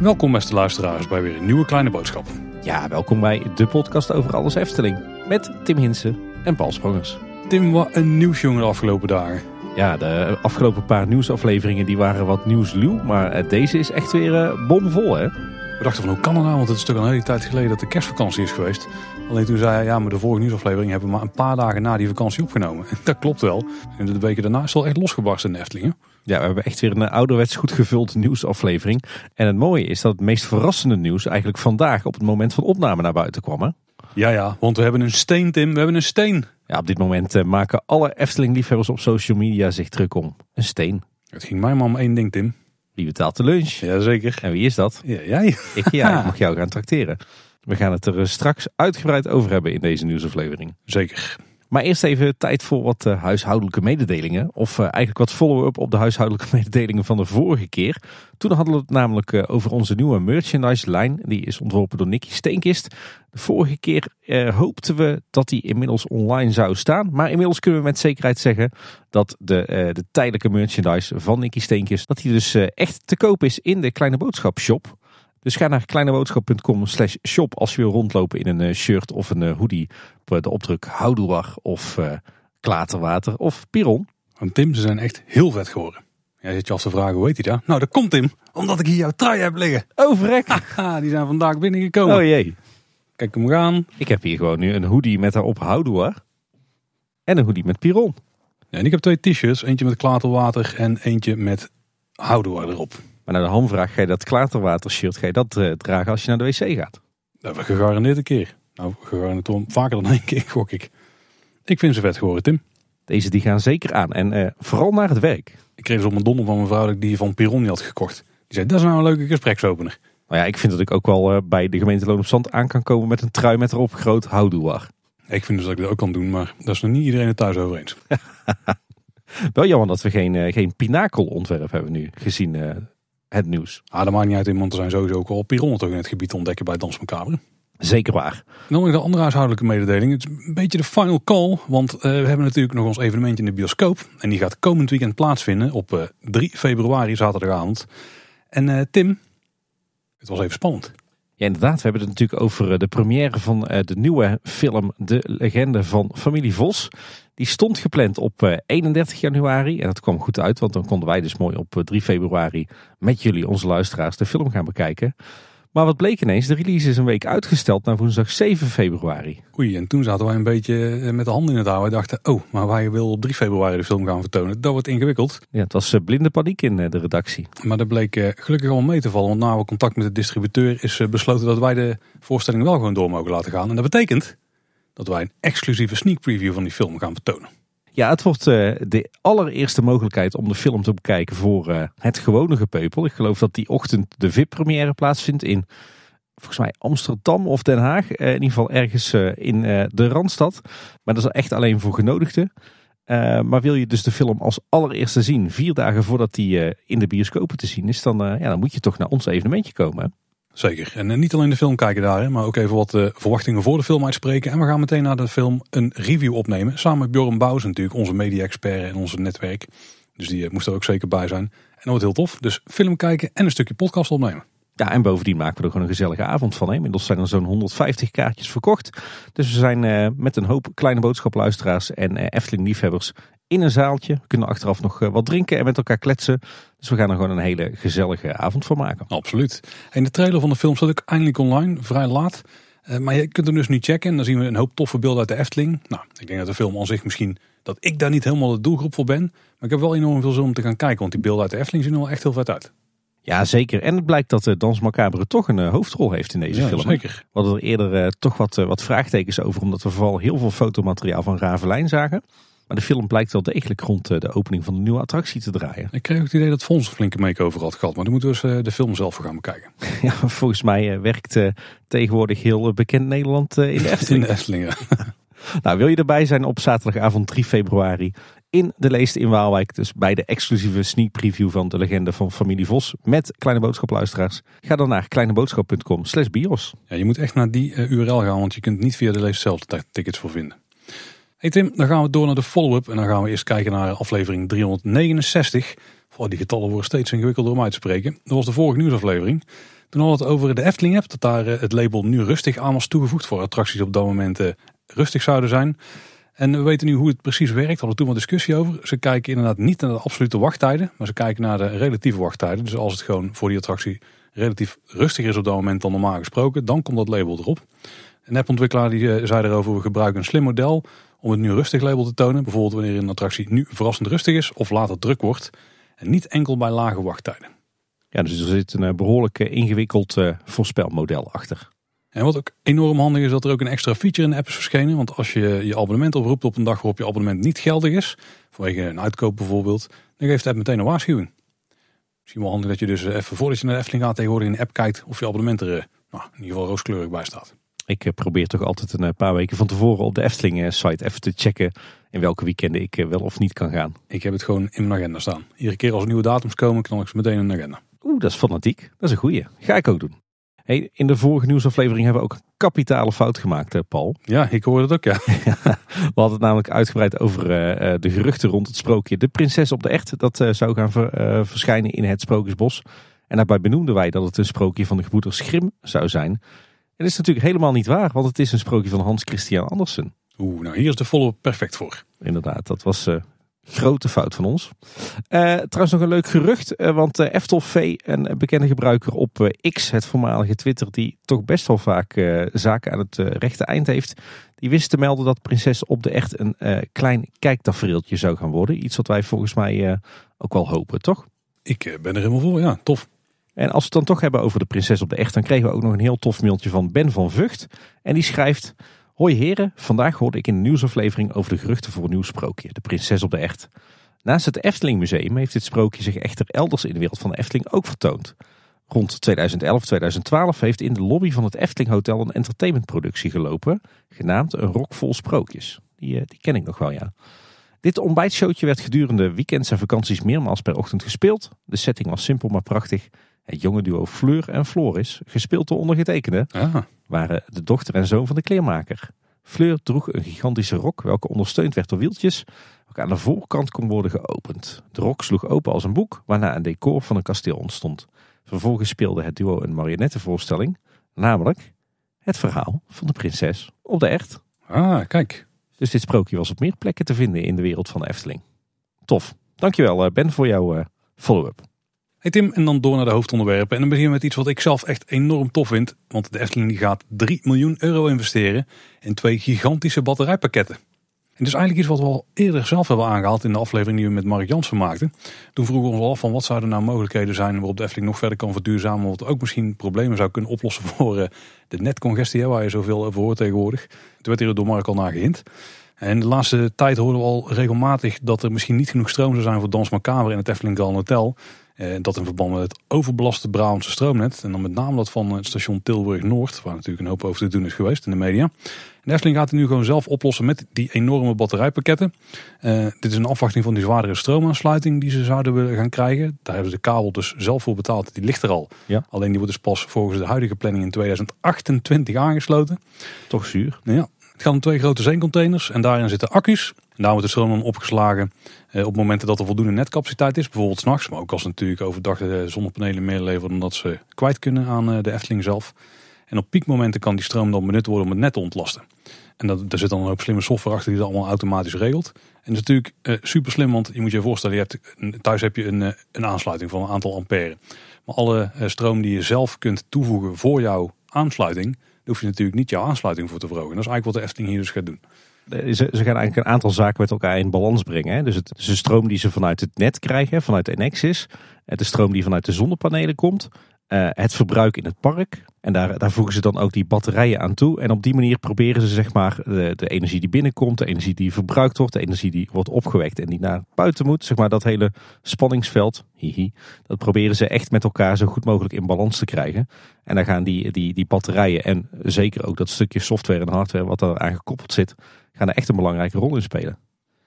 Welkom beste luisteraars bij weer een nieuwe kleine boodschap. Ja, welkom bij de podcast over alles Efteling. Met Tim Hinsen en Paul Sprongers. Tim, wat een nieuwsjongen de afgelopen dagen. Ja, de afgelopen paar nieuwsafleveringen die waren wat nieuwsluw. Maar eh, deze is echt weer eh, bomvol hè. We dachten van hoe kan dat nou, want het is toch een hele tijd geleden dat de kerstvakantie is geweest. Alleen toen zei hij, ja maar de vorige nieuwsaflevering hebben we maar een paar dagen na die vakantie opgenomen. Dat klopt wel. En de weken daarna is het al echt losgebarsten in de Eftelingen. Ja, we hebben echt weer een ouderwets goed gevuld nieuwsaflevering. En het mooie is dat het meest verrassende nieuws eigenlijk vandaag op het moment van opname naar buiten kwam. Hè? Ja, ja, want we hebben een steen, Tim. We hebben een steen. Ja, op dit moment eh, maken alle Efteling-liefhebbers op social media zich druk om. Een steen. Het ging mij maar om één ding, Tim. Wie betaalt de lunch? Jazeker. En wie is dat? Ja, jij. Ik, ja, ik mag jou gaan trakteren. We gaan het er eh, straks uitgebreid over hebben in deze nieuwsaflevering. Zeker. Maar eerst even tijd voor wat uh, huishoudelijke mededelingen. Of uh, eigenlijk wat follow-up op de huishoudelijke mededelingen van de vorige keer. Toen hadden we het namelijk uh, over onze nieuwe merchandise lijn. Die is ontworpen door Nicky Steenkist. De vorige keer hoopten we dat die inmiddels online zou staan. Maar inmiddels kunnen we met zekerheid zeggen dat de, de tijdelijke merchandise van Nicky Steenkist... dat die dus echt te koop is in de Kleine Boodschap shop. Dus ga naar kleineboodschap.com slash shop als je wil rondlopen in een shirt of een hoodie op de opdruk Houdoer of uh, Klaterwater of Piron. Want Tim, ze zijn echt heel vet geworden. Jij zit je af te vragen, hoe heet hij daar? Nou, dat komt Tim, omdat ik hier jouw trui heb liggen. Oh, vrek. die zijn vandaag binnengekomen. Oh jee. Kijk hem gaan. Ik heb hier gewoon nu een hoodie met daarop Houdoer. En een hoodie met Piron. Ja, en ik heb twee t-shirts. Eentje met klaterwater en eentje met Houdoer erop. Maar naar de hamvraag, ga je dat klaterwater shirt, ga je dat uh, dragen als je naar de wc gaat? Dat hebben we gegarandeerd een keer. Nou, gegarandeerd om vaker dan één keer, gok ik. Ik vind ze vet geworden, Tim. Deze die gaan zeker aan. En uh, vooral naar het werk. Ik kreeg dus op mijn donder van mijn vrouw dat ik die van Piron had gekocht. Die zei, dat is nou een leuke gespreksopener. Nou ja, ik vind dat ik ook wel uh, bij de gemeente Loon op Zand aan kan komen met een trui met erop groot houdoe. Ik vind dus dat ik dat ook kan doen, maar dat is nog niet iedereen het thuis over eens. wel jammer dat we geen, uh, geen pinakelontwerp hebben nu, gezien het nieuws. Ah, dat maakt niet uit, want er zijn sowieso ook al pironnen toch in het gebied te ontdekken bij Dans Macabre. Zeker waar. En dan nog de andere huishoudelijke mededeling. Het is een beetje de final call. Want uh, we hebben natuurlijk nog ons evenement in de bioscoop. En die gaat komend weekend plaatsvinden op uh, 3 februari, zaterdagavond. En uh, Tim, het was even spannend. Ja, inderdaad. We hebben het natuurlijk over de première van de nieuwe film De Legende van Familie Vos. Die stond gepland op 31 januari. En dat kwam goed uit, want dan konden wij dus mooi op 3 februari met jullie, onze luisteraars, de film gaan bekijken. Maar wat bleek ineens, de release is een week uitgesteld naar woensdag 7 februari. Oei, en toen zaten wij een beetje met de handen in het houden. We dachten, oh, maar wij willen op 3 februari de film gaan vertonen. Dat wordt ingewikkeld. Ja, het was blinde paniek in de redactie. Maar dat bleek gelukkig allemaal mee te vallen. Want na we contact met de distributeur is besloten dat wij de voorstelling wel gewoon door mogen laten gaan. En dat betekent dat wij een exclusieve sneak preview van die film gaan vertonen. Ja, het wordt uh, de allereerste mogelijkheid om de film te bekijken voor uh, het gewone gepeupel. Ik geloof dat die ochtend de VIP-première plaatsvindt in volgens mij Amsterdam of Den Haag. Uh, in ieder geval ergens in de Randstad. Maar dat is echt alleen voor genodigden. maar wil je dus de film als allereerste zien, vier dagen voordat die in de bioscopen te zien is, dan, ja, dan moet je toch naar ons evenementje komen. Zeker. En niet alleen de film kijken daar, maar ook even wat uh, verwachtingen voor de film uitspreken. En we gaan meteen naar de film een review opnemen. Samen met Bjorn Bouws natuurlijk, onze media-expert en onze netwerk. Dus die uh, moest er ook zeker bij zijn. En dat wordt heel tof. Dus film kijken en een stukje podcast opnemen. Ja, en bovendien maken we er gewoon een gezellige avond van. Inmiddels zijn er zo'n 150 kaartjes verkocht. Dus we zijn uh, met een hoop kleine boodschapluisteraars en Efteling-liefhebbers in een zaaltje. We kunnen achteraf nog wat drinken en met elkaar kletsen. Dus we gaan er gewoon een hele gezellige avond van maken. Absoluut. En de trailer van de film staat ook eindelijk online, vrij laat. Maar je kunt hem dus nu checken. En dan zien we een hoop toffe beelden uit de Efteling. Nou, ik denk dat de film aan zich misschien, dat ik daar niet helemaal de doelgroep voor ben. Maar ik heb wel enorm veel zin om te gaan kijken. Want die beelden uit de Efteling zien er wel echt heel vet uit. Ja, zeker. En het blijkt dat de Dans Macabre toch een uh, hoofdrol heeft in deze ja, film. Zeker. We hadden er eerder uh, toch wat, wat vraagtekens over. Omdat we vooral heel veel fotomateriaal van Ravelijn zagen. Maar de film blijkt wel degelijk rond de opening van de nieuwe attractie te draaien. Ik kreeg ook het idee dat Fons een flinke make-over had gehad. Maar dan moeten we dus de film zelf voor gaan bekijken. Ja, volgens mij werkt tegenwoordig heel bekend Nederland in de Efteling. In de Efteling, ja. nou, wil je erbij zijn op zaterdagavond 3 februari in de Leest in Waalwijk. Dus bij de exclusieve sneak preview van de legende van familie Vos met Kleine Boodschapluisteraars. Ga dan naar kleineboodschap.com slash bios. Ja, je moet echt naar die uh, URL gaan, want je kunt niet via de Leest zelf tickets voor vinden. Hey Tim, dan gaan we door naar de follow-up. En dan gaan we eerst kijken naar aflevering 369. Oh, die getallen worden steeds ingewikkelder om uit te spreken. Dat was de vorige nieuwsaflevering. Toen hadden we het over de Efteling app. Dat daar eh, het label nu rustig aan was toegevoegd voor attracties op dat moment eh, rustig zouden zijn. En we weten nu hoe het precies werkt. We hadden toen wat discussie over. Ze kijken inderdaad niet naar de absolute wachttijden. Maar ze kijken naar de relatieve wachttijden. Dus als het gewoon voor die attractie relatief rustig is op dat moment dan normaal gesproken. Dan komt dat label erop. Een appontwikkelaar die eh, zei erover. We gebruiken een slim model om het nu rustig label te tonen. Bijvoorbeeld wanneer een attractie nu verrassend rustig is of later druk wordt. En niet enkel bij lage wachttijden. Ja, dus er zit een behoorlijk ingewikkeld voorspelmodel achter. En wat ook enorm handig is, dat er ook een extra feature in de app is verschenen. Want als je je abonnement oproept op een dag waarop je abonnement niet geldig is, vanwege een uitkoop bijvoorbeeld, dan geeft de app meteen een waarschuwing. Misschien wel handig dat je dus even voordat je naar de Efteling gaat tegenwoordig in de app kijkt of je abonnement er nou, in ieder geval rooskleurig bij staat. Ik eh, probeer toch altijd een eh, paar weken van tevoren op de Efteling-site even te checken in welke weekenden ik eh, wel of niet kan gaan. Ik heb het gewoon in mijn agenda staan. Iedere keer als er nieuwe datums komen, knal ik ze meteen in de agenda. Oeh, dat is fanatiek. Dat is een goeie. Ga ik ook doen. Hey, in de vorige nieuwsaflevering hebben we ook een kapitale fout gemaakt, Paul. Ja, ik hoorde het ook, ja. we hadden het namelijk uitgebreid over uh, de geruchten rond het sprookje De Prinses op de Echt. Dat uh, zou gaan ver, uh, verschijnen in het Sprookjesbos. En daarbij benoemden wij dat het een sprookje van de gebroeders Grim zou zijn. En dat is natuurlijk helemaal niet waar, want het is een sprookje van Hans Christian Andersen. Oeh, nou hier is de volle perfect voor. Inderdaad, dat was Grote fout van ons. Uh, trouwens nog een leuk gerucht, uh, want uh, Eftel V, een bekende gebruiker op X, het voormalige Twitter, die toch best wel vaak zaken aan het rechte eind heeft, die wist te melden dat Prinses op de Echt een klein kijktafereeltje zou gaan worden. Iets wat wij volgens mij ook wel hopen, toch? Ik ben er helemaal voor, ja, tof. En als we het dan toch hebben over de Prinses op de Echt, dan kregen we ook nog een heel tof mailtje van Ben van Vught. En die schrijft... Hoi heren, vandaag hoorde ik in een nieuwsaflevering over de geruchten voor een nieuw sprookje, de prinses op de echt. Naast het Efteling Museum heeft dit sprookje zich echter elders in de wereld van de Efteling ook vertoond. Rond 2011-2012 heeft in de lobby van het Efteling Hotel een entertainmentproductie gelopen, genaamd Een Rok Vol Sprookjes. Die, eh, die ken ik nog wel, ja. Dit ontbijtshowtje werd gedurende weekends en vakanties meermaals per ochtend gespeeld. De setting was simpel maar prachtig. Het jonge duo Fleur en Floris, gespeeld door ondergetekende, ah. waren de dochter en zoon van de kleermaker. Fleur droeg een gigantische rok, welke ondersteund werd door wieltjes, welke aan de voorkant kon worden geopend. De rok sloeg open als een boek, waarna een decor van een kasteel ontstond. Vervolgens speelde het duo een marionettenvoorstelling, namelijk het verhaal van de prinses op de echt. Ah, kijk. Dus dit sprookje was op meer plekken te vinden in de wereld van de Efteling. Tof. Dankjewel eh, Ben voor jouw eh, follow-up. Hey Tim, en dan door naar de hoofdonderwerpen. En dan beginnen we met iets wat ik zelf echt enorm tof vind. Want de Efteling gaat 3 miljoen euro investeren in twee gigantische batterijpakketten. En dus eigenlijk iets wat we al eerder zelf hebben aangehaald in de aflevering die we met Mark Jansen maakten. Toen vroegen we ons af van wat zouden nou mogelijkheden zijn waarop de Efteling nog verder kan verduurzamen. Wat ook misschien problemen zou kunnen oplossen voor eh, de netcongestie waar je zoveel over hoort tegenwoordig. Toen werd hier door Mark al naar gehind. En de laatste tijd hoorden we al regelmatig dat er misschien niet genoeg stroom zou zijn voor Dans Macabre in het Efteling Grand Hotel. Eh, dat in verband met het overbelaste Brabantse stroomnet. En dan met name dat van het station Tilburg Noord. Waar natuurlijk een hoop over te doen is geweest in de media. En de Efteling gaat het nu gewoon zelf oplossen met die enorme batterijpakketten. Uh, dit is een afwachting van die zwaardere stroomaansluiting die ze zouden willen gaan krijgen. Daar hebben ze de kabel dus zelf voor betaald. Die ligt er al. Ja. Alleen die wordt dus pas volgens de huidige planning in 2028 aangesloten. Toch zuur. Ja, het gaat om twee grote zeencontainers en daarin zitten accu's. En daar wordt de stroom dan opgeslagen eh, op momenten dat er voldoende netcapaciteit is. Bijvoorbeeld s'nachts, maar ook als natuurlijk overdag de zonnepanelen meer leveren dan dat ze kwijt kunnen aan eh, de Efteling zelf. En op piekmomenten kan die stroom dan benut worden om het net te ontlasten. En dat, daar zit dan een hoop slimme software achter die dat allemaal automatisch regelt. En dat is natuurlijk uh, super slim, want je moet je voorstellen, je hebt, thuis heb je een, een aansluiting van een aantal ampère. Maar alle stroom die je zelf kunt toevoegen voor jouw aansluiting, hoef je natuurlijk niet jouw aansluiting voor te verhogen. Dat is eigenlijk wat de Efteling hier dus gaat doen. Ze, ze gaan eigenlijk een aantal zaken met elkaar in balans brengen. Hè? Dus, het, de stroom die ze vanuit het net krijgen, vanuit Enexis. De stroom die vanuit de zonnepanelen komt. Uh, het verbruik in het park. En daar, daar voegen ze dan ook die batterijen aan toe. En op die manier proberen ze zeg maar de, de, energie die binnenkomt, de energie die verbruikt wordt, de energie die wordt opgewekt en die naar buiten moet. Zeg maar dat hele spanningsveld, hihi, dat proberen ze echt met elkaar zo goed mogelijk in balans te krijgen. En daar gaan die, die, die batterijen en zeker ook dat stukje software en hardware wat er aan gekoppeld zit, gaan er echt een belangrijke rol in spelen.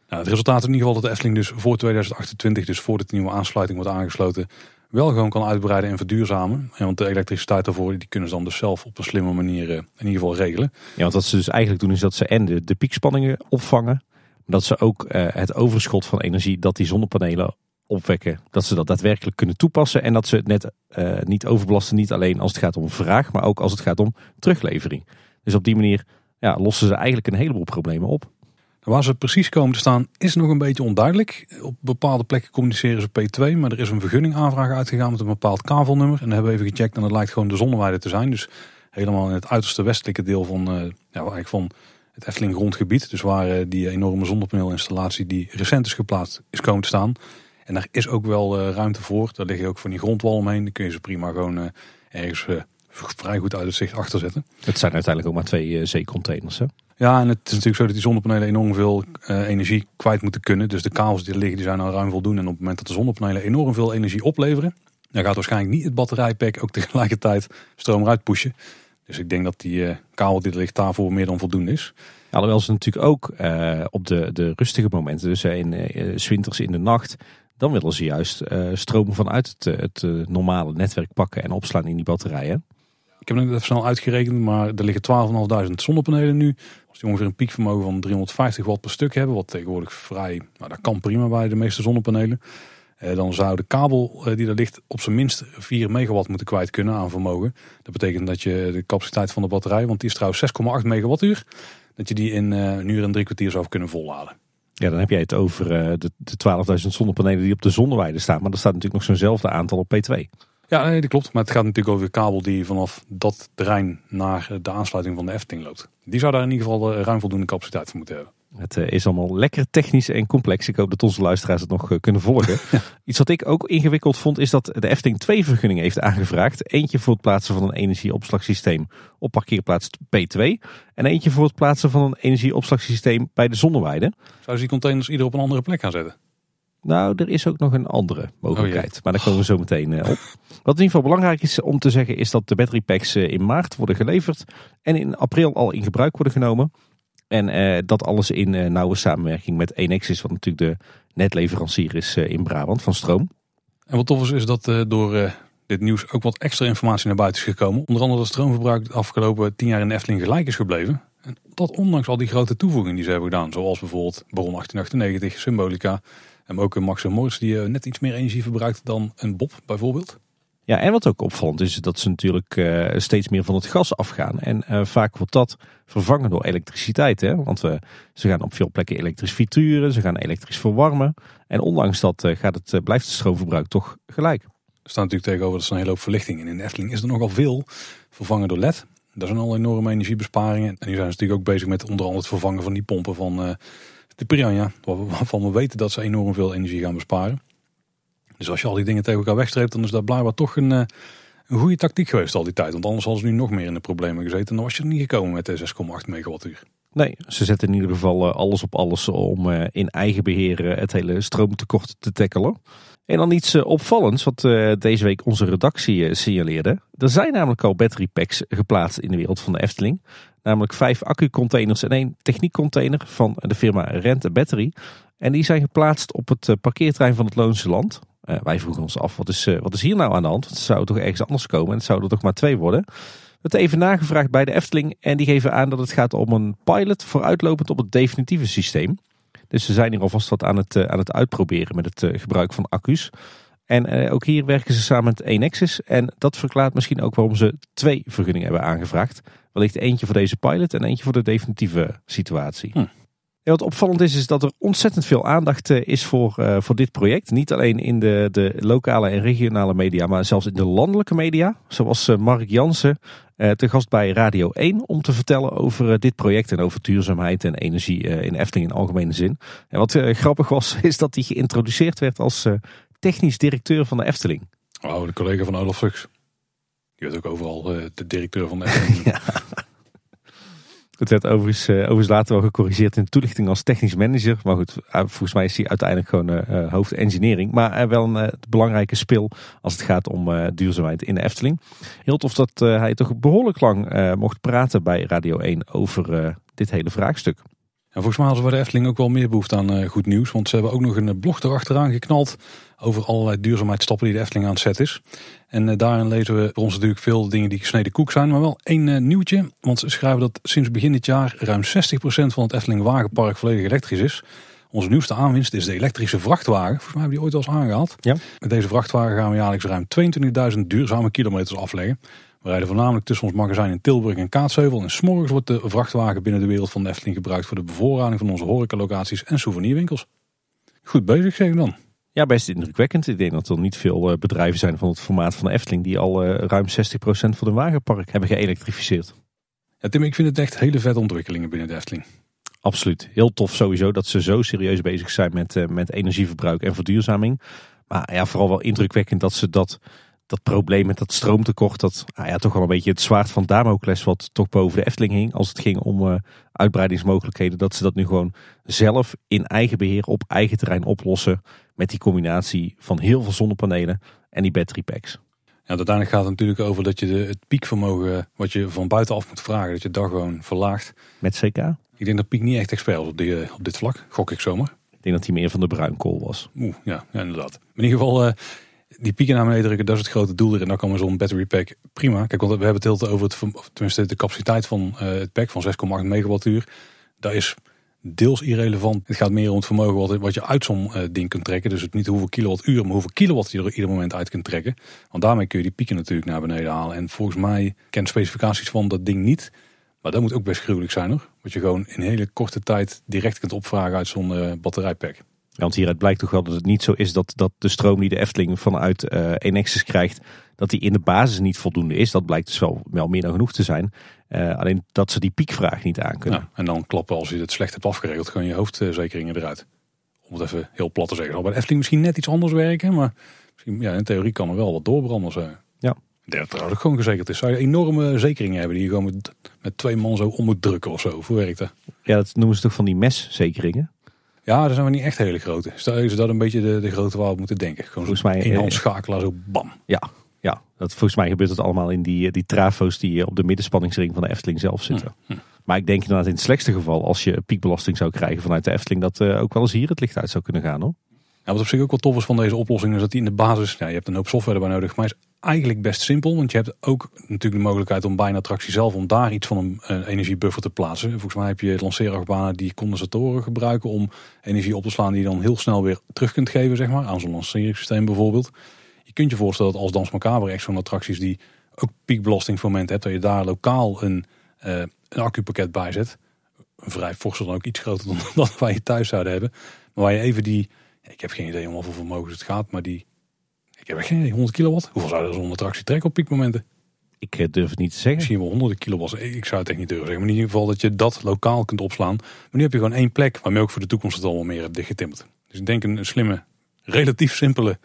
Nou, het resultaat is in ieder geval dat de Efteling dus voor 2028, dus voordat de nieuwe aansluiting wordt aangesloten, wel gewoon kan uitbreiden en verduurzamen. want de elektriciteit daarvoor die kunnen ze dan dus zelf op een slimme manier eh, in ieder geval regelen. Ja, want wat ze dus eigenlijk doen is dat ze en de, de piekspanningen opvangen. Dat ze ook het overschot van energie dat die zonnepanelen opwekken, dat ze dat daadwerkelijk kunnen toepassen. En dat ze het net niet overbelasten, niet alleen als het gaat om vraag, maar ook als het gaat om teruglevering. Dus op die manier ja, lossen ze eigenlijk een heleboel problemen op. Waar ze precies komen te staan is nog een beetje onduidelijk. Op bepaalde plekken communiceren ze P2, maar er is een vergunningaanvraag uitgegaan met een bepaald kavelnummer. En dan hebben we even gecheckt en het lijkt gewoon de zonneweide te zijn. Dus helemaal in het uiterste westelijke deel van, uh, ja, eigenlijk van het Efteling grondgebied. Dus waar uh, die enorme zonnepaneelinstallatie die recent is geplaatst is komen te staan. En daar is ook wel uh, ruimte voor. Daar liggen ook van die grondwal omheen. Dan kun je ze prima gewoon ergens vrij goed uit het zicht achter zetten. Het zijn uiteindelijk ook maar twee zeecontainers hè? Ja, en het is natuurlijk zo dat die zonnepanelen enorm veel uh, energie kwijt moeten kunnen. Dus de kabels die er liggen, die zijn al ruim voldoende. En op het moment dat de zonnepanelen enorm veel energie opleveren, dan gaat waarschijnlijk niet het batterijpack ook tegelijkertijd stroom eruit pushen. Dus ik denk dat die uh, kabel die er ligt daarvoor meer dan voldoende is. Ja, alhoewel ze natuurlijk ook uh, op de, de rustige momenten, dus in uh, winters in de nacht, dan willen ze juist stroom vanuit het, het normale netwerk pakken en opslaan in die batterijen. Ik heb het even snel uitgerekend, maar er liggen 12.500 zonnepanelen nu. Als die ongeveer een piekvermogen van 350 watt per stuk hebben, wat tegenwoordig vrij, nou dat kan prima bij de meeste zonnepanelen. Eh, dan zou de kabel eh, die er ligt op zijn minst 4 megawatt moeten kwijt kunnen aan vermogen. Dat betekent dat je de capaciteit van de batterij, want die is trouwens 6,8 megawattuur, dat je die in uh, een uur en drie kwartier zou kunnen volladen. Ja, dan heb jij het over uh, de, de 12.000 zonnepanelen die op de zonneweide staan. Maar er staat natuurlijk nog zo'nzelfde aantal op P2. Ja, nee, dat klopt. Maar het gaat natuurlijk over de kabel die vanaf dat terrein naar de aansluiting van de Efteling loopt. Die zou daar in ieder geval eh, ruim voldoende capaciteit voor moeten hebben. Het eh, is allemaal lekker technisch en complex. Ik hoop dat onze luisteraars het nog eh, kunnen volgen. Iets wat ik ook ingewikkeld vond is dat de Efteling twee vergunningen heeft aangevraagd. Eentje voor het plaatsen van een energieopslagsysteem op parkeerplaats P2. En eentje voor het plaatsen van een energieopslagsysteem bij de Zonneweide. Zou ze die containers ieder op een andere plek gaan zetten? Nou, er is ook nog een andere mogelijkheid. Oh maar daar komen we zo meteen eh, op. Wat in ieder geval belangrijk is om te zeggen is dat de battery packs eh, in maart worden geleverd. En in april al in gebruik worden genomen. En eh, dat alles in uh, nauwe samenwerking met Enexis, wat natuurlijk de netleverancier is in Brabant van stroom. En wat tof is, is dat door dit nieuws ook wat extra informatie naar buiten is gekomen. Onder andere dat het stroomverbruik de afgelopen tien jaar in de Efteling gelijk is gebleven. En dat ondanks al die grote toevoegingen die ze hebben gedaan. Zoals bijvoorbeeld Baron 1898, Symbolica, en ook een Max Morris die eh, net iets meer energie verbruikt dan een Bob bijvoorbeeld. Ja, en wat ook opvallend is, dat ze natuurlijk uh, steeds meer van het gas afgaan. En uh, vaak wordt dat vervangen door elektriciteit. Hè? Want ze gaan op veel plekken elektrisch frituren, ze gaan elektrisch verwarmen. En ondanks dat gaat het, blijft het stroomverbruik toch gelijk. Er staat natuurlijk tegenover dat er een hele hoop verlichting. En in de Efteling is er nogal veel vervangen door LED. Dat zijn al enorme energiebesparingen. En nu zijn ze natuurlijk ook bezig met onder andere het vervangen van die pompen van de Piranha, waarvan we weten dat ze enorm veel energie gaan besparen. Dus als je al die dingen tegen elkaar wegstreept, dan is dat blijkbaar toch een, eh, een goede tactiek geweest al die tijd. Want anders hadden ze nu nog meer in de problemen gezeten. En dan was je er niet gekomen met de 6,8 megawattuur. Nee, ze zetten in ieder geval eh, alles op alles om eh, in eigen beheer het hele stroomtekort te tackelen. En dan iets opvallends wat deze week onze redactie signaleerde. Er zijn namelijk al battery packs geplaatst in de wereld van de Efteling. Namelijk vijf accu-containers en één techniekcontainer van de firma Rente Battery. En die zijn geplaatst op het eh, parkeerterrein van het Loonse Land. Uh, wij vroegen ons af, wat is, uh, wat is hier nou aan de hand? Het zou toch ergens anders komen en het zouden er toch maar twee worden. We hebben even nagevraagd bij de Efteling en die geven aan dat het gaat om een pilot vooruitlopend op het definitieve systeem. Dus ze zijn hier alvast wat aan het, aan het uitproberen met het gebruik van accu's. En ook hier werken ze samen met Enexis en dat verklaart misschien ook waarom ze twee vergunningen hebben aangevraagd. Wellicht eentje voor deze pilot en eentje voor de definitieve situatie. Hm. wat opvallend is, is dat er ontzettend veel aandacht eh, is voor, uh, voor dit project. Niet alleen in de, de lokale en regionale media, maar zelfs in de landelijke media. Zoals uh, Mark Jansen, te gast bij Radio 1, om te vertellen over dit project en over duurzaamheid en energie in Efteling in algemene zin. En wat grappig was, is dat hij geïntroduceerd werd als technisch directeur van de Efteling. Oh, de collega van Olaf Fuchs. Je bent ook overal uh, de directeur van de ja. Het werd overigens, uh, overigens later wel gecorrigeerd in de toelichting als technisch manager. Maar goed, uh, volgens mij is hij uiteindelijk gewoon hoofd engineering. Maar wel een belangrijke spil als het gaat om duurzaamheid in de Efteling. Heel tof dat hij toch behoorlijk lang mocht praten bij Radio 1 over dit hele vraagstuk. En volgens mij hadden we de Efteling ook wel meer behoefte aan eh, goed nieuws. Want ze hebben ook nog een blog erachteraan geknald over allerlei duurzaamheidsstappen die de Efteling aan het zetten is. En eh, daarin lezen we voor ons natuurlijk veel dingen die gesneden koek zijn. Maar wel één nieuwtje. Want ze schrijven dat sinds begin dit jaar ruim 60% van het Efteling wagenpark volledig elektrisch is. Onze nieuwste aanwinst is de elektrische vrachtwagen. Volgens mij hebben die ooit al eens aangehaald. Ja. Met deze vrachtwagen gaan we jaarlijks ruim 22.000 duurzame kilometers afleggen. We rijden voornamelijk tussen ons magazijn in Tilburg en Kaatsheuvel. En s'morgens wordt de vrachtwagen binnen de wereld van de Efteling gebruikt voor de bevoorrading van onze horecalocaties en souvenirwinkels. Goed bezig zeg ik dan. Ja, best indrukwekkend. Ik denk dat er niet veel bedrijven zijn van het formaat van de Efteling die al ruim 60% van hun wagenpark hebben geëlektrificeerd. Ja, Tim, ik vind het echt hele vette ontwikkelingen binnen de Efteling. Absoluut. Heel tof sowieso dat ze zo serieus bezig zijn met, met energieverbruik en verduurzaming. Maar ja, vooral wel indrukwekkend dat ze dat dat probleem met dat stroomtekort, dat nou ja, toch wel een beetje het zwaard van Damocles wat toch boven de Efteling hing als het ging om uh, uitbreidingsmogelijkheden, dat ze dat nu gewoon zelf in eigen beheer op eigen terrein oplossen met die combinatie van heel veel zonnepanelen en die battery packs. Ja, uiteindelijk gaat het natuurlijk over dat je de, het piekvermogen wat je van buitenaf moet vragen, dat je dat gewoon verlaagt. Met CK? Ik denk dat Piek niet echt expert was op, die, op dit vlak, gok ik zomaar. Ik denk dat hij meer van de bruinkool was. Oeh, ja, ja inderdaad. in ieder geval, uh, die pieken naar beneden drukken, dat is het grote doel erin. Dan kan zo'n battery pack prima. Kijk, want we hebben het heel over het, de capaciteit van uh, het pack van 6,8 megawattuur. Dat is deels irrelevant. Het gaat meer om het vermogen wat, je uit zo'n uh, ding kunt trekken. Dus het niet hoeveel kilowattuur, maar hoeveel kilowatt je er ieder moment uit kunt trekken. Want daarmee kun je die pieken natuurlijk naar beneden halen. En volgens mij ken specificaties van dat ding niet. Maar dat moet ook best gruwelijk zijn hoor. Wat je gewoon in hele korte tijd direct kunt opvragen uit zo'n uh, batterijpack. Want hieruit blijkt toch wel dat het niet zo is dat, dat de stroom die de Efteling vanuit uh, Enexis krijgt, dat die in de basis niet voldoende is. Dat blijkt dus wel, wel meer dan genoeg te zijn. Uh, alleen dat ze die piekvraag niet aankunnen. Ja, en dan klappen als je het slecht hebt afgeregeld, gewoon je hoofdzekeringen eruit. Om het even heel plat te zeggen. Zal bij de Efteling misschien net iets anders werken, maar misschien, ja, in theorie kan er wel wat doorbranden. Zo. Ja. Ik denk dat het gewoon gezekerd is. Zou je enorme zekeringen hebben die je gewoon met, met twee man zo om moet drukken of zo? Hoe werkt dat? Ja, dat noemen ze toch van die meszekeringen? Ja, dat zijn we niet echt hele grote. Stel je dat een beetje de, de grootte waar we moeten denken. Gewoon volgens mij een hand schakelaar zo bam. Ja, ja, dat, volgens mij gebeurt het allemaal in die, die trafo's die op de middenspanningsring van de Efteling zelf zitten. Hm, hm. Maar ik denk inderdaad in het slechtste geval, als je piekbelasting zou krijgen vanuit de Efteling, dat uh, ook wel eens hier het licht uit zou kunnen gaan hoor. Wat op zich ook wel tof is van deze oplossing, is dat die in de basis, ja, je hebt een hoop software erbij nodig, maar is eigenlijk best simpel. Want je hebt ook natuurlijk de mogelijkheid om bij een attractie zelf, om daar iets van een, een energiebuffer te plaatsen. Volgens mij heb je lanceerachtbanen die condensatoren gebruiken om energie op te slaan die je dan heel snel weer terug kunt geven, zeg maar, aan zo'n lanceringssysteem bijvoorbeeld. Je kunt je voorstellen dat als Dans Macabre echt zo'n attracties die ook piekbelastingsmoment hebt, dat je daar lokaal een, uh, een accupakket bij zet. Een vrij forse dan ook iets groter dan dat wij je thuis zouden hebben. Maar waar je even die, ik heb geen idee om hoeveel vermogens het gaat, maar die, ik heb echt geen idee, 100 kilowatt. Hoeveel zou er zo'n attractie trekken op piekmomenten? Ik eh, durf het niet te zeggen. Misschien wel honderden kilowatt. Ik zou het echt niet durven zeggen. Maar in ieder geval dat je dat lokaal kunt opslaan. Maar nu heb je gewoon één plek waarmee ook voor de toekomst het allemaal meer hebt dichtgetimmerd. Dus ik denk een, slimme, relatief simpele,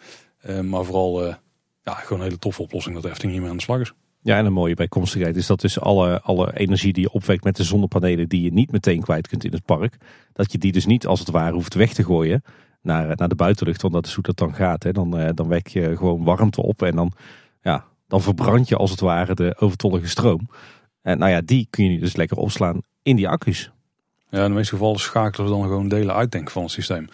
uh, maar vooral uh, ja, gewoon een hele toffe oplossing dat de Efteling hiermee aan de slag is. Ja, en een mooie bijkomstigheid is dat dus alle, alle energie die je opwekt met de zonnepanelen die je niet meteen kwijt kunt in het park, dat je die dus niet als het ware hoeft weg te gooien naar, naar de buitenlucht, want dat is hoe dat dan gaat. Hè. Dan, uh, dan wek je gewoon warmte op en dan, ja, dan verbrand je als het ware de overtollige stroom. En nou ja, die kun je dus lekker opslaan in die accu's. Ja, in de meeste gevallen schakelen we dan gewoon delen uit denk van het systeem.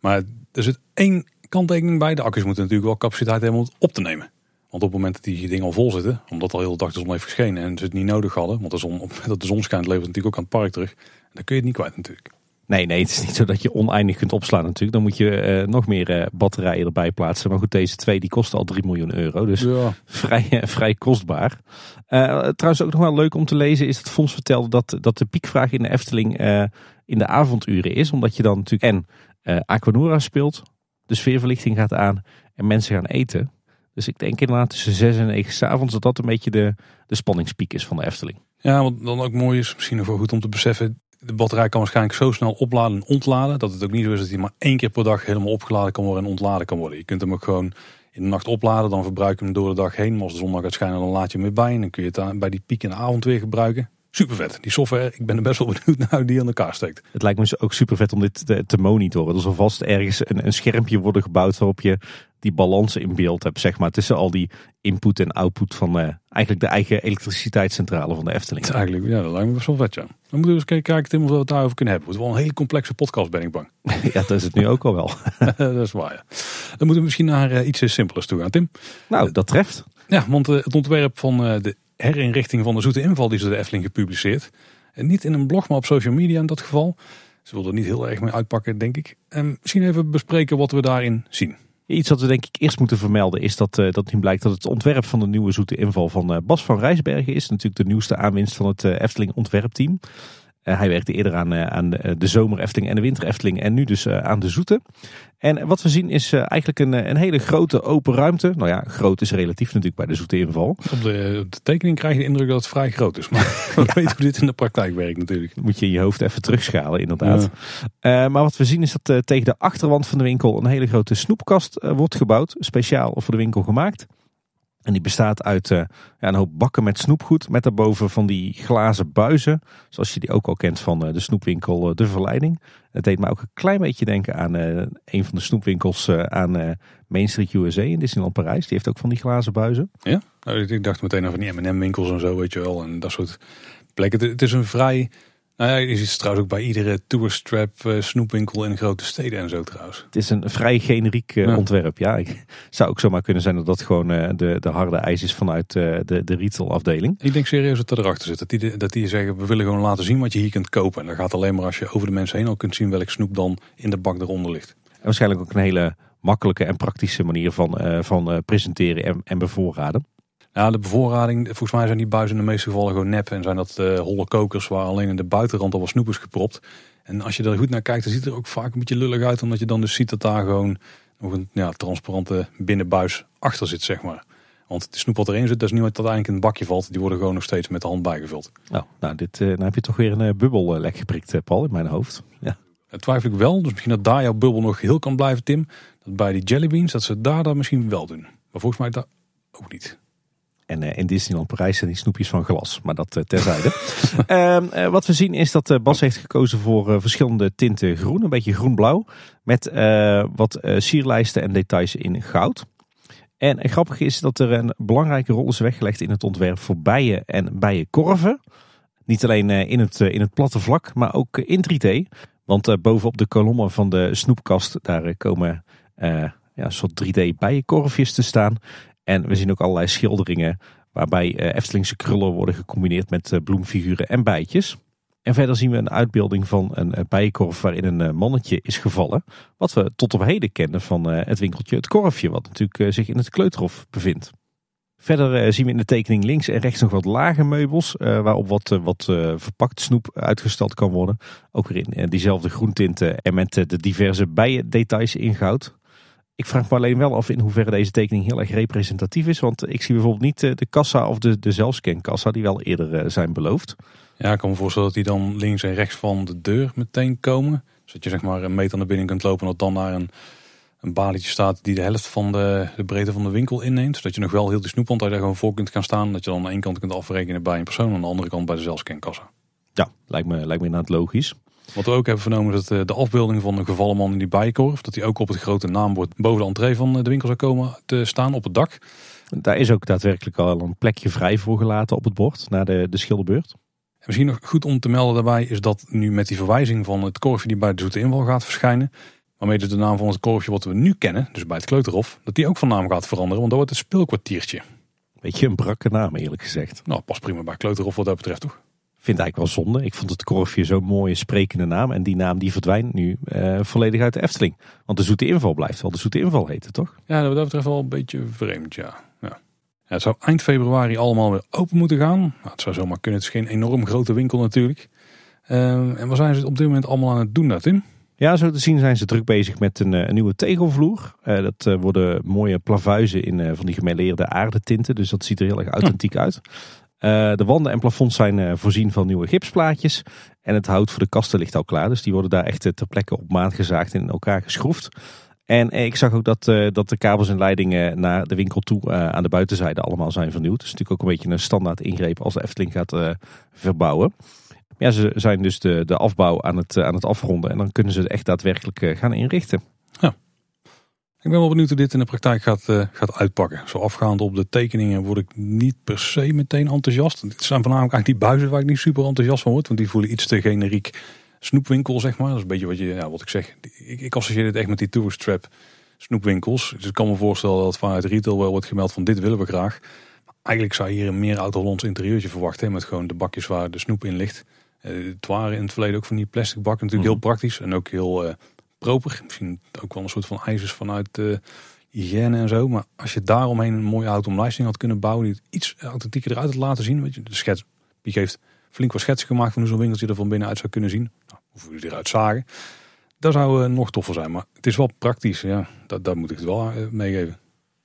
Maar er zit één kanttekening bij. De accu's moeten natuurlijk wel capaciteit hebben om het op te nemen. Want op het moment dat die dingen al vol zitten, omdat al heel de dag de zon heeft geschenen en ze het niet nodig hadden, want de zon, dat de zon schijnt levert natuurlijk ook aan het park terug, dan kun je het niet kwijt natuurlijk. Nee, nee, het is niet zo dat je oneindig kunt opslaan natuurlijk. Dan moet je uh, nog meer uh, batterijen erbij plaatsen. Maar goed, deze twee die kosten al 3 miljoen euro. Dus ja. vrij, uh, vrij kostbaar. trouwens ook nog wel leuk om te lezen is dat Fons vertelde dat, dat de piekvraag in de Efteling in de avonduren is. Omdat je dan natuurlijk en Aquanura speelt, de sfeerverlichting gaat aan en mensen gaan eten. Dus ik denk inderdaad tussen 6 en 9 s'avonds dat dat een beetje de, de spanningspiek is van de Efteling. Ja, wat dan ook mooi is, misschien nog wel goed om te beseffen. De batterij kan waarschijnlijk zo snel opladen en ontladen. Dat het ook niet zo is dat hij maar één keer per dag helemaal opgeladen kan worden en ontladen kan worden. Je kunt hem ook gewoon in de nacht opladen, dan verbruik je hem door de dag heen. Maar als de zon gaat schijnen, dan laat je hem weer bij. En dan kun je het bij die piek in de avond weer gebruiken. Super vet. Die software, ik ben er best wel benieuwd naar hoe die aan elkaar steekt. Het lijkt me dus ook super vet om dit te, te monitoren. Er zal vast ergens een, een schermpje worden gebouwd waarop je die balans in beeld hebt, zeg maar, tussen al die input en output van uh, eigenlijk de eigen elektriciteitscentrale van de Efteling. Eigenlijk, ja, dat lijkt me best wel vet, ja. Dan moeten we eens kijken, Tim, of we het daarover kunnen hebben. Het wordt wel een hele complexe podcast, ben ik bang. ja, dat is het nu ook al wel. dat is waar, ja. Dan moeten we misschien naar uh, iets simpelers toe gaan, Tim. Nou, dat treft. Ja, want uh, het ontwerp van de herinrichting van de Zoete Inval die ze de Efteling gepubliceerd. En niet in een blog, maar op social media in dat geval. Ze wilden er niet heel erg mee uitpakken, denk ik. En misschien even bespreken wat we daarin zien. Iets wat we denk ik eerst moeten vermelden is dat, uh, dat nu blijkt dat het ontwerp van de nieuwe zoete inval van uh, Bas van Rijsbergen is. Natuurlijk de nieuwste aanwinst van het uh, Efteling ontwerpteam. Hij werkte eerder aan, aan de zomer Efteling en de winter Efteling en nu dus aan de zoete. En wat we zien is eigenlijk een, een hele grote open ruimte. Nou ja, groot is relatief natuurlijk bij de zoete inval. Op de, de tekening krijg je de indruk dat het vrij groot is. Maar we weten hoe dit in de praktijk werkt natuurlijk. Moet je in je hoofd even terugschalen inderdaad. Ja. maar wat we zien is dat tegen de achterwand van de winkel een hele grote snoepkast wordt gebouwd. Speciaal voor de winkel gemaakt. En die bestaat uit uh, ja, een hoop bakken met snoepgoed. Met daarboven van die glazen buizen. Zoals je die ook al kent van uh, de snoepwinkel uh, De Verleiding. Het deed me ook een klein beetje denken aan een van de snoepwinkels aan Main Street USA in Disneyland Parijs. Die heeft ook van die glazen buizen. Ja, nou, ik dacht meteen aan van die M&M winkels en zo, weet je wel. En dat soort plekken. Het is een vrij nou ja, je ziet het trouwens ook bij iedere tourstrap uh, snoepwinkel in grote steden en zo trouwens. Het is een vrij generiek uh, ja. ontwerp. Ja, zou ook zomaar kunnen zijn dat dat gewoon uh, de, de harde ijs is vanuit de, de retail afdeling. Ik denk serieus dat er erachter zit. Dat die, dat die zeggen, we willen gewoon laten zien wat je hier kunt kopen. En dat gaat alleen maar als je over de mensen heen al kunt zien welk snoep dan in de bak eronder ligt. En waarschijnlijk ook een hele makkelijke en praktische manier van, van presenteren en, en bevoorraden. Ja, de bevoorrading, volgens mij zijn die buizen in de meeste gevallen gewoon nep. En zijn dat uh, holle kokers waar alleen in de buitenrand al wat snoep is gepropt. En als je er goed naar kijkt, dan ziet het er ook vaak een beetje lullig uit. Omdat je dan dus ziet dat daar gewoon nog een ja, transparante binnenbuis achter zit, zeg maar. Want de snoep wat erin zit, dat is niet wat dat eigenlijk in het bakje valt. Die worden gewoon nog steeds met de hand bijgevuld. Oh, nou, dit, nou heb je toch weer een uh, bubbel lek geprikt, Paul, in mijn hoofd. Ja. Dat twijfel ik wel. Dus misschien dat daar jouw bubbel nog heel kan blijven, Tim. Dat bij die jellybeans, dat ze daar dan misschien wel doen. Maar volgens mij daar ook niet. En uh, in Disneyland Parijs zijn die snoepjes van glas. Maar dat uh, terzijde. uh, wat we zien is dat Bas heeft gekozen voor verschillende tinten groen. Een beetje groen-blauw. Met wat sierlijsten en details in goud. En grappig is dat er een belangrijke rol is weggelegd in het ontwerp voor bijen en bijenkorven. Niet alleen in, het, in het platte vlak, maar ook in 3D. Want bovenop de kolommen van de snoepkast, daar komen ja, een soort 3D bijenkorfjes te staan. En we zien ook allerlei schilderingen waarbij uh, Eftelingse krullen worden gecombineerd met uh, bloemfiguren en bijtjes. En verder zien we een uitbeelding van een uh, bijenkorf waarin een mannetje is gevallen. Wat we tot op heden kennen van het winkeltje Het Korfje, wat natuurlijk zich in het Kleuterhof bevindt. Verder zien we in de tekening links en rechts nog wat lage meubels, waarop wat, wat verpakt snoep uitgestald kan worden. Ook weer in diezelfde groentinten en met de diverse bijendetails in goud. Ik vraag me alleen wel af in hoeverre deze tekening heel erg representatief is. Want ik zie bijvoorbeeld niet eh, de kassa of de, de zelfscankassa die wel eerder eh, zijn beloofd. Ja, ik kan me voorstellen dat die dan links en rechts van de deur meteen komen. Zodat je zeg maar een meter naar binnen kunt lopen en dat dan naar een, een balietje staat die de helft van de, de breedte van de winkel inneemt. Zodat je nog wel heel die snoepwand daar gewoon voor kunt gaan staan. Dat je dan aan de ene kant kunt afrekenen bij een persoon en aan de andere kant bij de zelfscankassa. Ja, lijkt me, lijkt me inderdaad logisch. Wat we ook hebben vernomen is dat eh, de afbeelding van een gevallen man in die bijenkorf, dat die ook op het grote naambord boven de entree van eh, de winkel zou komen te staan op het dak. Daar is ook daadwerkelijk al een plekje vrij voor gelaten op het bord, naar de, de schilderbeurt. En misschien nog goed om te melden daarbij is dat nu met die verwijzing van het korfje die bij de Zoete Inval gaat verschijnen, waarmee dus de naam van het korfje wat we nu kennen, dus bij het Kleuterhof, dat die ook van naam gaat veranderen, want dat wordt het speelkwartiertje. Beetje een brakke naam eerlijk gezegd. Nou, pas prima bij Kleuterhof wat dat betreft toch? Vind eigenlijk wel zonde. Ik vond het korfje zo'n mooie sprekende naam. En die naam die verdwijnt nu uh, volledig uit de Efteling. Want de Zoete Inval blijft wel de Zoete Inval heten, toch? Ja, dat betreft wel een beetje vreemd, ja. ja. ja het zou eind februari allemaal weer open moeten gaan. Nou, het zou zomaar kunnen. Het is geen enorm grote winkel natuurlijk. Uh, en waar zijn ze op dit moment allemaal aan het doen, dat in? Ja, zo te zien zijn ze druk bezig met een, een nieuwe tegelvloer. Uh, dat uh, worden mooie plavuizen in van die gemêleerde aardetinten. Dus dat ziet er heel erg authentiek uit. Uh, de wanden en plafonds zijn uh, voorzien van nieuwe gipsplaatjes. En het hout voor de kasten ligt al klaar. Dus die worden daar echt ter plekke op maat gezaagd en in elkaar geschroefd. En ik zag ook dat, dat de kabels en leidingen naar de winkel toe aan de buitenzijde allemaal zijn vernieuwd. Dat is natuurlijk ook een beetje een standaard ingreep als de Efteling gaat verbouwen. Ja, ze zijn dus de, de afbouw aan het, aan het afronden en dan kunnen ze het echt daadwerkelijk gaan inrichten. Ja. Ik ben wel benieuwd hoe dit in de praktijk gaat, uh, gaat uitpakken. Zo afgaand op de tekeningen word ik niet per se meteen enthousiast. Het zijn voornamelijk eigenlijk die buizen waar ik niet super enthousiast van word. Want die voelen iets te generiek snoepwinkel, zeg maar. Dat is een beetje wat, je, ja, wat ik zeg. Ik, ik associeer het echt met die tourist trap snoepwinkels. Dus ik kan me voorstellen dat vanuit retail wel wordt gemeld van dit willen we graag. Maar eigenlijk zou je hier een meer oud-Hollands interieurtje verwachten. Met gewoon de bakjes waar de snoep in ligt. Uh, het waren in het verleden ook van die plastic bakken natuurlijk mhm. heel praktisch. En ook heel... Uh, proper. Misschien ook wel een soort van ijzers vanuit de hygiëne en zo. Maar als je daaromheen een mooie automlijsting had kunnen bouwen die het iets authentieker eruit had laten zien. Weet je, de schets, die geeft flink wat schetsen gemaakt van hoe zo'n winkeltje er van binnenuit zou kunnen zien. Nou, hoe die eruit zagen. Dat zou uh, nog toffer zijn. Maar het is wel praktisch. Ja, dat, daar moet ik het wel uh, meegeven.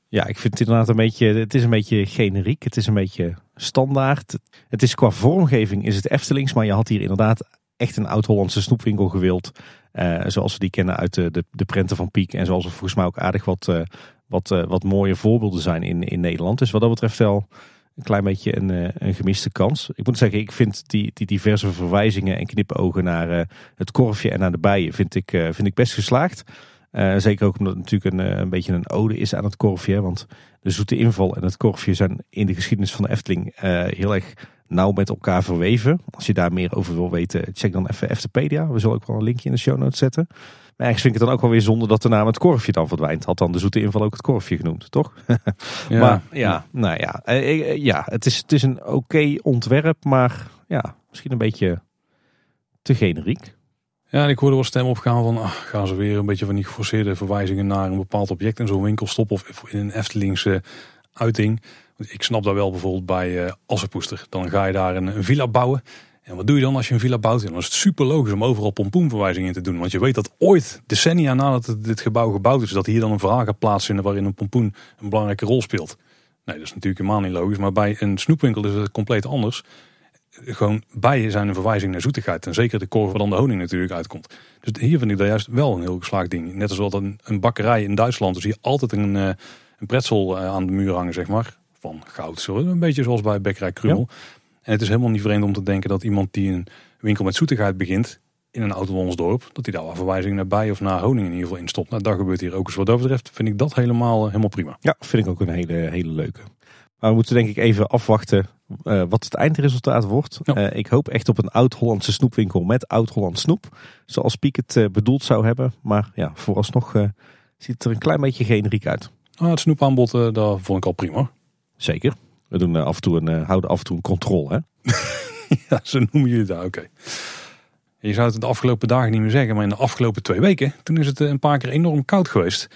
Ja, ik vind het inderdaad een beetje, het is een beetje generiek. Het is een beetje standaard. Het is qua vormgeving is het Eftelings, maar je had hier inderdaad echt een oud-Hollandse snoepwinkel gewild. Uh, zoals we die kennen uit de, de, de, prenten van Piek. En zoals er volgens mij ook aardig wat, uh, wat, uh, wat mooie voorbeelden zijn in, in Nederland. Dus wat dat betreft wel een klein beetje een, een gemiste kans. Ik moet zeggen, ik vind die, die diverse verwijzingen en knipogen naar het korfje en naar de bijen vind ik, vind ik best geslaagd. zeker ook omdat het natuurlijk een, een beetje een ode is aan het korfje. Want de zoete inval en het korfje zijn in de geschiedenis van de Efteling heel erg nauw met elkaar verweven. Als je daar meer over wil weten, check dan even Eftepedia. We zullen ook wel een linkje in de show notes zetten. Maar ergens vind ik het dan ook wel weer zonde dat de naam het korfje dan verdwijnt. Had dan de zoete inval ook het korfje genoemd, toch? Ja. maar ja, nou ja, eh, eh, ja het, is, het is een oké ontwerp, maar ja, misschien een beetje te generiek. Ja, en ik hoorde wel stem opgaan van, ach, gaan ze weer een beetje van die geforceerde verwijzingen naar een bepaald object in zo'n winkel stoppen of in een Eftelingse uiting. Ik snap dat wel bijvoorbeeld bij uh, Assenpoester. Dan ga je daar een, een, villa bouwen. En wat doe je dan als je een villa bouwt? En dan is het super logisch om overal pompoenverwijzingen in te doen. Want je weet dat ooit, decennia nadat dit gebouw gebouwd is, dat hier dan een verhaal gaat plaatsvinden waarin een pompoen een belangrijke rol speelt. Nee, dat is natuurlijk helemaal niet logisch. Maar bij een snoepwinkel is het compleet anders. Gewoon bijen zijn een verwijzing naar zoetigheid. En zeker de korf waar dan de honing natuurlijk uitkomt. Dus hier vind ik dat juist wel een heel geslaagd ding. Net als wat een, een bakkerij in Duitsland. Dus hier altijd een, eh, een pretzel eh, aan de muur hangen, zeg maar van goud. Zo, een beetje zoals bij Bekkerij Krummel. En het is helemaal niet vreemd om te denken dat iemand die een winkel met zoetigheid begint in een oud dorp, dat hij daar wel verwijzing naar bij of naar honing in ieder geval in stopt. Nou, dat gebeurt hier ook eens. Wat dat betreft vind ik dat helemaal, eh, helemaal prima. Ja, vind ik ook een hele, hele leuke. Maar we moeten denk ik even afwachten uh, wat het eindresultaat wordt. Uh, ik hoop echt op een oud-Hollandse snoepwinkel met oud-Holland snoep. Zoals Piek het uh, bedoeld zou hebben. Maar ja, vooralsnog ziet het er een klein beetje generiek uit. Ah, het snoepaanbod, daar vond ik al prima. Zeker. We doen eh, af en toe een, eh, houden af en toe een controle. Hè? ja, zo noemen jullie dat. Oké. Je zou het de afgelopen dagen niet meer zeggen, maar in de afgelopen twee weken, toen is het eh, een paar keer enorm koud geweest.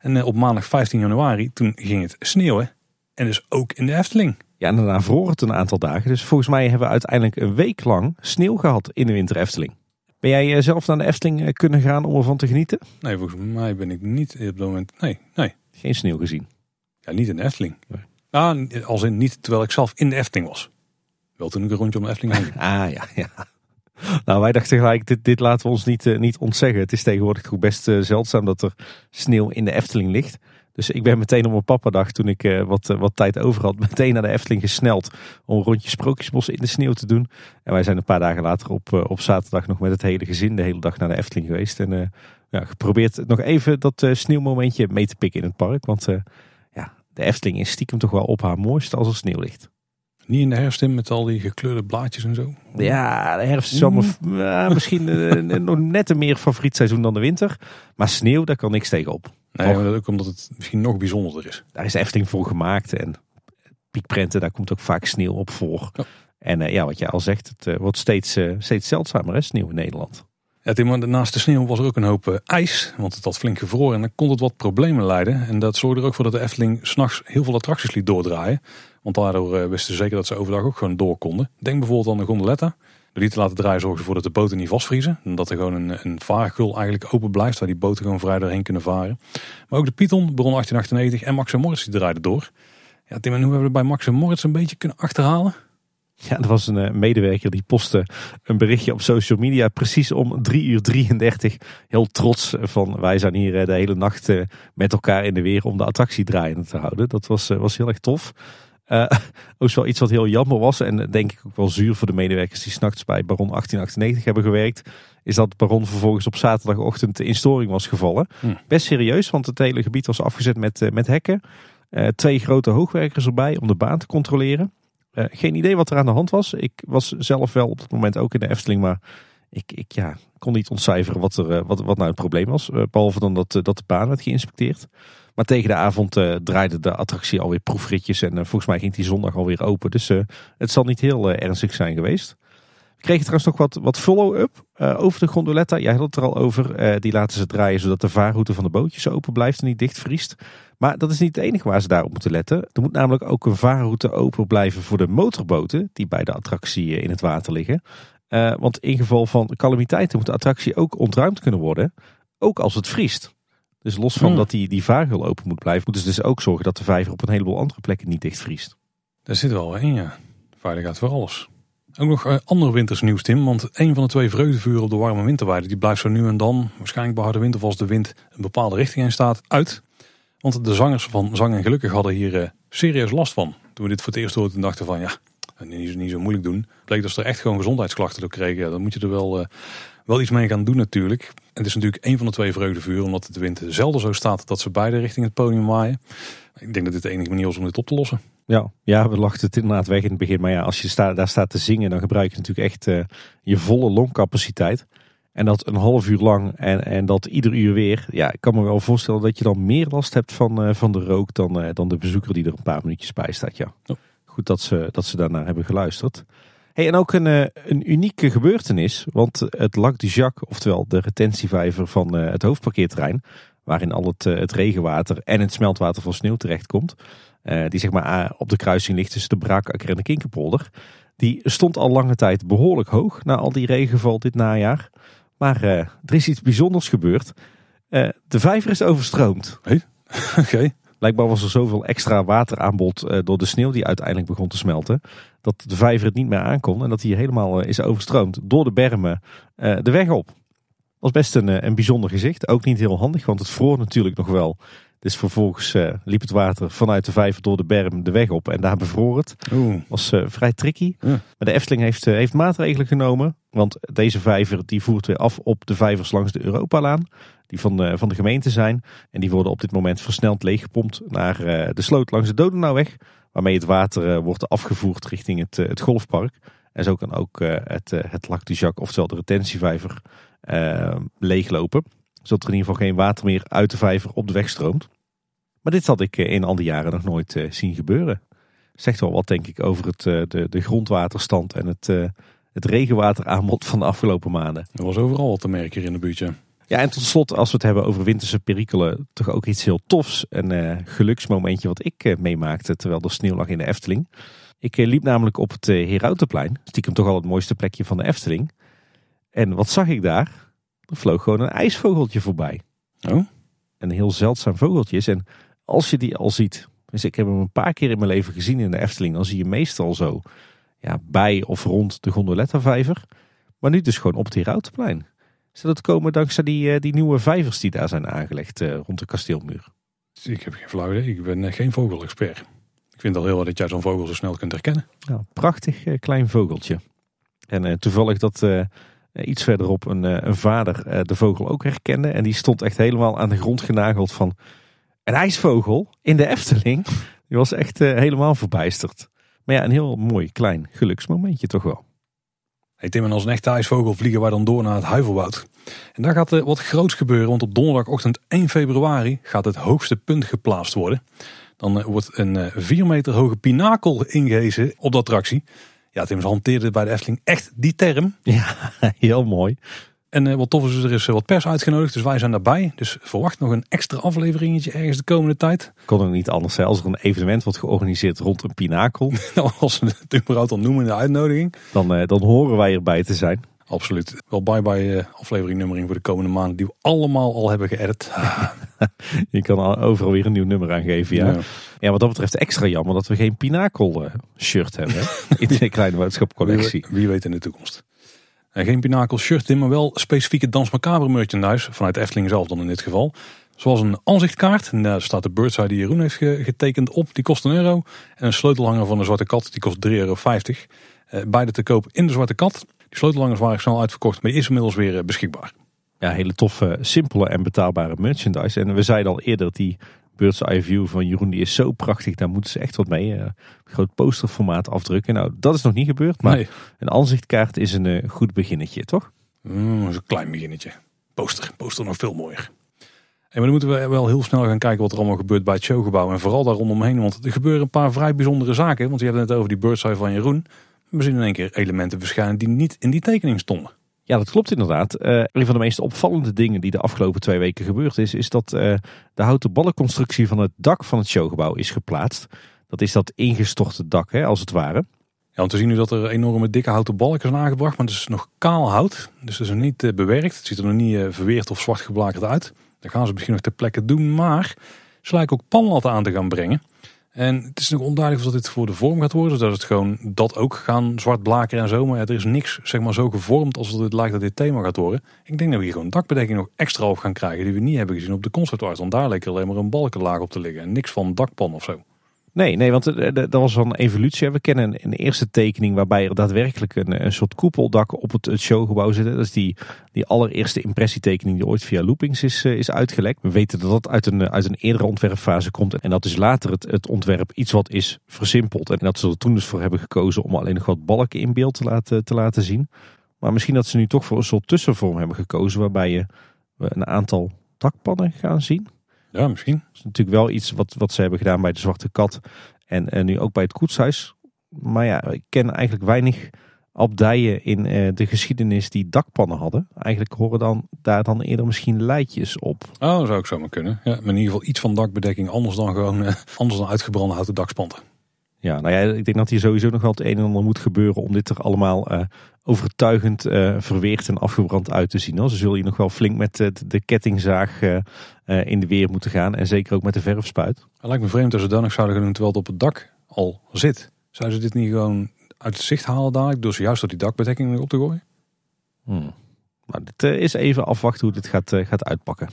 En op maandag 15 januari, toen ging het sneeuwen. En dus ook in de Efteling. Ja, en daarna vroor het een aantal dagen. Dus volgens mij hebben we uiteindelijk een week lang sneeuw gehad in de winter Efteling. Ben jij zelf naar de Efteling kunnen gaan om ervan te genieten? Nee, volgens mij ben ik niet op het moment. Nee, nee. Geen sneeuw gezien? Ja, niet in de Efteling. Nee. Nou, als in niet terwijl ik zelf in de Efteling was. Wel toen ik een rondje om de Efteling heen. ah ja, ja. Nou, wij dachten gelijk, dit, dit laten we ons niet, uh, niet ontzeggen. Het is tegenwoordig toch best uh, zeldzaam dat er sneeuw in de Efteling ligt. Dus ik ben meteen op mijn papadag, toen ik uh, wat, wat tijd over had, meteen naar de Efteling gesneld. Om een rondje Sprookjesbos in de sneeuw te doen. En wij zijn een paar dagen later op, op zaterdag nog met het hele gezin de hele dag naar de Efteling geweest. En ja, geprobeerd nog even dat sneeuwmomentje mee te pikken in het park. Want de Efteling is stiekem toch wel op haar mooiste als er sneeuw ligt. Niet in de herfst in met al die gekleurde blaadjes en zo? Ja, de herfst is uh, misschien uh, nog net een meer favoriet seizoen dan de winter. Maar sneeuw, daar kan niks tegen op. Nee, maar ook omdat het misschien nog bijzonderder is. Daar is de Efteling voor gemaakt. En piekprenten, daar komt ook vaak sneeuw op voor. En uh, ja, wat jij al zegt, het wordt steeds, steeds zeldzamer, hè, sneeuw in Nederland. Ja, naast de sneeuw was er ook een hoop eh, ijs, want het had flink gevroren en dan kon het wat problemen leiden. En dat zorgde er ook voor dat de Efteling s'nachts heel veel attracties liet doordraaien. Want daardoor eh, wisten ze zeker dat ze overdag ook gewoon door konden. Denk bijvoorbeeld aan de gondoletta. Door die te laten draaien zorgen ze ervoor dat de boten niet vastvriezen. En dat er gewoon een, een vaargul eigenlijk open blijft, waar die boten gewoon vrij doorheen kunnen varen. Maar ook de Python, Bron 1898 en Max Moritz die draaiden door. Ja Tim, en hoe hebben we bij Max Moritz een beetje kunnen achterhalen? Ja, er was een medewerker die postte een berichtje op social media precies om 3 uur 33. Heel trots van wij zijn hier de hele nacht met elkaar in de weer om de attractie draaiende te houden. Dat was, was heel erg tof. Uh, ook wel iets wat heel jammer was en denk ik ook wel zuur voor de medewerkers die s'nachts bij Baron 1898 hebben gewerkt. Is dat Baron vervolgens op zaterdagochtend in storing was gevallen. Hm. Best serieus, want het hele gebied was afgezet met, met hekken. Uh, twee grote hoogwerkers erbij om de baan te controleren. Geen idee wat er aan de hand was. Ik was zelf wel op dat moment ook in de Efteling, maar ik, ik ja, kon niet ontcijferen wat, er, wat, wat nou het probleem was. behalve dan dat, dat de baan werd geïnspecteerd. Maar tegen de avond uh, draaide de attractie alweer proefritjes. En volgens mij ging die zondag alweer open. Dus het zal niet heel ernstig zijn geweest. Kregen trouwens nog wat, wat follow-up over de gondoletta. Jij had het er al over. die laten ze draaien zodat de vaarroute van de bootjes open blijft en niet dichtvriest. Maar dat is niet het enige waar ze daarop moeten letten. Er moet namelijk ook een vaarroute open blijven voor de motorboten die bij de attractie in het water liggen. want in geval van calamiteiten moet de attractie ook ontruimd kunnen worden. Ook als het vriest. Dus los van hmm. dat die, die vaargul open moet blijven, moeten ze dus ook zorgen dat de vijver op een heleboel andere plekken niet dichtvriest. Daar zit wel in, ja. Veiligheid voor alles. Ook nog uh, ander wintersnieuws, Tim. Want een van de twee vreugdevuren op de warme winterweide... die blijft zo nu en dan, waarschijnlijk bij harde winter... als de wind een bepaalde richting in staat, uit. Want de zangers van Zang en Gelukkig hadden hier uh, serieus last van. Toen we dit voor het eerst hoorden, dachten van... ja, niet, niet zo moeilijk doen. Bleek dat ze er echt gewoon gezondheidsklachten door kregen. Dan moet je er wel... Uh, wel iets mee gaan doen natuurlijk. Het is natuurlijk een van de twee vreugdevuren, omdat de wind zelden zo staat dat ze beide richting het podium waaien. Ik denk dat dit de enige manier is om dit op te lossen. Ja, ja we lachten het inderdaad weg in het begin. Maar ja, als je daar staat te zingen, dan gebruik je natuurlijk echt uh, je volle longcapaciteit. En dat een half uur lang en, en dat ieder uur weer. Ja, ik kan me wel voorstellen dat je dan meer last hebt van, uh, van de rook dan, uh, dan de bezoeker die er een paar minuutjes bij staat. Ja. Oh. Goed dat ze, dat ze daarnaar hebben geluisterd. Hey, en ook een, eh, een unieke gebeurtenis, want het Lac du Jacques, oftewel de retentievijver van eh, het hoofdparkeerterrein, waarin al het, eh, het regenwater en het smeltwater van sneeuw terechtkomt, die zeg maar op de kruising ligt tussen de Braakakker en de Kinkerpolder, die stond al lange tijd behoorlijk hoog na al die regenval dit najaar. Maar er is iets bijzonders gebeurd. de vijver is overstroomd. Hey? Oké. Blijkbaar was er zoveel extra wateraanbod uh, door de sneeuw die uiteindelijk begon te smelten. Dat de vijver het niet meer aankon. En dat hij helemaal is overstroomd door de bermen de weg op. Was best een, een bijzonder gezicht. Ook niet heel handig, want het vroor natuurlijk nog wel. Dus vervolgens liep het water vanuit de vijver door de berm de weg op. En daar bevroor het. Oeh. Was vrij tricky. Maar de Efteling heeft, heeft maatregelen genomen. Want deze vijver die voert weer af op de vijvers langs de Europalaan die van de, van de gemeente zijn. En die worden op dit moment versneld leeggepompt naar eh, de sloot langs de Dodenauweg. Waarmee het water eh, wordt afgevoerd richting het, eh, het golfpark. En zo kan ook het, het Lac du Jacques, oftewel de retentievijver, leeglopen. Zodat er in ieder geval geen water meer uit de vijver op de weg stroomt. Maar dit had ik in al die jaren nog nooit zien gebeuren. Zegt wel wat denk ik over het, de, de grondwaterstand en het, het regenwateraanbod van de afgelopen maanden. Er was overal wat te merken hier in de buurtje. Ja, en tot slot, als we het hebben over winterse perikelen, toch ook iets heel tofs. Een uh, geluksmomentje wat ik uh, meemaakte terwijl er sneeuw lag in de Efteling. Ik uh, liep namelijk op het Herautenplein, stiekem toch al het mooiste plekje van de Efteling. En wat zag ik daar? Er vloog gewoon een ijsvogeltje voorbij. Oh? Een heel zeldzaam vogeltje. En als je die al ziet, dus ik heb hem een paar keer in mijn leven gezien in de Efteling, dan zie je meestal zo ja, bij of rond de Gondoletta-vijver. Maar nu dus gewoon op het Herautenplein. Zou dat komen dankzij die, eh, die nieuwe vijvers die daar zijn aangelegd eh, rond de kasteelmuur? Ik heb geen flauw idee. Ik ben eh, geen vogelexpert. Ik vind al heel wat dat jij zo'n vogel zo snel kunt herkennen. Ja, prachtig klein vogeltje. En toevallig dat iets verderop een, een vader de vogel ook herkende. En die stond echt helemaal aan de grond genageld van een ijsvogel in de Efteling. Die was echt helemaal verbijsterd. Maar ja, een heel mooi klein geluksmomentje toch wel. Hey Tim, en als een echte ijsvogel vliegen wij dan door naar het Huivelwoud. En daar gaat er wat groots gebeuren, want op donderdagochtend 1 februari gaat het hoogste punt geplaatst worden. Dan eh, wordt een 4 eh, meter hoge pinakel ingehezen op de attractie. Ja, Tim, ze hanteerde bij de Efteling echt die term. Ja, heel mooi. En uh, wat tof is, er is wat pers uitgenodigd, dus wij zijn daarbij. Dus verwacht nog een extra afleveringetje ergens de komende tijd. Kon er niet anders zijn als er een evenement wordt georganiseerd rond een pinakel. Nou, als we het überhaupt al noemen in de uitnodiging. Dan, uh, dan horen wij erbij te zijn. Absoluut. Wel bye bye uh, aflevering nummering voor de komende maanden die we allemaal al hebben geëdit. je kan al overal weer een nieuw nummer aangeven. Ja. Ja. Ja. wat dat betreft extra jammer dat we geen Pinakel eh, shirt hebben. in de kleine boodschapcollectie. Wie, wie weet in de toekomst. En geen Pinakel shirt in, maar wel specifieke Dans Macabre merchandise. Vanuit Efteling zelf dan in dit geval. Zoals een aanzichtkaart. En daar staat de Birds Eye die Jeroen heeft ge- getekend op. Die kost een euro. En een sleutelhanger van de Zwarte Kat. Die kost 3,50 euro. Eh, beide te koop in de Zwarte Kat. Die sleutelhangers waren snel uitverkocht. Maar die is inmiddels weer eh, beschikbaar. Ja, hele toffe, simpele en betaalbare merchandise. En we zeiden al eerder dat die Bird's Eye View van Jeroen, die is zo prachtig. Daar moeten ze echt wat mee. eh, groot posterformaat afdrukken. Nou, dat is nog niet gebeurd. Maar Nee, een aanzichtkaart is een eh, goed beginnetje, toch? mm, dat is een klein beginnetje. Poster. Poster nog veel mooier. En dan moeten we wel heel snel gaan kijken wat er allemaal gebeurt bij het showgebouw. En vooral daar rondomheen. Want er gebeuren een paar vrij bijzondere zaken. Want je hebt het net over die Birds Eye van Jeroen. We zien in één keer elementen verschijnen die niet in die tekening stonden. Ja, dat klopt inderdaad. Eh, een van de meest opvallende dingen die de afgelopen twee weken gebeurd is, is dat eh, de houten ballenconstructie van het dak van het showgebouw is geplaatst. Dat is dat ingestorte dak, hè, als het ware. Ja, want we zien nu dat er enorme dikke houten balken zijn aangebracht. Maar het is nog kaal hout. Dus het is nog niet eh, bewerkt. Het ziet er nog niet verweerd of zwart geblakerd uit. Dat gaan ze misschien nog ter plekke doen. Maar ze lijken ook panlatten aan te gaan brengen. En het is nog onduidelijk of dat dit voor de vorm gaat worden. Dat het gewoon dat ook gaan zwart blakeren en zo. Maar er is niks zeg maar, zo gevormd als het lijkt dat dit thema gaat worden. Ik denk dat we hier gewoon dakbedekking nog extra op gaan krijgen. Die we niet hebben gezien op de concept art. Want daar leek alleen maar een balkenlaag op te liggen. En niks van dakpan of zo. Nee, nee, want eh, dat was een evolutie. We kennen een, eerste tekening waarbij er daadwerkelijk een, een soort koepeldak op het, showgebouw zit. Dat is die, die allereerste impressietekening die ooit via Loopings is, eh, is uitgelekt. We weten dat dat uit een, eh, uit een eerdere ontwerpfase komt. En dat is later het, het ontwerp iets wat is versimpeld. En dat ze er toen dus voor hebben gekozen om alleen nog wat balken in beeld te laten, te laten zien. Maar misschien dat ze nu toch voor een soort tussenvorm hebben gekozen waarbij je we een aantal dakpannen gaan zien. Ja, misschien. Dat is natuurlijk wel iets wat, wat ze hebben gedaan bij de Zwarte Kat. En, en nu ook bij het Koetshuis. Maar ja, ik ken eigenlijk weinig abdijen in eh, de geschiedenis die dakpannen hadden. Eigenlijk horen dan daar dan eerder misschien leidjes op. Oh, dat zou ik zomaar kunnen. Ja, maar in ieder geval iets van dakbedekking. Anders dan gewoon eh, anders dan uitgebrande houten dakspanten. Ja, nou ja, ik denk dat hier sowieso nog wel het een en ander moet gebeuren om dit er allemaal eh, overtuigend eh, verweerd en afgebrand uit te zien. hoor. Ze zullen hier nog wel flink met eh, de kettingzaag eh, in de weer moeten gaan. En zeker ook met de verfspuit. Het lijkt me vreemd als ze dat nog zouden gaan doen terwijl het op het dak al zit. Zouden ze dit niet gewoon uit het zicht halen dadelijk door ze juist op die dakbedekking nog op te gooien? Hmm. Maar dit is even afwachten hoe dit gaat, gaat uitpakken.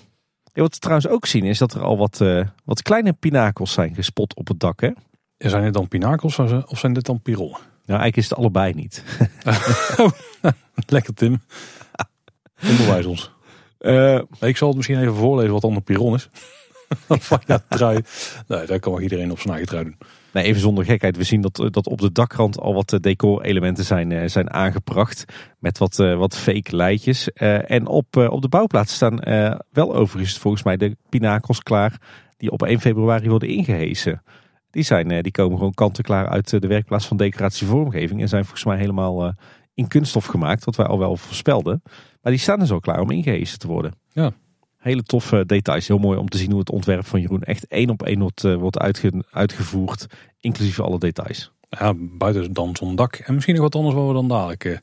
Ja, wat we trouwens ook zien is dat er al wat, wat kleine pinakels zijn gespot op het dak. Hè? Zijn dit dan pinakels of zijn dit dan pirollen? Nou, eigenlijk is het allebei niet. Lekker Tim. Onderwijs ons. Eh, Ik zal het misschien even voorlezen wat dan een piron is. Van ja, trui. Nee, daar kan wel iedereen op zijn eigen trui doen. nee, even zonder gekheid. We zien dat, eh, dat op de dakrand al wat eh, decorelementen zijn, eh, zijn aangebracht. Met wat, eh, wat fake leidjes. Eh, en op, op de bouwplaats staan eh, wel overigens volgens mij de pinakels klaar. Die op 1 februari worden ingehesen. Die, zijn, eh, die komen gewoon kant-en-klaar uit eh, de werkplaats van decoratie vormgeving. En zijn volgens mij helemaal eh, in kunststof gemaakt. Wat wij al wel voorspelden. Maar die staan dus al klaar om ingehesen te worden. Ja. Hele toffe details. Heel mooi om te zien hoe het ontwerp van Jeroen echt één op één wordt, wordt uitge- uitgevoerd. Inclusief alle details. Ja, buiten dan zo'n dak. En misschien nog wat anders wat we dan dadelijk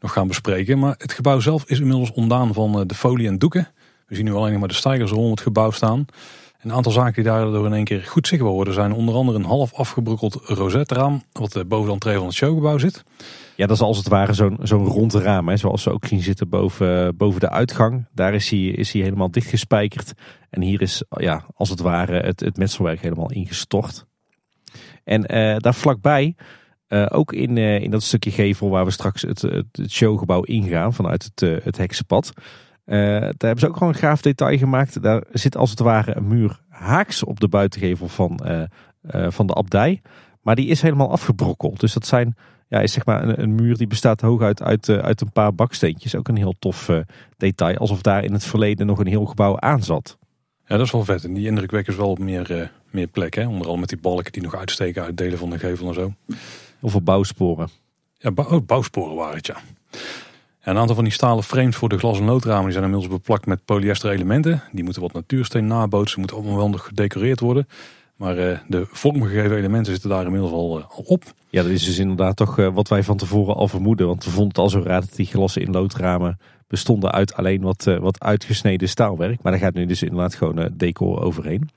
nog gaan bespreken. Maar het gebouw zelf is inmiddels ontdaan van de folie en doeken. We zien nu alleen nog maar de stijgers rond het gebouw staan. Een aantal zaken die daardoor in één keer goed zichtbaar worden zijn onder andere een half afgebrokkeld rosetraam. Wat eh, boven de entree van het showgebouw zit. Ja, dat is als het ware zo'n zo'n rond raam. Hè, zoals we ook zien zitten boven, boven de uitgang. Daar is hij, is hij helemaal dichtgespijkerd. En hier is ja, als het ware het, het metselwerk helemaal ingestort. En eh, daar vlakbij, eh, ook in, eh, in dat stukje gevel waar we straks het, het, showgebouw ingaan vanuit het, eh, het heksenpad. Eh, daar hebben ze ook gewoon een gaaf detail gemaakt. Daar zit als het ware een muur haaks op de buitengevel van, eh, eh, van de abdij. Maar die is helemaal afgebrokkeld. Dus dat zijn ja, is zeg maar een, een muur die bestaat hooguit uit, uit een paar baksteentjes. Ook een heel tof detail. Alsof daar in het verleden nog een heel gebouw aan zat. Ja, dat is wel vet. En die indrukwekkers wel op meer, eh, meer plek. Hè? Onder andere met die balken die nog uitsteken uit delen van de gevel en zo. Of op bouwsporen. Ja, bou- oh, bouwsporen waren het, ja. Een aantal van die stalen frames voor de glas- en loodramen zijn inmiddels beplakt met polyester elementen. Die moeten wat natuursteen nabootsen, moeten allemaal wel nog gedecoreerd worden. Maar eh, de vormgegeven elementen zitten daar inmiddels al, eh, al op. Ja, dat is dus inderdaad toch eh, wat wij van tevoren al vermoeden. Want we vonden het al zo raar dat die glassen in loodramen bestonden uit alleen wat, wat uitgesneden staalwerk. Maar daar gaat nu dus inderdaad gewoon decor overheen.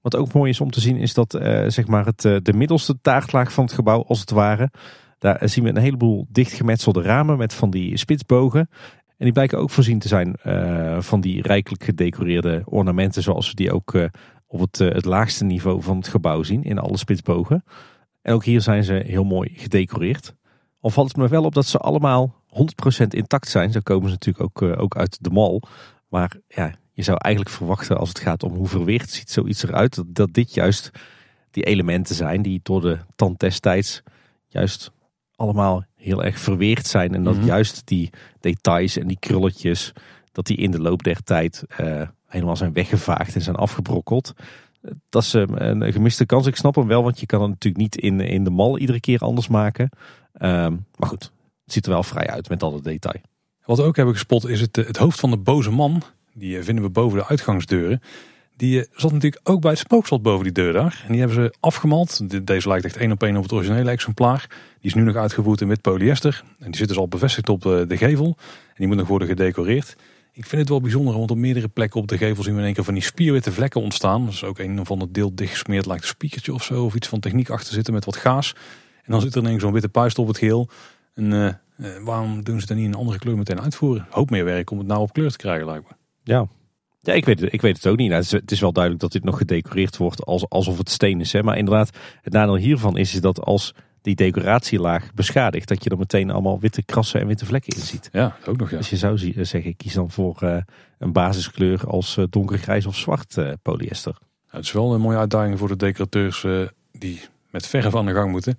Wat ook mooi is om te zien is dat zeg maar het, de middelste taartlaag van het gebouw als het ware... Daar zien we een heleboel dichtgemetselde ramen met van die spitsbogen. En die blijken ook voorzien te zijn van die rijkelijk gedecoreerde ornamenten zoals we die ook op het, het laagste niveau van het gebouw zien in alle spitsbogen. En ook hier zijn ze heel mooi gedecoreerd. Al valt het me wel op dat ze allemaal 100% intact zijn. Zo komen ze natuurlijk ook, eh, ook uit de mal. Maar ja, je zou eigenlijk verwachten als het gaat om hoe verweerd ziet zoiets eruit. Dat, dat dit juist die elementen zijn die door de tand destijds juist allemaal heel erg verweerd zijn. En dat mhm. juist die details en die krulletjes, dat die in de loop der tijd uh, helemaal zijn weggevaagd en zijn afgebrokkeld dat is ehm, een gemiste kans. Ik snap hem wel, want je kan het natuurlijk niet in, in de mal iedere keer anders maken. Ehm, maar goed, het ziet er wel vrij uit met al het detail. Wat we ook hebben gespot is het, het hoofd van de boze man. Die eh, vinden we boven de uitgangsdeuren. Die eh, zat natuurlijk ook bij het spookslot boven die deur daar. En die hebben ze afgemald. Deze lijkt echt één op één op het originele exemplaar. Die is nu nog uitgevoerd in wit polyester. En die zit dus al bevestigd op de, de gevel. En die moet nog worden gedecoreerd. Ik vind het wel bijzonder, want op meerdere plekken op de gevel zien we in één keer van die spierwitte vlekken ontstaan. Dat is ook een of ander deel dichtgesmeerd, lijkt een spiekertje of zo, of iets van techniek achter zitten met wat gaas. En dan zit er ineens zo'n witte puist op het geel. En uh, waarom doen ze het niet een andere kleur meteen uitvoeren? Hoop meer werk om het nou op kleur te krijgen, lijkt me. Ja, ja, ik weet het, ik weet het ook niet. Nou, het, is, wel duidelijk dat dit nog gedecoreerd wordt als, alsof het steen is. Hè? Maar inderdaad, het nadeel hiervan is, is dat als die decoratielaag beschadigt, dat je er meteen allemaal witte krassen en witte vlekken in ziet. Ja, ook nog ja. Dus je zou zeggen, kies dan voor uh, een basiskleur als uh, donkergrijs of zwart uh, polyester. het is wel een mooie uitdaging voor de decorateurs die met verf aan de gang moeten.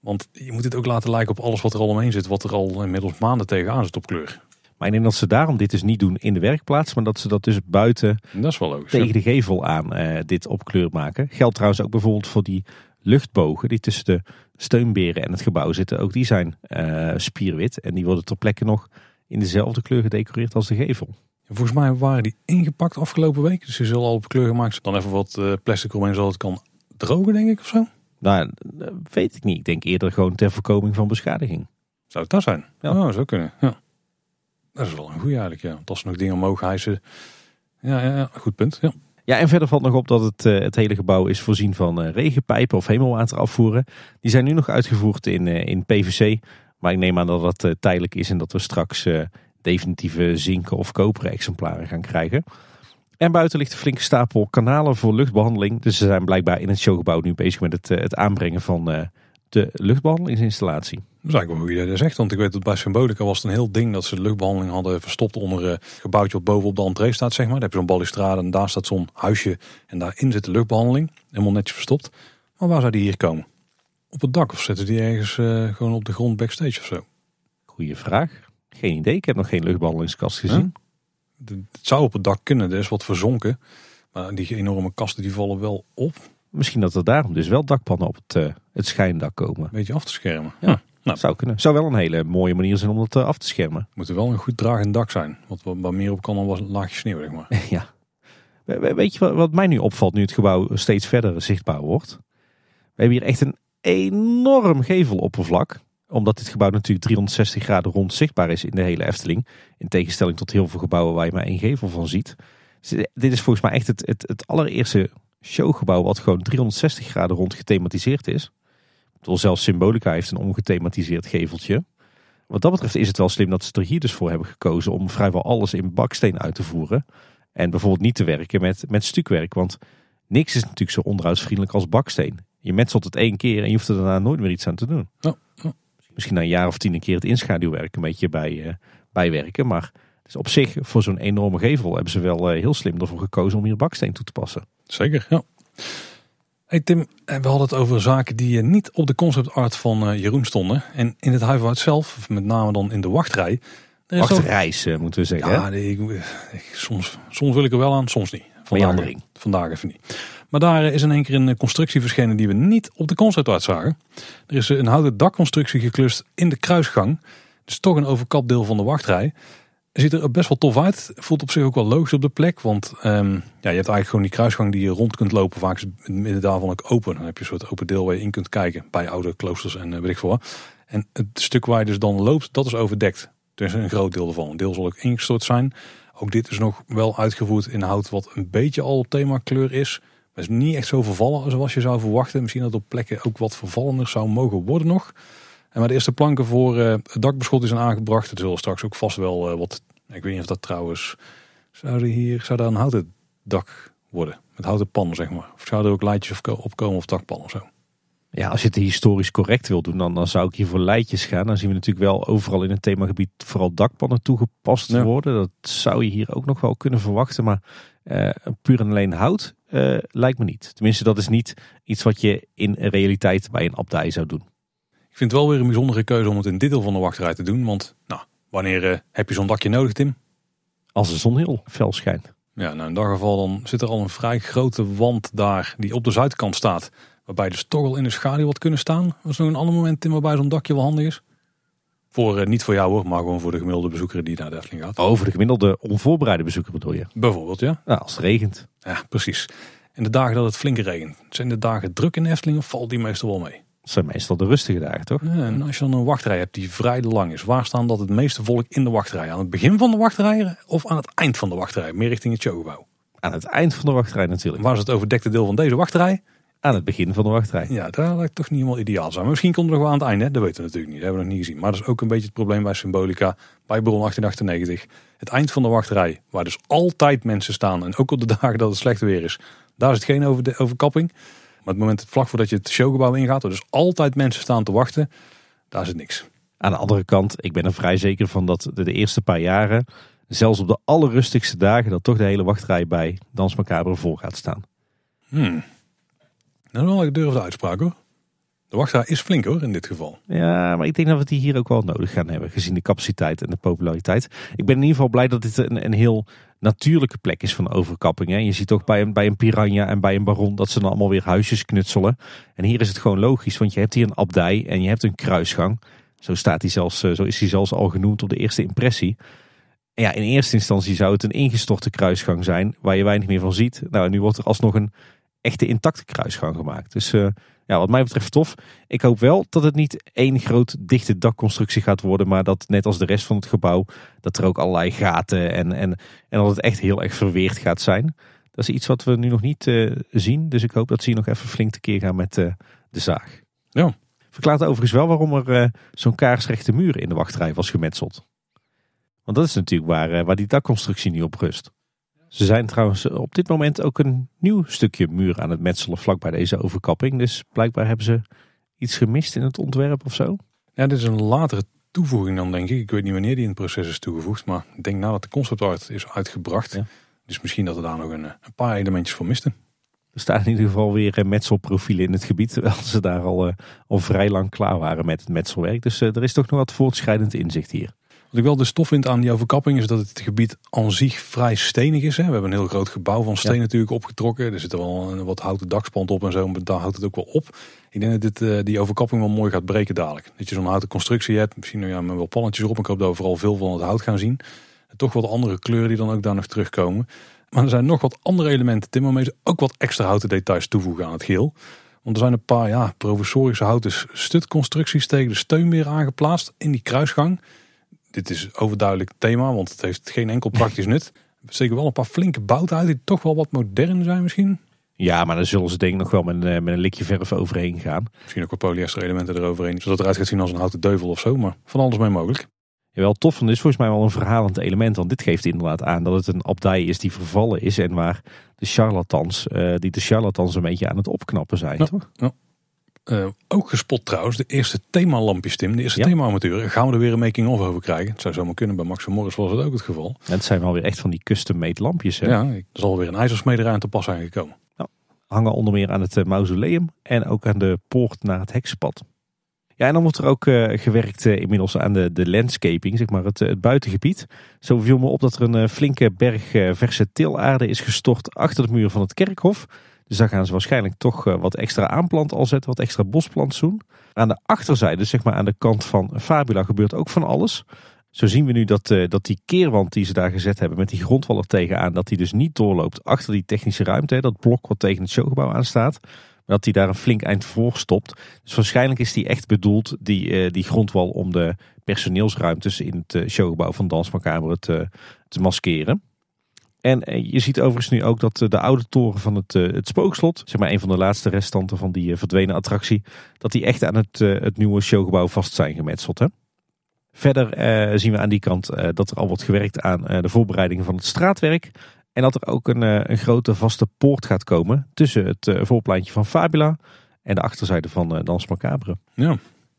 Want je moet het ook laten lijken op alles wat er al omheen zit, wat er al inmiddels maanden tegenaan zit op kleur. Maar ik denk dat ze daarom dit dus niet doen in de werkplaats, maar dat ze dat dus buiten dat is wel logisch, tegen de gevel aan dit op kleur maken. Geldt trouwens ook bijvoorbeeld voor die luchtbogen die tussen de steunberen en het gebouw zitten. Ook die zijn uh, spierwit en die worden ter plekke nog in dezelfde kleur gedecoreerd als de gevel. Volgens mij waren die ingepakt afgelopen week. Dus ze zullen al op kleur gemaakt. Dan even wat uh, plastic omheen zodat het kan drogen, denk ik, of zo? Nou, weet ik niet. Ik denk eerder gewoon ter voorkoming van beschadiging. Zou het dat zijn? Ja. Oh, zou kunnen. Ja. Dat is wel een goede eigenlijk, ja. Als ze nog dingen omhoog hijsen... Ja, ja, ja, goed punt, ja. Ja, en verder valt nog op dat het, uh, het hele gebouw is voorzien van uh, regenpijpen of hemelwaterafvoeren. Die zijn nu nog uitgevoerd in, uh, in PVC. Maar ik neem aan dat dat tijdelijk is en dat we straks definitieve zinken of koperen exemplaren gaan krijgen. En buiten ligt een flinke stapel kanalen voor luchtbehandeling. Dus ze zijn blijkbaar in het showgebouw nu bezig met het, het aanbrengen van de luchtbehandelingsinstallatie. Dat is eigenlijk wel hoe je dat zegt. Want ik weet dat bij Symbolica was het een heel ding dat ze de luchtbehandeling hadden verstopt onder een gebouwtje wat boven op de entree staat. Zeg maar. Daar heb je zo'n balustrade en daar staat zo'n huisje. En daarin zit de luchtbehandeling. Helemaal netjes verstopt. Maar waar zou die hier komen? Op het dak of zetten die ergens uh, gewoon op de grond backstage of zo? Goeie vraag. Geen idee. Ik heb nog geen luchtbehandelingskast gezien. Het zou op het dak kunnen. Er is wat verzonken. Maar die enorme kasten die vallen wel op. Misschien dat er daarom dus wel dakpannen op het, uh, het schijndak komen. Een beetje af te schermen. Ja, Nou. zou kunnen. Zou wel een hele mooie manier zijn om dat uh, af te schermen. Moet er wel een goed dragend dak zijn. Want wat meer op kan dan was een laagje sneeuw, zeg maar. ja. Weet je wat, wat mij nu opvalt nu het gebouw steeds verder zichtbaar wordt? We hebben hier echt een enorm geveloppervlak omdat dit gebouw natuurlijk 360 graden rond zichtbaar is in de hele Efteling. In tegenstelling tot heel veel gebouwen waar je maar één gevel van ziet. Dus dit is volgens mij echt het, het, het allereerste showgebouw wat gewoon 360 graden rond gethematiseerd is. Terwijl zelfs Symbolica heeft een ongethematiseerd geveltje. Wat dat betreft is het wel slim dat ze er hier dus voor hebben gekozen om vrijwel alles in baksteen uit te voeren. En bijvoorbeeld niet te werken met, met stukwerk. Want niks is natuurlijk zo onderhoudsvriendelijk als baksteen. Je metselt het één keer en je hoeft er daarna nooit meer iets aan te doen. Misschien na een jaar of tien een keer het inschaduwwerk een beetje bij, uh, bijwerken. Maar dus op zich, voor zo'n enorme gevel, hebben ze wel uh, heel slim ervoor gekozen om hier baksteen toe te passen. Zeker, ja. Hey Tim, eh, we hadden het over zaken die eh, niet op de concept art van eh, Jeroen stonden. En in het Huiverwoud zelf, met name dan in de wachtrij. Wachtreis moeten we zeggen. Ja, ik, soms, soms wil ik er wel aan, soms niet. Vandaag, vandaag even niet. Maar daar is in één keer een constructie verschenen die we niet op de concept art zagen. Er is een houten dakconstructie geklust in de kruisgang. Dus toch een overkapdeel van de wachtrij ziet er best wel tof uit. Voelt op zich ook wel logisch op de plek. Want um, ja, je hebt eigenlijk gewoon die kruisgang die je rond kunt lopen. Vaak is het midden daarvan ook open. Dan heb je een soort open deel waar je in kunt kijken. Bij oude kloosters en uh, weet ik veel En het stuk waar je dus dan loopt, dat is overdekt. Dus een groot deel ervan. Een deel zal ook ingestort zijn. Ook dit is nog wel uitgevoerd in hout wat een beetje al thema kleur is. Maar is niet echt zo vervallen zoals je zou verwachten. Misschien dat op plekken ook wat vervallender zou mogen worden nog. En maar de eerste planken voor uh, het dakbeschot zijn aangebracht. Het zullen straks ook vast wel uh, wat... Ik weet niet of dat trouwens... Zou, hier, zou daar een houten dak worden? Met houten pannen zeg maar. Of zouden er ook leidjes opkomen of dakpannen of zo? Ja, als je het historisch correct wil doen, dan, dan zou ik hier voor leidjes gaan. Dan zien we natuurlijk wel overal in het themagebied vooral dakpannen toegepast worden. Dat zou je hier ook nog wel kunnen verwachten. Maar uh, puur en alleen hout uh, lijkt me niet. Tenminste, dat is niet iets wat je in realiteit bij een abdij zou doen. Ik vind het wel weer een bijzondere keuze om het in dit deel van de wachtrij te doen. Want nou, wanneer uh, heb je zo'n dakje nodig, Tim? Als de zon heel fel schijnt. Ja, nou in dat geval dan zit er al een vrij grote wand daar die op de zuidkant staat. Waarbij de toch in de schaduw wat kunnen staan. Dat is nog een ander moment Tim waarbij zo'n dakje wel handig is. Voor, uh, niet voor jou hoor, maar gewoon voor de gemiddelde bezoeker die naar de Efteling gaat. Voor de gemiddelde onvoorbereide bezoeker bedoel je? Bijvoorbeeld, ja. Nou, als het regent. Ja, precies. En de dagen dat het flink regent. Zijn de dagen druk in de Efteling of valt die meestal wel mee? Dat zijn meestal de rustige dagen, toch? Ja, en als je dan een wachtrij hebt die vrij lang is. Waar staan dat het meeste volk in de wachtrij? Aan het begin van de wachtrij of aan het eind van de wachtrij? Meer richting het showgebouw? Aan het eind van de wachtrij natuurlijk. Waar is het overdekte deel van deze wachtrij? Aan het begin van de wachtrij. Ja, dat lijkt toch niet helemaal ideaal zijn. Maar misschien komt er nog wel aan het einde. Dat weten we natuurlijk niet. Dat hebben we nog niet gezien. Maar dat is ook een beetje het probleem bij Symbolica. Bij Bron 1898. Het eind van de wachtrij. Waar dus altijd mensen staan. En ook op de dagen dat het slecht weer is. Daar is het geen overkapping. Maar het moment vlak voordat je het showgebouw ingaat. Waar dus altijd mensen staan te wachten. Daar is het niks. Aan de andere kant. Ik ben er vrij zeker van dat de, de eerste paar jaren. Zelfs op de allerrustigste dagen. Dat toch de hele wachtrij bij Dans Macabre vol gaat staan. Hmm. Nou, wel een durfde uitspraak hoor. De wachtrij is flink hoor in dit geval. Ja, maar ik denk dat we die hier ook wel nodig gaan hebben. Gezien de capaciteit en de populariteit. Ik ben in ieder geval blij dat dit een, een heel natuurlijke plek is van overkapping. Hè. Je ziet ook bij een, bij een piranha en bij een baron dat ze dan allemaal weer huisjes knutselen. En hier is het gewoon logisch, want je hebt hier een abdij en je hebt een kruisgang. Zo, staat hij zelfs, zo is hij zelfs al genoemd op de eerste impressie. En ja, in eerste instantie zou het een ingestorte kruisgang zijn waar je weinig meer van ziet. Nou, nu wordt er alsnog een echte intacte kruisgang gemaakt. Dus uh, ja, wat mij betreft tof. Ik hoop wel dat het niet één groot dichte dakconstructie gaat worden. Maar dat net als de rest van het gebouw, dat er ook allerlei gaten en, en, en dat het echt heel erg verweerd gaat zijn. Dat is iets wat we nu nog niet uh, zien. Dus ik hoop dat ze hier nog even flink tekeer gaan met uh, de zaag. Ja. Verklaart overigens wel waarom er zo'n kaarsrechte muur in de wachtrij was gemetseld. Want dat is natuurlijk waar, waar die dakconstructie nu op rust. Ze zijn trouwens op dit moment ook een nieuw stukje muur aan het metselen vlakbij deze overkapping. Dus blijkbaar hebben ze iets gemist in het ontwerp of zo. Ja, dit is een latere toevoeging dan denk ik. Ik weet niet wanneer die in het proces is toegevoegd. Maar ik denk nadat de concept art is uitgebracht. Dus misschien dat er daar nog een, een, paar elementjes voor misten. Er staan in ieder geval weer eh, metselprofielen in het gebied. Terwijl ze daar al, uh, al vrij lang klaar waren met het metselwerk. Dus er is toch nog wat voortschrijdend inzicht hier. Wat ik wel de stof vind aan die overkapping is dat het gebied aan zich vrij stenig is. Hè. We hebben een heel groot gebouw van steen natuurlijk opgetrokken. Er zit er wel een wat houten dakspand op en zo, maar daar houdt het ook wel op. Ik denk dat dit, uh, die overkapping wel mooi gaat breken dadelijk. Dat je zo'n houten constructie hebt, misschien ja, met wel pannetjes op. Ik hoop dat we vooral veel van het hout gaan zien. En toch wat andere kleuren die dan ook daar nog terugkomen. Maar er zijn nog wat andere elementen, Tim, waarmee ze ook wat extra houten details toevoegen aan het geheel. Want er zijn een paar ja, provisorische houten stutconstructies tegen de steun weer aangeplaatst in die kruisgang dit is overduidelijk thema, want het heeft geen enkel praktisch nut. We steken wel een paar flinke bouten uit die toch wel wat modern zijn misschien. Ja, maar dan zullen ze denk ik nog wel met, een, met een likje verf overheen gaan. Misschien ook wat polyester elementen eroverheen. Zodat het eruit gaat zien als een houten deuvel of zo. Maar van alles mee mogelijk. Ja, wel tof, want dit is volgens mij wel een verhalend element. Want dit geeft inderdaad aan dat het een abdij is die vervallen is. En waar de charlatans, uh, die de charlatans een beetje aan het opknappen zijn. Ja, toch? Ja. Uh, ook gespot trouwens, de eerste themalampjes Tim, de eerste ja. thema-armaturen. Gaan we er weer een making-of over krijgen? Het zou zomaar kunnen, bij Max Morris was het ook het geval. En het zijn wel weer echt van die custom-made lampjes. Hè? Ja, er zal weer een ijzersmederij aan te pas zijn gekomen. Nou, hangen onder meer aan het uh, mausoleum en ook aan de poort naar het heksenpad. Ja, en dan wordt er ook uh, gewerkt inmiddels aan de, de landscaping, zeg maar het, het buitengebied. Zo viel me op dat er een flinke berg verse tilaarde is gestort achter de muur van het kerkhof. Dus daar gaan ze waarschijnlijk toch eh, wat extra aanplant al zetten, wat extra bosplantsoen. Aan de achterzijde, zeg maar aan de kant van Fabula, gebeurt ook van alles. Zo zien we nu dat, uh, dat die keerwand die ze daar gezet hebben met die grondwal er tegenaan, dat die dus niet doorloopt achter die technische ruimte. dat blok wat tegen het showgebouw aan staat. Maar dat hij daar een flink eind voor stopt. Dus waarschijnlijk is die echt bedoeld, die, uh, die grondwal, om de personeelsruimtes in het showgebouw van Dans Macabre te maskeren. En je ziet overigens nu ook dat de oude toren van het, het spookslot, zeg maar een van de laatste restanten van die verdwenen attractie, dat die echt aan het, het nieuwe showgebouw vast zijn gemetseld. Hè? Verder uh, zien we aan die kant uh, dat er al wordt gewerkt aan uh, de voorbereidingen van het straatwerk. En dat er ook een, een grote vaste poort gaat komen tussen het voorpleintje van Fabula en de achterzijde van Dans Macabre. Ja.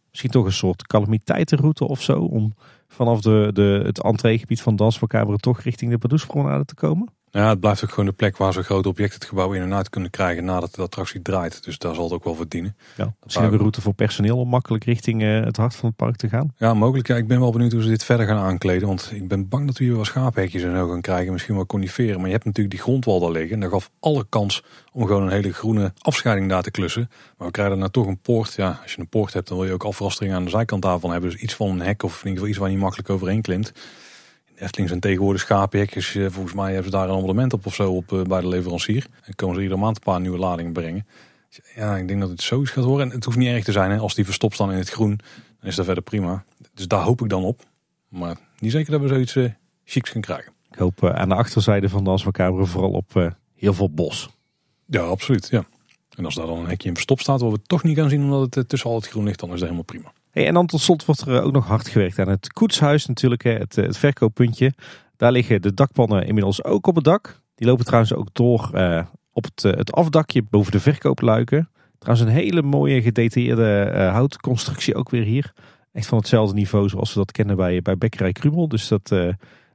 Misschien toch een soort calamiteitenroute of zo om vanaf de, de, het entreegebied van Dans Macabre toch richting de Padoespromenade te komen. Ja, het blijft ook gewoon de plek waar zo'n groot object het gebouw in en uit kunnen krijgen nadat de attractie draait. Dus daar zal het ook wel verdienen. Ja, misschien ook een route voor personeel om makkelijk richting uh, het hart van het park te gaan. Ja, mogelijk. Ja, ik ben wel benieuwd hoe ze dit verder gaan aankleden. Want ik ben bang dat we hier wel schaaphekjes en zo gaan krijgen. Misschien wel coniferen. Maar je hebt natuurlijk die grondwal daar liggen. En daar gaf alle kans om gewoon een hele groene afscheiding daar te klussen. Maar we krijgen nou toch een poort. Ja, als je een poort hebt, dan wil je ook afrastering aan de zijkant daarvan hebben. Dus iets van een hek of in ieder geval iets waar je niet makkelijk overheen klimt. Efteling zijn tegenwoordig schapenhekjes. Eh, volgens mij hebben ze daar een abonnement op of zo op eh, bij de leverancier. En komen ze iedere maand een paar nieuwe ladingen brengen. Dus ja, ik denk dat het zoiets gaat horen. En het hoeft niet erg te zijn. Hè. Als die verstopt staan in het groen, dan is dat verder prima. Dus daar hoop ik dan op. Maar niet zeker dat we zoiets uh, chics gaan krijgen. Ik hoop aan de achterzijde van de Asmacabre vooral op heel veel bos. Ja, absoluut. Ja. En als daar dan een hekje in verstopt staat, wat we toch niet gaan zien omdat het tussen al het groen ligt, dan is dat helemaal prima. Hey, en dan tot slot wordt er ook nog hard gewerkt aan het koetshuis natuurlijk, het, het verkooppuntje. Daar liggen de dakpannen inmiddels ook op het dak. Die lopen trouwens ook door uh, op het, het afdakje boven de verkoopluiken. Trouwens een hele mooie gedetailleerde uh, houtconstructie ook weer hier. Echt van hetzelfde niveau zoals we dat kennen bij, bij Bekkerij Krumel. Dus dat,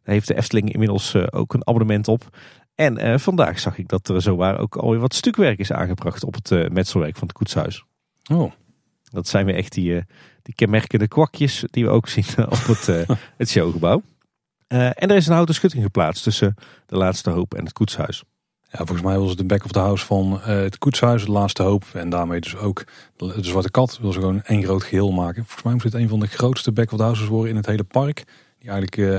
heeft de Efteling inmiddels ook een abonnement op. En vandaag zag ik dat er zowaar ook alweer wat stukwerk is aangebracht op het metselwerk van het koetshuis. Oh. Dat zijn weer echt die, die kenmerkende kwakjes die we ook zien op het, het showgebouw. Uh, en er is een houten schutting geplaatst tussen de Laatste Hoop en het Koetshuis. Ja, volgens mij was het de back of the house van uh, het Koetshuis, de Laatste Hoop. En daarmee dus ook de, de Zwarte Kat wil ze gewoon één groot geheel maken. Volgens mij moet het een van de grootste back of the houses worden in het hele park. Die eigenlijk uh,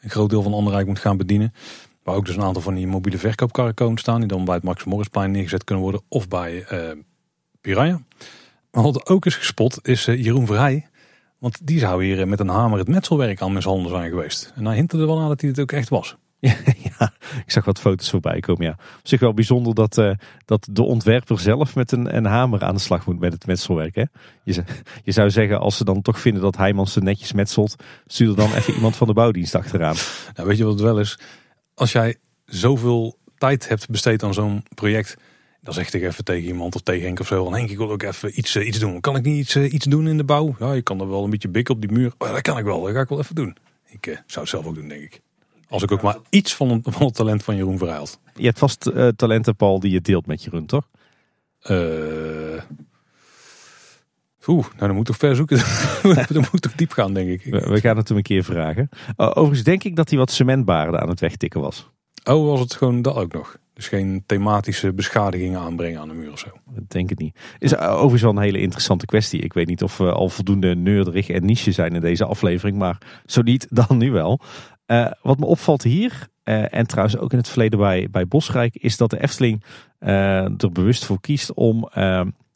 een groot deel van Anderrijk moet gaan bedienen. Waar ook dus een aantal van die mobiele verkoopkarren komen staan. Die dan bij het Max Morrisplein neergezet kunnen worden. Of bij Piranha. Wat ook is gespot is Jeroen Vrij. Want die zou hier met een hamer het metselwerk aan mishandelen zijn geweest. En hij hinterde wel aan dat hij het ook echt was. Ja, ik zag wat foto's voorbij komen. Ja. Op zich wel bijzonder dat, uh, dat de ontwerper zelf met een, een hamer aan de slag moet met het metselwerk. Hè? Je, je zou zeggen, als ze dan toch vinden dat Heijmans ze netjes metselt, stuur er dan even iemand van de bouwdienst achteraan. Nou, weet je wat het wel is? Als jij zoveel tijd hebt besteed aan zo'n project, dan zeg ik even tegen iemand of tegen Henk of zo. Henk, ik wil ook even iets, uh, iets doen. Kan ik niet iets, uh, iets doen in de bouw? Ja, je kan er wel een beetje bikken op die muur. Oh, dat kan ik wel. Dat ga ik wel even doen. Ik uh, zou het zelf ook doen, denk ik. Als ik ook maar iets van, van het talent van Jeroen verhaalt. Je hebt vast talenten, Paul, die je deelt met Jeroen, toch? Oeh, nou dan moet ik ver zoeken. dan moet toch diep gaan, denk ik. We, we gaan het hem een keer vragen. overigens denk ik dat hij wat cementbaarden aan het wegtikken was. Oh, was het gewoon dat ook nog? Dus geen thematische beschadigingen aanbrengen aan de muur of zo. Denk ik niet. Is overigens wel een hele interessante kwestie. Ik weet niet of we al voldoende neurderig en niche zijn in deze aflevering. Maar zo niet, dan nu wel. Uh, wat me opvalt hier, uh, en trouwens ook in het verleden bij, bij Bosrijk, is dat de Efteling uh, er bewust voor kiest om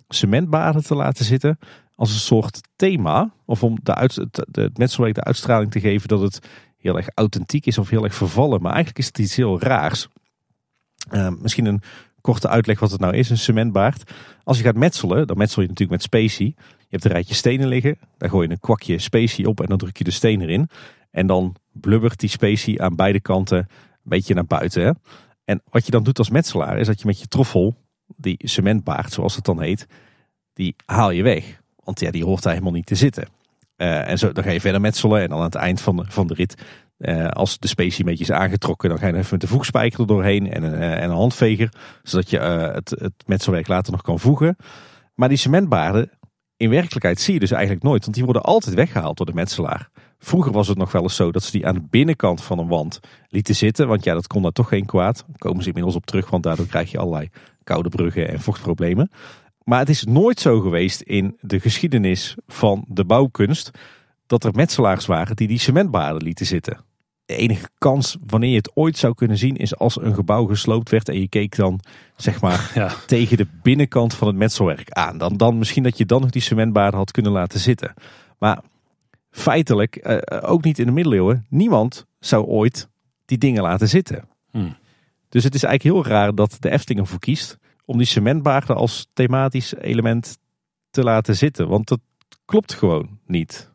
cementbaden te laten zitten als een soort thema. Of om de uit, het, het metselwerk de uitstraling te geven dat het heel erg authentiek is of heel erg vervallen. Maar eigenlijk is het iets heel raars. Uh, misschien een korte uitleg wat het nou is, een cementbaard. Als je gaat metselen, dan metsel je natuurlijk met specie. Je hebt een rijtje stenen liggen, daar gooi je een kwakje specie op en dan druk je de steen erin. En dan blubbert die specie aan beide kanten een beetje naar buiten. Hè? En wat je dan doet als metselaar is dat je met je troffel, die cementbaard zoals het dan heet, die haal je weg. Want ja, die hoort daar helemaal niet te zitten. Uh, en zo, dan ga je verder metselen en dan aan het eind van de, van de rit uh, als de specie een beetje is aangetrokken, dan ga je even met de voegspijker er doorheen en een, uh, en een handveger. Zodat je uh, het, het metselwerk later nog kan voegen. Maar die cementbaarden, in werkelijkheid zie je dus eigenlijk nooit. Want die worden altijd weggehaald door de metselaar. Vroeger was het nog wel eens zo dat ze die aan de binnenkant van een wand lieten zitten. Want ja, dat kon daar toch geen kwaad. Daar komen ze inmiddels op terug, want daardoor krijg je allerlei koude bruggen en vochtproblemen. Maar het is nooit zo geweest in de geschiedenis van de bouwkunst dat er metselaars waren die die cementbaarden lieten zitten. De enige kans wanneer je het ooit zou kunnen zien is als een gebouw gesloopt werd en je keek dan zeg maar Ja. tegen de binnenkant van het metselwerk aan. Dan, dan misschien dat je dan nog die cementbaarden had kunnen laten zitten. Maar feitelijk, eh, ook niet in de middeleeuwen, niemand zou ooit die dingen laten zitten. Hmm. Dus het is eigenlijk heel raar dat de Efteling ervoor kiest om die cementbaarden als thematisch element te laten zitten. Want dat klopt gewoon niet,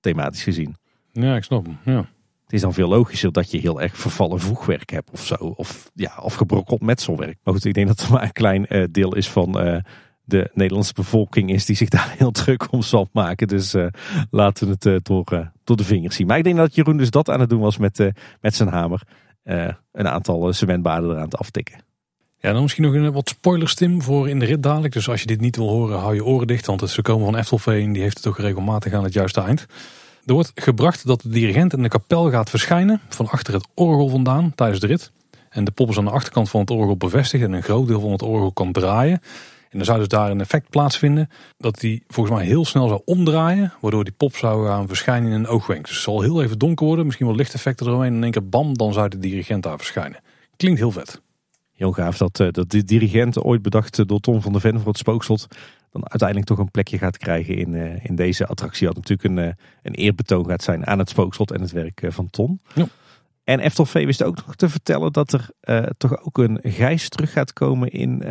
thematisch gezien. Ja, ik snap hem. Ja. Het is dan veel logischer dat je heel erg vervallen voegwerk hebt of zo. Of, ja, of gebrokkeld metselwerk. Maar goed, ik denk dat er maar een klein eh, deel is van eh, de Nederlandse bevolking is die zich daar heel druk om zal maken. Dus eh, laten we het door, de vingers zien. Maar ik denk dat Jeroen dus dat aan het doen was met, met zijn hamer. Een aantal cementbaden eraan te aftikken. Ja, dan misschien nog een wat spoilers, Tim, voor in de rit dadelijk. Dus als je dit niet wil horen, hou je oren dicht. Want het komen van Eftelveen, die heeft het ook regelmatig aan het juiste eind. Er wordt gebracht dat de dirigent in de kapel gaat verschijnen. Van achter het orgel vandaan, tijdens de rit. En de pop is aan de achterkant van het orgel bevestigd. En een groot deel van het orgel kan draaien. En dan zou dus daar een effect plaatsvinden. Dat die volgens mij heel snel zou omdraaien. Waardoor die pop zou gaan verschijnen in een oogwenk. Dus het zal heel even donker worden. Misschien wel lichteffecten eromheen. En in één keer bam, dan zou de dirigent daar verschijnen. Klinkt heel vet. Heel gaaf dat, eh, dat de dirigent ooit bedacht eh, door Tom van der Ven voor het spookslot. Dan uiteindelijk toch een plekje gaat krijgen in, eh, in deze attractie. Wat natuurlijk een, eh, een eerbetoon gaat zijn aan het spookslot en het werk eh, van Ton. Ja. En Eftelvee wist ook nog te vertellen dat er toch ook een gijs terug gaat komen in,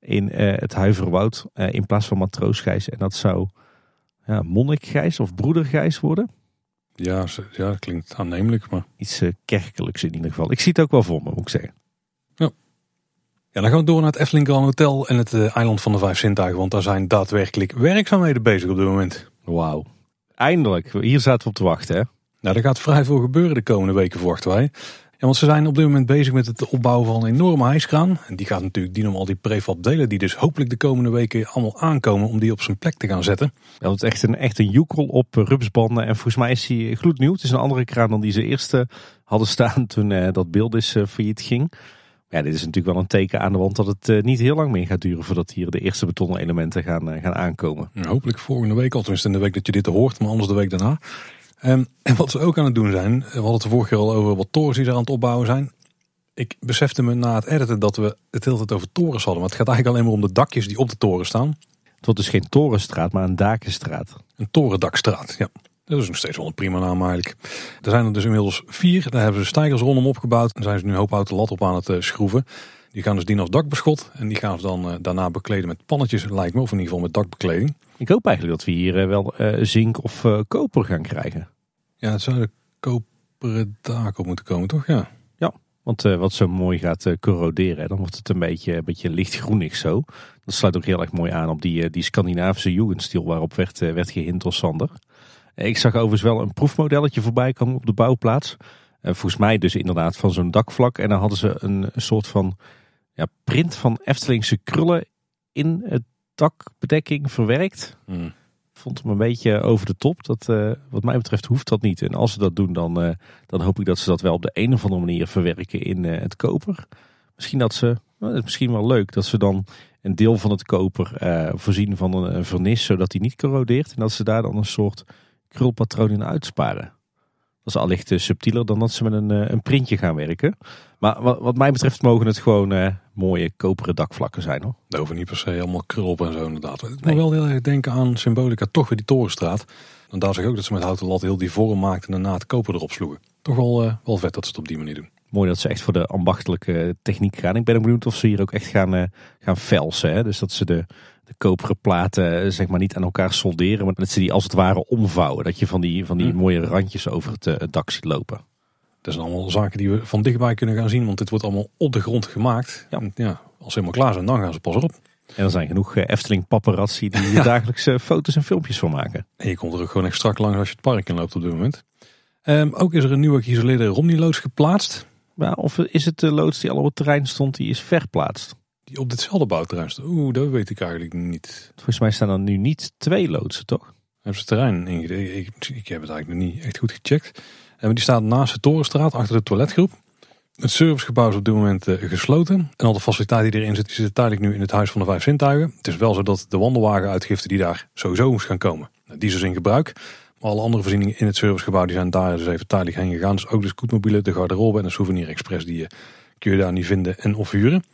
in het Huiverwoud. in plaats van matroosgijs. En dat zou ja, monnikgijs of broedergijs worden. Ja, ja dat klinkt aannemelijk. Maar Iets kerkelijks in ieder geval. Ik zie het ook wel voor me, moet ik zeggen. Ja, dan gaan we door naar het Efteling Grand Hotel en het eh, eiland van de Vijf Zintuigen. Want daar zijn daadwerkelijk werkzaamheden bezig op dit moment. Wauw. Eindelijk. Hier zaten we op te wachten hè. Nou, er gaat vrij veel gebeuren de komende weken, verwachten wij. Ja, want ze zijn op dit moment bezig met het opbouwen van een enorme hijskraan. En die gaat natuurlijk dienen om al die prefab delen die dus hopelijk de komende weken allemaal aankomen om die op zijn plek te gaan zetten. Ja, het is echt een, echt een joekel op eh, rupsbanden. En volgens mij is hij gloednieuw. Het is een andere kraan dan die ze eerst eh, hadden staan toen eh, dat beeld is eh, failliet ging. Ja, dit is natuurlijk wel een teken aan de wand dat het eh, niet heel lang meer gaat duren voordat hier de eerste betonnen elementen gaan, eh, gaan aankomen. En hopelijk volgende week, al tenminste in de week dat je dit hoort, maar anders de week daarna. Ehm, en wat ze ook aan het doen zijn, we hadden het de vorige keer al over wat torens die er aan het opbouwen zijn. Ik besefte me na het editen dat we het hele tijd over torens hadden. Maar het gaat eigenlijk alleen maar om de dakjes die op de toren staan. Het wordt dus geen torenstraat, maar een dakenstraat. Een torendakstraat, ja. Dat is nog steeds wel een prima naam eigenlijk. Er zijn er dus inmiddels vier. Daar hebben ze stijgers rondom opgebouwd. En zijn ze nu een hoop houten lat op aan het eh, schroeven. Die gaan dus dienen als dakbeschot. En die gaan ze dan eh, daarna bekleden met pannetjes, lijkt me. Of in ieder geval met dakbekleding. Ik hoop eigenlijk dat we hier eh, wel zink of koper gaan krijgen. Ja, het zou de koperen daak op moeten komen, toch? Ja. Want eh, wat zo mooi gaat corroderen, dan wordt het een beetje, een beetje lichtgroenig zo. Dat sluit ook heel erg mooi aan op die, die Scandinavische Jugendstil waarop werd, werd gehind door Sander. Ik zag overigens wel een proefmodelletje voorbij komen op de bouwplaats. Eh, volgens mij dus inderdaad van zo'n dakvlak. En dan hadden ze een, soort van ja, print van Eftelingse krullen in het dakbedekking verwerkt. Hm. Vond hem een beetje over de top. Dat, eh, wat mij betreft hoeft dat niet. En als ze dat doen, dan, eh, dan hoop ik dat ze dat wel op de een of andere manier verwerken in het koper. Misschien dat ze, nou, dat is misschien wel leuk, dat ze dan een deel van het koper voorzien van een, een vernis, zodat die niet corrodeert. En dat ze daar dan een soort krulpatroon in uitsparen. Dat is allicht eh, subtieler dan dat ze met een, eh, een printje gaan werken. Maar wat, wat mij betreft mogen het gewoon eh, mooie koperen dakvlakken zijn hoor. Daar hoeven niet per se allemaal krul op en zo inderdaad. Het moet Nee. wel heel erg denken aan symbolica, toch weer die torenstraat. En daar zag ik ook dat ze met houten lat heel die vorm maakten en daarna het koper erop sloegen. Toch wel, eh, wel vet dat ze het op die manier doen. Mooi dat ze echt voor de ambachtelijke techniek gaan. Ik ben ook benieuwd of ze hier ook echt gaan, gaan velsen. Hè? Dus dat ze de, de koperen platen eh, zeg maar niet aan elkaar solderen. Maar dat ze die als het ware omvouwen. Dat je van die, van die Hm. mooie randjes over het, eh, het dak ziet lopen. Dat zijn allemaal zaken die we van dichtbij kunnen gaan zien, want dit wordt allemaal op de grond gemaakt. Ja. Ja, als ze helemaal klaar zijn, dan gaan ze pas erop. En er zijn genoeg eh, Efteling paparazzi die hier dagelijks foto's en filmpjes van maken. En je komt er ook gewoon echt strak langs als je het park in loopt op dit moment. Ehm, ook is er een nieuwe geïsoleerde Romney-loods geplaatst. Maar of is het de loods die al op het terrein stond, die is verplaatst? Die op ditzelfde bouwterrein staat. Oeh, dat weet ik eigenlijk niet. Volgens mij staan er nu niet twee loodsen, toch? Hebben ze terrein ingedeeld? Ik, ik heb het eigenlijk nog niet echt goed gecheckt. En die staat naast de Torenstraat, achter de toiletgroep. Het servicegebouw is op dit moment eh, gesloten. En al de faciliteit die erin zit, die zit tijdelijk nu in het Huis van de Vijf Zintuigen. Het is wel zo dat de wandelwagenuitgifte die daar sowieso moest gaan komen, nou, die is dus in gebruik. Maar alle andere voorzieningen in het servicegebouw die zijn daar dus even tijdelijk heen gegaan. Dus ook de scootmobielen, de garderobe en de souvenir express die kun je daar niet vinden en of huren.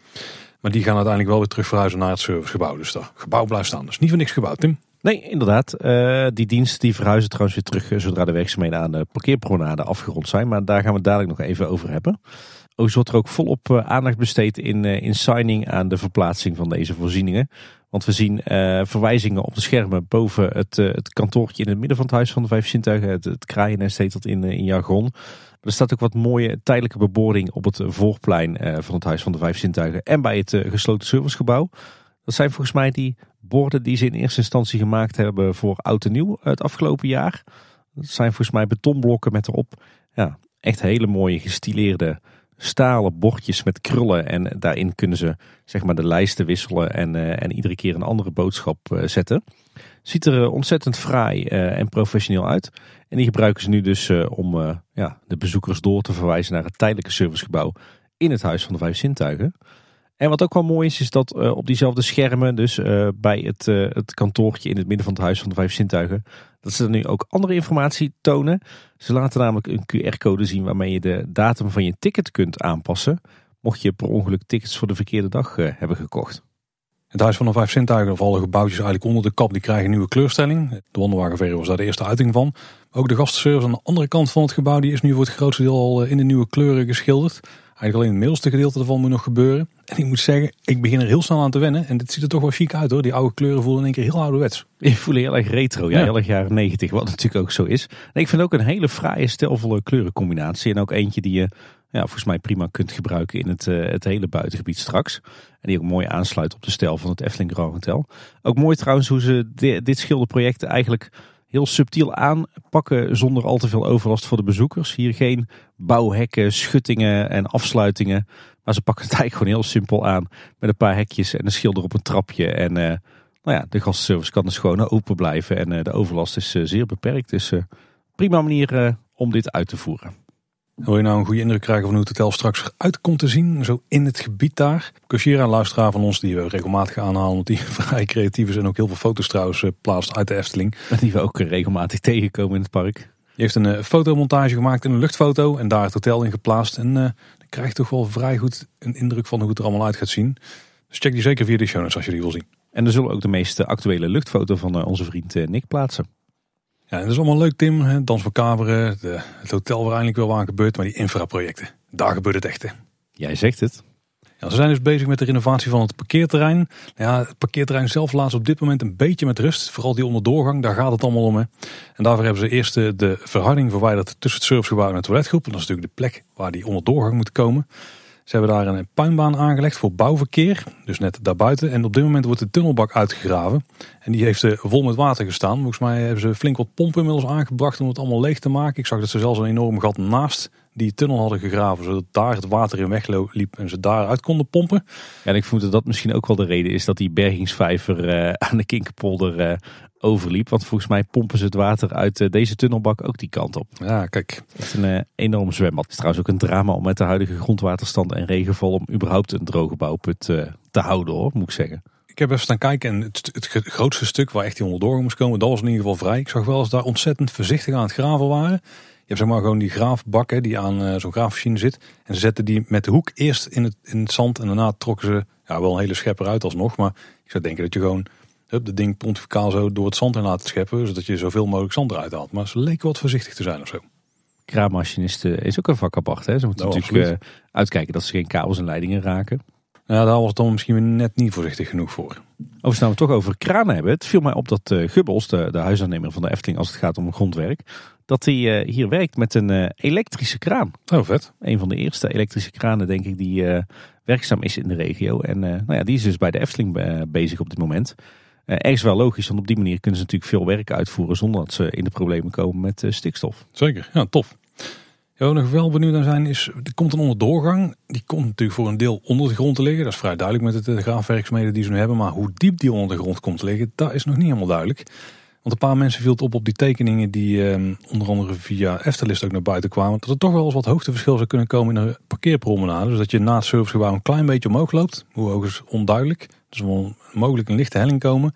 Maar die gaan uiteindelijk wel weer terug verhuizen naar het servicegebouw. Dus dat gebouw blijft staan. Dus niet voor niks gebouwd, Tim. Nee, inderdaad. Uh, die dienst die verhuizen trouwens weer terug eh, zodra de werkzaamheden aan de parkeerpromenade afgerond zijn. Maar daar gaan we dadelijk nog even over hebben. Ook wordt er ook volop uh, aandacht besteed in, in signing aan de verplaatsing van deze voorzieningen. Want we zien verwijzingen op de schermen boven het, het kantoortje in het midden van het Huis van de Vijf Zintuigen. Het, het kraaiennest heet in, in jargon. Er staat ook wat mooie tijdelijke bebording op het voorplein van het Huis van de Vijf Zintuigen en bij het gesloten servicegebouw. Dat zijn volgens mij die borden die ze in eerste instantie gemaakt hebben voor oud en nieuw het afgelopen jaar. Dat zijn volgens mij betonblokken met erop ja, echt hele mooie gestileerde stalen bordjes met krullen. En daarin kunnen ze zeg maar de lijsten wisselen en, uh, en iedere keer een andere boodschap zetten. Ziet er ontzettend fraai en professioneel uit. En die gebruiken ze nu dus om ja, de bezoekers door te verwijzen naar het tijdelijke servicegebouw in het Huis van de Vijf Zintuigen. En wat ook wel mooi is, is dat uh, op diezelfde schermen, dus bij het, het kantoortje in het midden van het Huis van de Vijf Zintuigen, dat ze er nu ook andere informatie tonen. Ze laten namelijk een QR-code zien waarmee je de datum van je ticket kunt aanpassen, mocht je per ongeluk tickets voor de verkeerde dag hebben gekocht. Het Huis van de Vijf Zintuigen, of alle gebouwtjes eigenlijk onder de kap, die krijgen nieuwe kleurstelling. De Wonderwagenverre was daar de eerste uiting van. Ook de gastenservice aan de andere kant van het gebouw, die is nu voor het grootste deel al in de nieuwe kleuren geschilderd. Eigenlijk alleen het middelste gedeelte ervan moet nog gebeuren. En ik moet zeggen, ik begin er heel snel aan te wennen. En dit ziet er toch wel chic uit hoor. Die oude kleuren voelen in één keer heel ouderwets. Je voelt heel erg retro, ja, heel erg jaren negentig. Wat natuurlijk ook zo is. En ik vind ook een hele fraaie, stelvolle kleurencombinatie. En ook eentje die je ja, volgens mij prima kunt gebruiken in het, uh, het hele buitengebied straks. En die ook mooi aansluit op de stijl van het Efteling Grand Hotel. Ook mooi trouwens hoe ze dit schilderproject eigenlijk heel subtiel aanpakken zonder al te veel overlast voor de bezoekers. Hier geen bouwhekken, schuttingen en afsluitingen. Maar ze pakken het eigenlijk gewoon heel simpel aan. Met een paar hekjes en een schilder op een trapje. En uh, nou ja, de gastservice kan dus gewoon open blijven. En uh, de overlast is uh, zeer beperkt. Dus prima manier om dit uit te voeren. Wil je nou een goede indruk krijgen van hoe het hotel straks eruit komt te zien, zo in het gebied daar? Koshira, een luisteraar van ons die we regelmatig aanhalen, omdat die vrij creatief is en ook heel veel foto's trouwens plaatst uit de Efteling. Die we ook regelmatig tegenkomen in het park. Die heeft een fotomontage gemaakt in een luchtfoto en daar het hotel in geplaatst. En uh, dan krijg je toch wel vrij goed een indruk van hoe het er allemaal uit gaat zien. Dus check die zeker via de show notes als je die wil zien. En dan zullen we ook de meest actuele luchtfoto van onze vriend Nick plaatsen. Ja, dat is allemaal leuk Tim. Hè? Dans voor Kaveren, de, het hotel waar eindelijk wel aan gebeurt. Maar die infraprojecten, daar gebeurt het echt. Hè? Jij zegt het. Ja, ze zijn dus bezig met de renovatie van het parkeerterrein. Nou ja, het parkeerterrein zelf laat op dit moment een beetje met rust. Vooral die onderdoorgang, daar gaat het allemaal om. Hè. En daarvoor hebben ze eerst de verharding verwijderd tussen het servicegebouw en het toiletgroep. En dat is natuurlijk de plek waar die onderdoorgang moet komen. Ze hebben daar een puinbaan aangelegd voor bouwverkeer. Dus net daarbuiten. En op dit moment wordt de tunnelbak uitgegraven. En die heeft vol met water gestaan. Volgens mij hebben ze flink wat pompen inmiddels aangebracht om het allemaal leeg te maken. Ik zag dat ze zelfs een enorm gat naast die tunnel hadden gegraven. Zodat daar het water in wegliep en ze daaruit konden pompen. En ik voel dat dat misschien ook wel de reden is dat die bergingsvijver uh, aan de Kinkerpolder uh, overliep. Want volgens mij pompen ze het water uit uh, deze tunnelbak ook die kant op. Ja, kijk. Het is een enorm zwembad. Het is trouwens ook een drama om met de huidige grondwaterstand en regenval om überhaupt een droge bouwput te houden hoor, moet ik zeggen. Ik heb even staan kijken en het, het grootste stuk waar echt die onderdoor moest komen, dat was in ieder geval vrij. Ik zag wel eens daar ontzettend voorzichtig aan het graven waren. Je hebt zeg maar gewoon die graafbak hè, die aan uh, zo'n graafmachine zit. En ze zetten die met de hoek eerst in het, in het zand en daarna trokken ze ja, wel een hele schepper uit alsnog. Maar ik zou denken dat je gewoon hup, de ding pontificaal zo door het zand in laat scheppen. Zodat je zoveel mogelijk zand eruit haalt. Maar ze leken wat voorzichtig te zijn of zo. Kraanmachinist is ook een vak apart. Hè? Ze moeten nou, natuurlijk uh, uitkijken dat ze geen kabels en leidingen raken. Ja, daar was het dan misschien net niet voorzichtig genoeg voor. Overigens nou we toch over kranen hebben. Het viel mij op dat uh, Gubbels, de, de huisaannemer van de Efteling als het gaat om grondwerk, dat hij uh, hier werkt met een uh, elektrische kraan. Oh, vet. Een van de eerste elektrische kranen, denk ik, die werkzaam is in de regio. En nou ja, die is dus bij de Efteling bezig op dit moment. Ergens wel logisch, want op die manier kunnen ze natuurlijk veel werk uitvoeren zonder dat ze in de problemen komen met stikstof. Zeker, ja, tof. Waar we nog wel benieuwd naar zijn is, er komt een onderdoorgang. Die komt natuurlijk voor een deel onder de grond te liggen. Dat is vrij duidelijk met de graafwerkzaamheden die ze nu hebben. Maar hoe diep die onder de grond komt te liggen, dat is nog niet helemaal duidelijk. Want een paar mensen viel het op op die tekeningen die eh, onder andere via Eftelist ook naar buiten kwamen. Dat er toch wel eens wat hoogteverschil zou kunnen komen in de parkeerpromenade. Dus dat je na het servicegebouw een klein beetje omhoog loopt. Hoe hoog is onduidelijk. Dus mogelijk een lichte helling komen.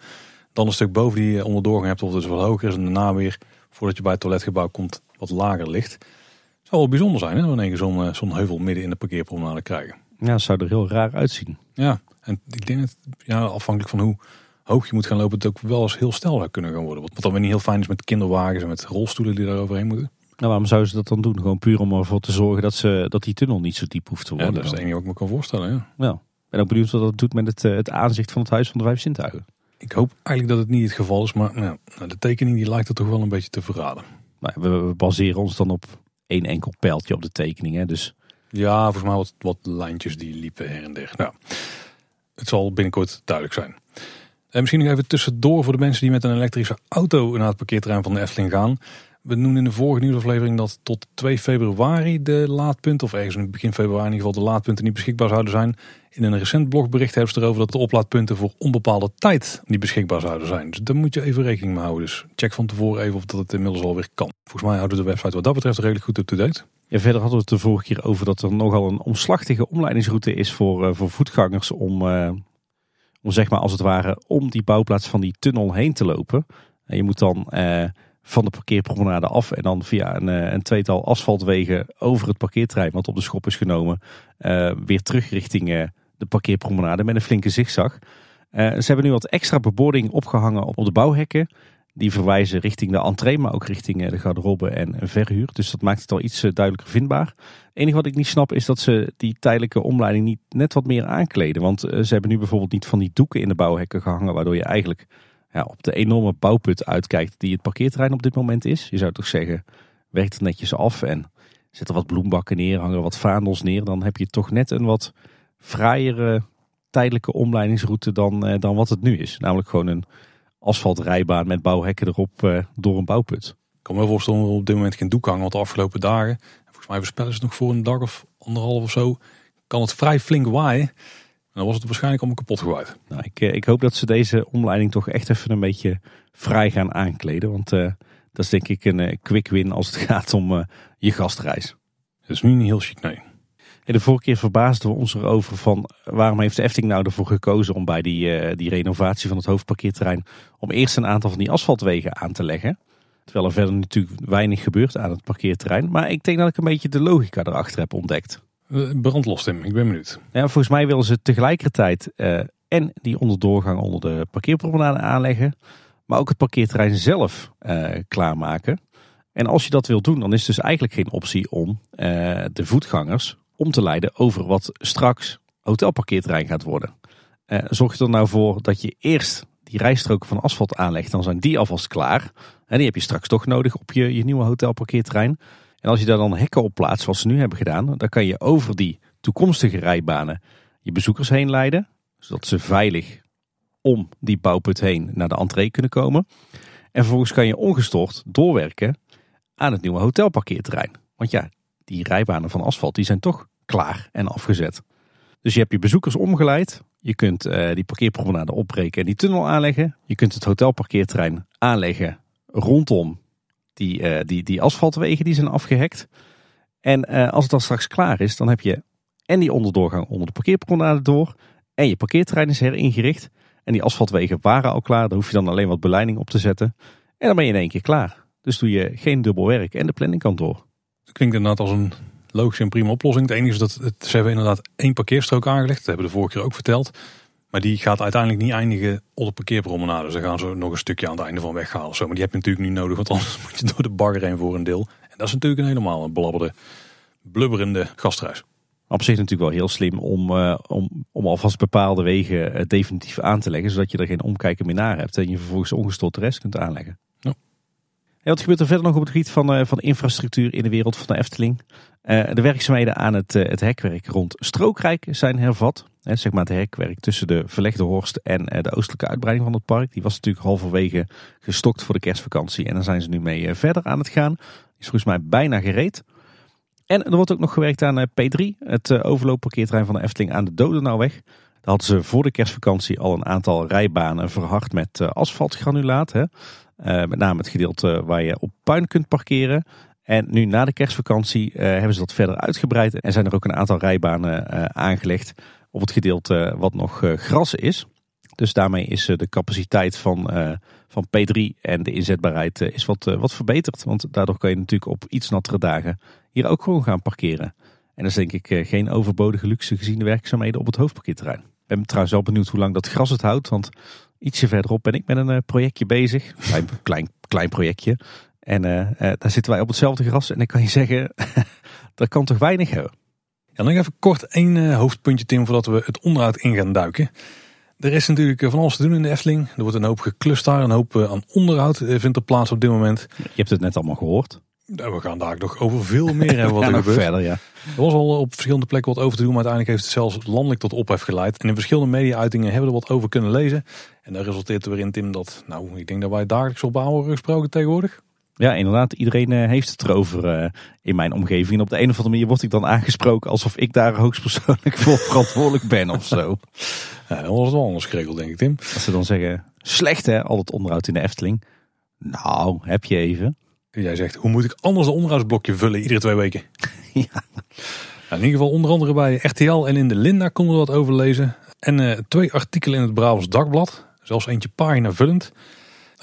Dan een stuk boven die onderdoorgang hebt of het dus wat hoger is en daarna weer voordat je bij het toiletgebouw komt, wat lager ligt. Het zou wel bijzonder zijn, hè? Wanneer je zo'n eh, zo'n heuvel midden in de parkeerpromenade krijgen. Ja, zou er heel raar uitzien. Ja, en ik denk dat, ja, afhankelijk van hoe hoog je moet gaan lopen, het ook wel eens heel snel zou kunnen gaan worden. Wat, wat dan weer niet heel fijn is met kinderwagens en met rolstoelen die daar overheen moeten. Nou, waarom zouden ze dat dan doen? Gewoon puur om ervoor te zorgen dat, ze, dat die tunnel niet zo diep hoeft te Ja, worden. dat is het enige wat ik me kan voorstellen, ja. Ja. Ben ook benieuwd wat dat doet met het, eh, het aanzicht van het Huis van de Vijf Zintuigen. Ik hoop eigenlijk dat het niet het geval is, maar nou, nou, de tekening die lijkt er toch wel een beetje te verraden. Maar we, we baseren ons dan op één enkel pijltje op de tekening. Hè? Dus Ja, volgens mij wat, wat lijntjes die liepen her en der. Nou, het zal binnenkort duidelijk zijn. En misschien nog even tussendoor voor de mensen die met een elektrische auto naar het parkeerterrein van de Efteling gaan. We noemen in de vorige nieuwsaflevering dat tot 2 februari de laadpunten, of ergens in begin februari in ieder geval, de laadpunten niet beschikbaar zouden zijn. In een recent blogbericht hebben ze erover dat de oplaadpunten voor onbepaalde tijd niet beschikbaar zouden zijn. Dus daar moet je even rekening mee houden. Dus check van tevoren even of dat het inmiddels alweer kan. Volgens mij houden de website wat dat betreft redelijk goed up-to-date. ja, verder hadden we het de vorige keer over dat er nogal een omslachtige omleidingsroute is voor, eh, voor voetgangers om, eh, om zeg maar als het ware om die bouwplaats van die tunnel heen te lopen. En je moet dan eh, van de parkeerpromenade af en dan via een, eh, een tweetal asfaltwegen over het parkeerterrein wat op de schop is genomen eh, weer terug richting eh, de parkeerpromenade met een flinke zigzag. Ze hebben nu wat extra bebording opgehangen op de bouwhekken. Die verwijzen richting de entree, maar ook richting de garderobe en verhuur. Dus dat maakt het al iets duidelijker vindbaar. Het enige wat ik niet snap is dat ze die tijdelijke omleiding niet net wat meer aankleden. Want ze hebben nu bijvoorbeeld niet van die doeken in de bouwhekken gehangen, waardoor je eigenlijk ja, op de enorme bouwput uitkijkt die het parkeerterrein op dit moment is. Je zou toch zeggen, werkt het netjes af en zet er wat bloembakken neer, hangen wat vaandels neer. Dan heb je toch net een wat fraaiere tijdelijke omleidingsroute dan, eh, dan wat het nu is. Namelijk gewoon een asfaltrijbaan met bouwhekken erop eh, door een bouwput. Ik kan me voorstellen dat op dit moment geen doek hangen, want de afgelopen dagen, volgens mij voorspellen ze nog voor een dag of anderhalf of zo, kan het vrij flink waaien. En dan was het waarschijnlijk allemaal kapot gewaaid. Nou, ik, eh, ik hoop dat ze deze omleiding toch echt even een beetje vrij gaan aankleden. Want eh, dat is denk ik een eh, quick win als het gaat om je gastreis. Het is nu niet heel chic, nee. En de vorige keer verbaasden we ons erover van waarom heeft de Efteling nou ervoor gekozen om bij die, die renovatie van het hoofdparkeerterrein om eerst een aantal van die asfaltwegen aan te leggen. Terwijl er verder natuurlijk weinig gebeurt aan het parkeerterrein. Maar ik denk dat ik een beetje de logica erachter heb ontdekt. Eh, Brand los, Tim. Ik ben benieuwd. Ja, volgens mij willen ze tegelijkertijd eh, en die onderdoorgang onder de parkeerpromenade aanleggen, maar ook het parkeerterrein zelf eh, klaarmaken. En als je dat wil doen, dan is dus eigenlijk geen optie om de voetgangers om te leiden over wat straks hotelparkeerterrein gaat worden. Zorg je er nou voor dat je eerst die rijstroken van asfalt aanlegt, dan zijn die alvast klaar. En die heb je straks toch nodig op je, je nieuwe hotelparkeerterrein. En als je daar dan hekken op plaatst, zoals ze nu hebben gedaan, dan kan je over die toekomstige rijbanen je bezoekers heen leiden. Zodat ze veilig om die bouwput heen naar de entree kunnen komen. En vervolgens kan je ongestoord doorwerken aan het nieuwe hotelparkeerterrein. Want ja, die rijbanen van asfalt die zijn toch klaar en afgezet. Dus je hebt je bezoekers omgeleid. Je kunt eh, die parkeerpromenade opbreken en die tunnel aanleggen. Je kunt het hotelparkeerterrein aanleggen rondom die, eh, die, die asfaltwegen die zijn afgehekt. En eh, als het dan straks klaar is, dan heb je en die onderdoorgang onder de parkeerpromenade door. En je parkeerterrein is heringericht. En die asfaltwegen waren al klaar. Daar hoef je dan alleen wat beleiding op te zetten. En dan ben je in één keer klaar. Dus doe je geen dubbel werk en de planning kan door. Het klinkt inderdaad als een logische en prima oplossing. Het enige is dat het, ze hebben inderdaad één parkeerstrook aangelegd. Dat hebben we de vorige keer ook verteld. Maar die gaat uiteindelijk niet eindigen op de parkeerpromenade. Dus daar gaan ze nog een stukje aan het einde van weghalen. of Zo. Maar die heb je natuurlijk niet nodig, want anders moet je door de bagger heen voor een deel. En dat is natuurlijk een helemaal een blabberde, blubberende gastreis. Op zich natuurlijk wel heel slim om, eh, om, om alvast bepaalde wegen eh, definitief aan te leggen. Zodat je er geen omkijken meer naar hebt. En je vervolgens ongestoord de rest kunt aanleggen. Ja. En wat gebeurt er verder nog op het gebied van, eh, van infrastructuur in de wereld van de Efteling? De werkzaamheden aan het, het hekwerk rond Strookrijk zijn hervat. Zeg het hekwerk tussen de verlegde Horst en eh, de oostelijke uitbreiding van het park. Die was natuurlijk halverwege gestokt voor de kerstvakantie. En daar zijn ze nu mee eh, verder aan het gaan. Is volgens mij bijna gereed. En er wordt ook nog gewerkt aan eh, P3, het overloopparkeerterrein van de Efteling aan de Dodenauweg. Daar hadden ze voor de kerstvakantie al een aantal rijbanen verhard met asfaltgranulaat. Hè. Met name het gedeelte waar je op puin kunt parkeren. En nu na de kerstvakantie hebben ze dat verder uitgebreid. En zijn er ook een aantal rijbanen aangelegd op het gedeelte wat nog eh, gras is. Dus daarmee is de capaciteit van, van P3 en de inzetbaarheid is wat, wat verbeterd. Want daardoor kan je natuurlijk op iets nattere dagen hier ook gewoon gaan parkeren. En dat is denk ik geen overbodige luxe gezien de werkzaamheden op het hoofdparkeerterrein. Ik ben trouwens wel benieuwd hoe lang dat gras het houdt. Want ietsje verderop ben ik met een projectje bezig. Klein, klein, klein projectje. En daar zitten wij op hetzelfde gras. En ik kan je zeggen, dat kan toch weinig hebben. Ja, nog even kort één uh, hoofdpuntje Tim voordat we het onderhoud in gaan duiken. Er is natuurlijk eh, van alles te doen in de Efteling. Er wordt een hoop geklust daar, een hoop uh, aan onderhoud vindt er plaats op dit moment. Je hebt het net allemaal gehoord. Ja, we gaan daar nog over veel meer hebben wat er gebeurt. Verder, ja. Er was al op verschillende plekken wat over te doen, maar uiteindelijk heeft het zelfs landelijk tot ophef geleid. En in verschillende media-uitingen hebben we er wat over kunnen lezen. En daar resulteert er weer in, Tim, dat, nou, ik denk dat wij dagelijks op worden gesproken tegenwoordig. Ja, inderdaad. Iedereen uh, heeft het erover uh, in mijn omgeving. En op de een of andere manier word ik dan aangesproken alsof ik daar hoogstpersoonlijk voor verantwoordelijk ben of zo. Ja, dan was het wel anders geregeld, denk ik, Tim. Als ze dan zeggen, slecht hè, al het onderhoud in de Efteling. Nou, heb je even. Jij zegt, hoe moet ik anders een onderhoudsblokje vullen iedere twee weken? ja. Nou, in ieder geval onder andere bij RTL en in de Linda konden we wat over lezen. En uh, twee artikelen in het Brabants Dagblad. Zelfs eentje pagina vullend.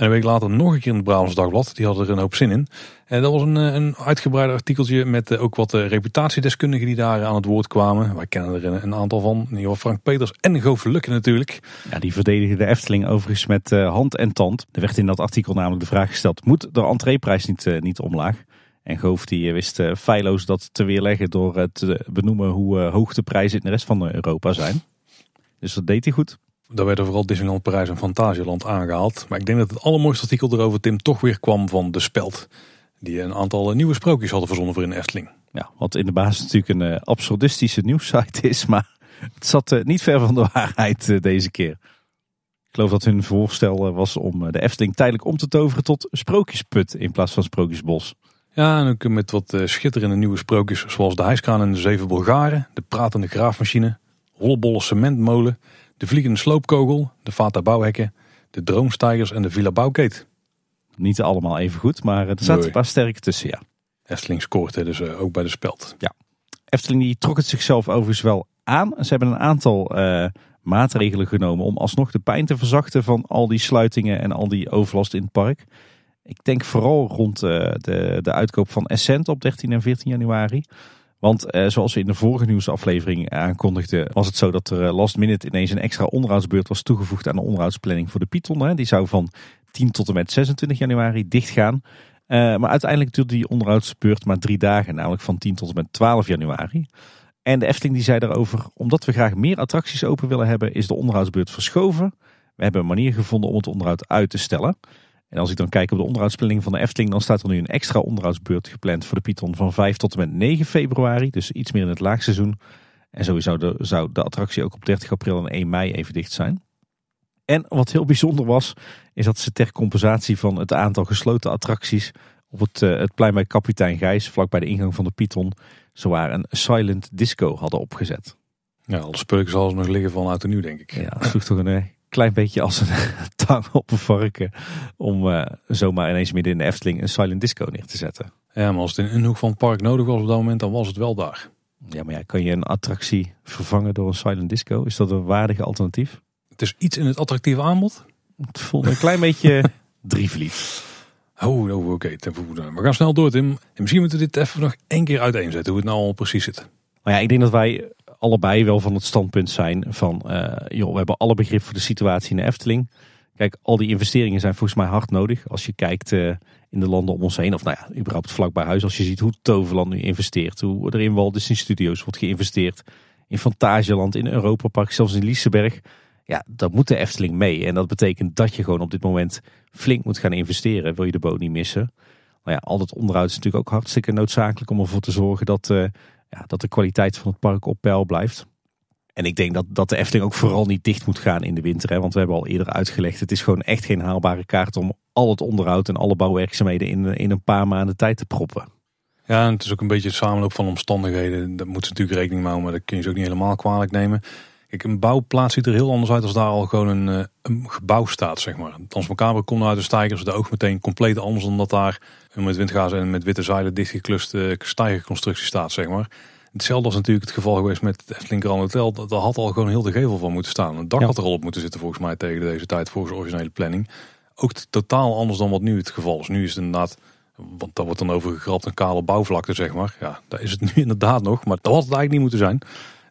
En een week later nog een keer in het Brabants Dagblad. Die hadden er een hoop zin in. En dat was een, eh, een uitgebreid artikeltje met eh, ook wat eh, reputatiedeskundigen die daar aan het woord kwamen. Wij kennen er een, aantal van. In Frank Peters en Goof Lukken natuurlijk. Ja, die verdedigen de Efteling overigens met hand en tand. Er werd in dat artikel namelijk de vraag gesteld. Moet de entreeprijs niet, niet omlaag? En Goof die wist feilloos dat te weerleggen door te benoemen hoe hoog de prijzen in de rest van Europa zijn. Dus dat deed hij goed. Daar werden vooral Disneyland Parijs en Fantasieland aangehaald. Maar ik denk dat het allermooiste artikel erover, Tim, toch weer kwam van De Speld. Die een aantal nieuwe sprookjes hadden verzonnen voor in Efteling. Ja, wat in de basis natuurlijk een uh, absurdistische nieuwssite is. Maar het zat uh, niet ver van de waarheid deze keer. Ik geloof dat hun voorstel was om de Efteling tijdelijk om te toveren tot sprookjesput in plaats van sprookjesbos. Ja, en ook met wat schitterende nieuwe sprookjes zoals de hijskraan en de zeven Bulgaren, de pratende graafmachine, hollebolle cementmolen, de vliegende sloopkogel, de Vata bouwhekken, de droomstijgers en de Villa Bouwkeet. Niet allemaal even goed, maar er zaten een paar sterke tussen, ja. Efteling scoort dus uh, ook bij de speld. Ja. Efteling die trok het zichzelf overigens wel aan. Ze hebben een aantal uh, maatregelen genomen om alsnog de pijn te verzachten van al die sluitingen en al die overlast in het park. Ik denk vooral rond uh, de, de uitkoop van Essent op 13 en 14 januari. Want eh, zoals we in de vorige nieuwsaflevering aankondigden, was het zo dat er eh, last minute ineens een extra onderhoudsbeurt was toegevoegd aan de onderhoudsplanning voor de Python. Hè. Die zou van 10 tot en met 26 januari dichtgaan. Uh, maar uiteindelijk duurde die onderhoudsbeurt maar drie dagen, namelijk van 10 tot en met 12 januari. En de Efteling die zei daarover, omdat we graag meer attracties open willen hebben, is de onderhoudsbeurt verschoven. We hebben een manier gevonden om het onderhoud uit te stellen. En als ik dan kijk op de onderhoudsplanning van de Efteling, dan staat er nu een extra onderhoudsbeurt gepland voor de Python van 5 tot en met 9 februari. Dus iets meer in het laagseizoen. En sowieso de, zou de attractie ook op 30 april en 1 mei even dicht zijn. En wat heel bijzonder was, is dat ze ter compensatie van het aantal gesloten attracties op het, uh, het plein bij Kapitein Gijs, vlak bij de ingang van de Python, zowaar een silent disco hadden opgezet. Ja, alle spullen zal nog liggen van de nieuw, denk ik. Ja, dat toch een eh, klein beetje als een tang op een varken. Om uh, zomaar ineens midden in de Efteling een silent disco neer te zetten. Ja, maar als het in een hoek van het park nodig was op dat moment, dan was het wel daar. Ja, maar ja, kan je een attractie vervangen door een silent disco? Is dat een waardige alternatief? Het is iets in het attractieve aanbod. Het voelt een klein beetje drievliet. Oh, oh oké. Okay. We gaan snel door, Tim. En misschien moeten we dit even nog één keer uiteenzetten, hoe het nou al precies zit. Maar ja, ik denk dat wij allebei wel van het standpunt zijn van, uh, joh, we hebben alle begrip voor de situatie in de Efteling. Kijk, al die investeringen zijn volgens mij hard nodig. Als je kijkt uh, in de landen om ons heen, of nou ja, überhaupt vlak bij huis. Als je ziet hoe Toverland nu investeert, hoe er in Walt Studios wordt geïnvesteerd. In Fantasieland, in Europa Park, zelfs in Liseberg. Ja, dat moet de Efteling mee. En dat betekent dat je gewoon op dit moment flink moet gaan investeren. Wil je de boot niet missen. Maar ja, al dat onderhoud is natuurlijk ook hartstikke noodzakelijk om ervoor te zorgen dat... Uh, ja, dat de kwaliteit van het park op peil blijft. En ik denk dat, dat de Efteling ook vooral niet dicht moet gaan in de winter. Hè, want we hebben al eerder uitgelegd, het is gewoon echt geen haalbare kaart om al het onderhoud en alle bouwwerkzaamheden in, in een paar maanden tijd te proppen. Ja, het is ook een beetje het samenloop van omstandigheden. Daar moeten ze natuurlijk rekening mee houden, maar dat kun je ze ook niet helemaal kwalijk nemen. Kijk, een bouwplaats ziet er heel anders uit als daar al gewoon een, eh, een gebouw staat, zeg maar. Transmacabre komt uit de stijgers, de oog meteen compleet anders dan dat daar met windgazen en met witte zeilen dichtgekluste stijgerconstructie staat, zeg maar. Hetzelfde was natuurlijk het geval geweest met het Efteling Grand Hotel. Daar had al gewoon heel de gevel van moeten staan. Een dak Ja. had er al op moeten zitten volgens mij tegen deze tijd, volgens de originele planning. Ook totaal anders dan wat nu het geval is. Nu is het inderdaad, want daar wordt dan over gegrapt een kale bouwvlakte zeg maar. Ja, daar is het nu inderdaad nog, maar dat had het eigenlijk niet moeten zijn.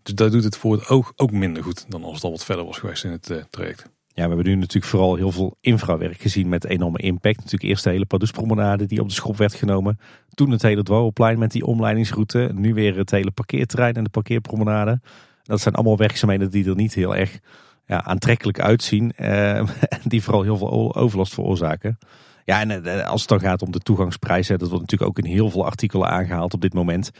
Dus dat doet het voor het oog ook minder goed dan als het al wat verder was geweest in het eh, traject. Ja, we hebben nu natuurlijk vooral heel veel infrawerk gezien met enorme impact. Natuurlijk eerst de hele Pardoespromenade die op de schop werd genomen. Toen het hele Dwarrelplein met die omleidingsroute. Nu weer het hele parkeerterrein en de parkeerpromenade. Dat zijn allemaal werkzaamheden die er niet heel erg ja, aantrekkelijk uitzien. eh, die vooral heel veel overlast veroorzaken. Ja, en eh, als het dan gaat om de toegangsprijs, hè, dat wordt natuurlijk ook in heel veel artikelen aangehaald op dit moment.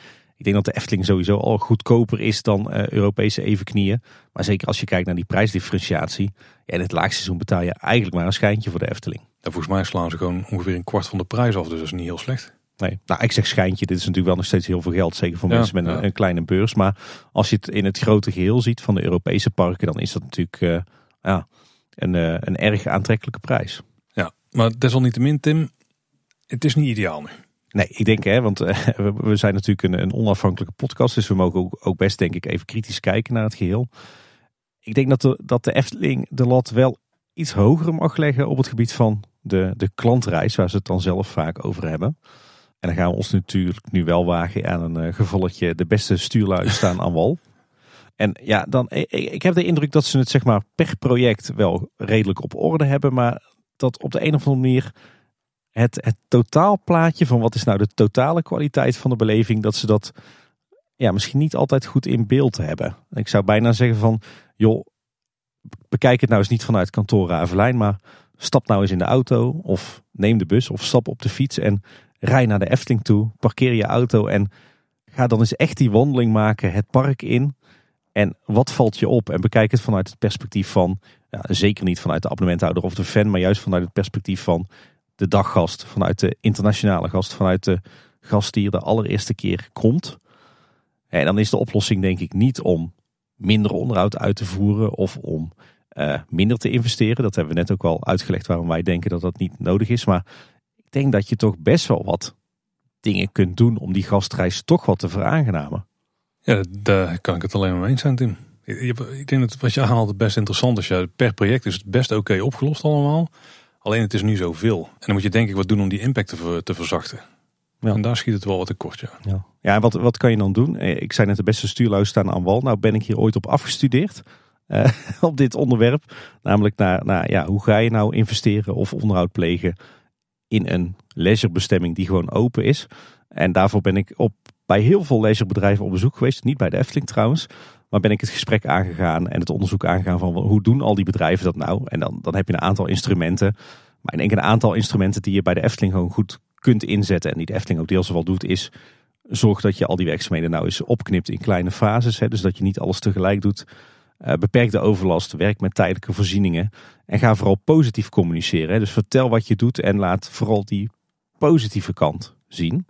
Ik denk dat de Efteling sowieso al goedkoper is dan eh, Europese evenknieën. Maar zeker als je kijkt naar die prijsdifferentiatie. Ja, in het laagseizoen betaal je eigenlijk maar een schijntje voor de Efteling. En volgens mij slaan ze gewoon ongeveer een kwart van de prijs af, dus dat is niet heel slecht. Nee, nou ik zeg schijntje, dit is natuurlijk wel nog steeds heel veel geld. Zeker voor Ja, mensen met een, ja. een kleine beurs. Maar als je het in het grote geheel ziet van de Europese parken, dan is dat natuurlijk eh, ja, een, eh, een erg aantrekkelijke prijs. Ja, maar desalniettemin Tim, het is niet ideaal nu. Nee, ik denk hè, want eh, we, zijn natuurlijk een, een onafhankelijke podcast. Dus we mogen ook, ook best denk ik even kritisch kijken naar het geheel. Ik denk dat de, dat de Efteling de lat wel iets hoger mag leggen op het gebied van de, de klantreis. Waar ze het dan zelf vaak over hebben. En dan gaan we ons natuurlijk nu wel wagen aan een eh, gevalletje de beste stuurlui staan aan wal. En ja, dan, ik, ik heb de indruk dat ze het zeg maar per project wel redelijk op orde hebben. Maar dat op de een of andere manier het, het totaalplaatje van wat is nou de totale kwaliteit van de beleving, dat ze dat ja, misschien niet altijd goed in beeld hebben. Ik zou bijna zeggen van, joh, bekijk het nou eens niet vanuit kantoor Ravelijn, maar stap nou eens in de auto of neem de bus of stap op de fiets en rij naar de Efteling toe, parkeer je auto en ga dan eens echt die wandeling maken, het park in. En wat valt je op? En bekijk het vanuit het perspectief van, ja, zeker niet vanuit de abonnementhouder of de fan, maar juist vanuit het perspectief van de daggast, vanuit de internationale gast, vanuit de gast die er de allereerste keer komt. En dan is de oplossing denk ik niet om minder onderhoud uit te voeren of om eh, minder te investeren. Dat hebben we net ook al uitgelegd waarom wij denken dat dat niet nodig is. Maar ik denk dat je toch best wel wat dingen kunt doen om die gastreis toch wat te veraangenamen. Ja, daar kan ik het alleen maar mee eens zijn, Tim. Ik denk dat wat je aanhaalt best interessant is. Ja, per project is het best oké opgelost allemaal. Alleen het is nu zoveel. En dan moet je denk ik wat doen om die impact te, ver- te verzachten. Ja. En daar schiet het wel wat tekort, ja. Ja, ja wat, wat kan je dan doen? Eh, Ik zei net de beste stuurlui staan aan wal. Nou ben ik hier ooit op afgestudeerd. eh, op dit onderwerp. Namelijk naar, naar ja, hoe ga je nou investeren of onderhoud plegen in een leisurebestemming die gewoon open is. En daarvoor ben ik op, bij heel veel leisurebedrijven op bezoek geweest. Niet bij de Efteling trouwens. Maar ben ik het gesprek aangegaan en het onderzoek aangegaan van hoe doen al die bedrijven dat nou? En dan, dan heb je een aantal instrumenten. Maar ik denk een aantal instrumenten die je bij de Efteling gewoon goed kunt inzetten. En die de Efteling ook deels wel doet is zorg dat je al die werkzaamheden nou eens opknipt in kleine fases. Hè, dus dat je niet alles tegelijk doet. Eh, beperk de overlast, werk met tijdelijke voorzieningen. En ga vooral positief communiceren. Hè. Dus vertel wat je doet en laat vooral die positieve kant zien.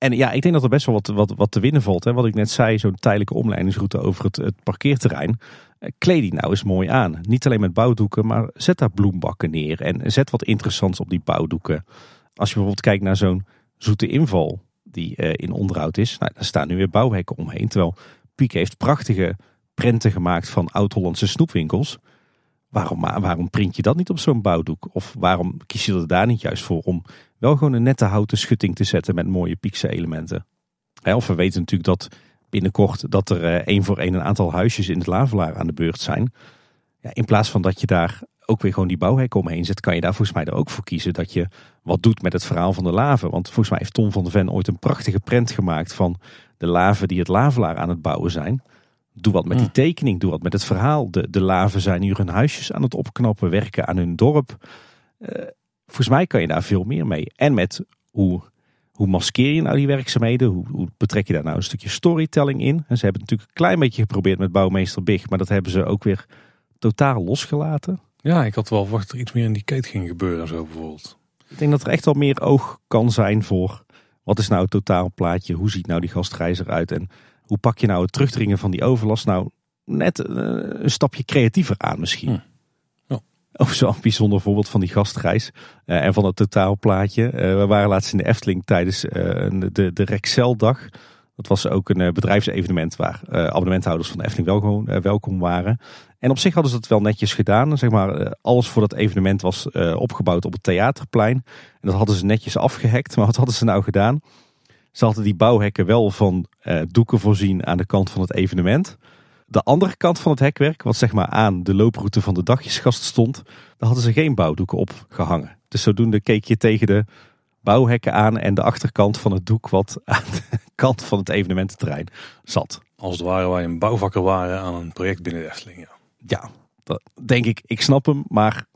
En ja, ik denk dat er best wel wat, wat, wat te winnen valt. Hè. Wat ik net zei, zo'n tijdelijke omleidingsroute over het, parkeerterrein. Eh, Kleed die nou eens mooi aan. Niet alleen met bouwdoeken, maar zet daar bloembakken neer. En zet wat interessants op die bouwdoeken. Als je bijvoorbeeld kijkt naar zo'n zoete inval die eh, in onderhoud is. Nou, daar staan nu weer bouwhekken omheen. Terwijl Piek heeft prachtige prenten gemaakt van oud-Hollandse snoepwinkels. Waarom, waarom print je dat niet op zo'n bouwdoek? Of waarom kies je er daar niet juist voor om wel gewoon een nette houten schutting te zetten met mooie piekse elementen? Of we weten natuurlijk dat binnenkort dat er eh, één voor één een aantal huisjes in het Lavelaar aan de beurt zijn. Ja, in plaats van dat je daar ook weer gewoon die bouwhekken omheen zet, kan je daar volgens mij er ook voor kiezen dat je wat doet met het verhaal van de laven. Want volgens mij heeft Tom van de Ven ooit een prachtige prent gemaakt van de laven die het Lavelaar aan het bouwen zijn. Doe wat met die tekening, doe wat met het verhaal. De, de laven zijn hier hun huisjes aan het opknappen, werken aan hun dorp. Eh, volgens mij kan je daar veel meer mee. En met hoe, hoe maskeer je nou die werkzaamheden? Hoe, hoe betrek je daar nou een stukje storytelling in? En ze hebben het natuurlijk een klein beetje geprobeerd met bouwmeester Big, maar dat hebben ze ook weer totaal losgelaten. Ja, ik had wel verwacht dat er iets meer in die keten ging gebeuren en zo bijvoorbeeld. Ik denk dat er echt wel meer oog kan zijn voor wat is nou het totaalplaatje? Hoe ziet nou die gastreis eruit? En hoe pak je nou het terugdringen van die overlast nou net eh, een stapje creatiever aan misschien? Hm. Of zo'n bijzonder voorbeeld van die gastreis eh, en van het totaalplaatje. Eh, we waren laatst in de Efteling tijdens eh, de, de Rexel-dag. Dat Dat was ook een bedrijfsevenement waar abonnementhouders van de Efteling welkom, welkom waren. En op zich hadden ze dat wel netjes gedaan. Zeg maar, alles voor dat evenement was opgebouwd op het theaterplein. En dat hadden ze netjes afgehekt. Maar wat hadden ze nou gedaan? Ze hadden die bouwhekken wel van doeken voorzien aan de kant van het evenement. De andere kant van het hekwerk, wat zeg maar aan de looproute van de dagjesgast stond, daar hadden ze geen bouwdoeken op gehangen. Dus zodoende keek je tegen de bouwhekken aan en de achterkant van het doek wat aan de kant van het evenemententerrein zat. Als het ware wij een bouwvakker waren aan een project binnen de Efteling. Ja, ja dat denk ik. Ik snap hem, maar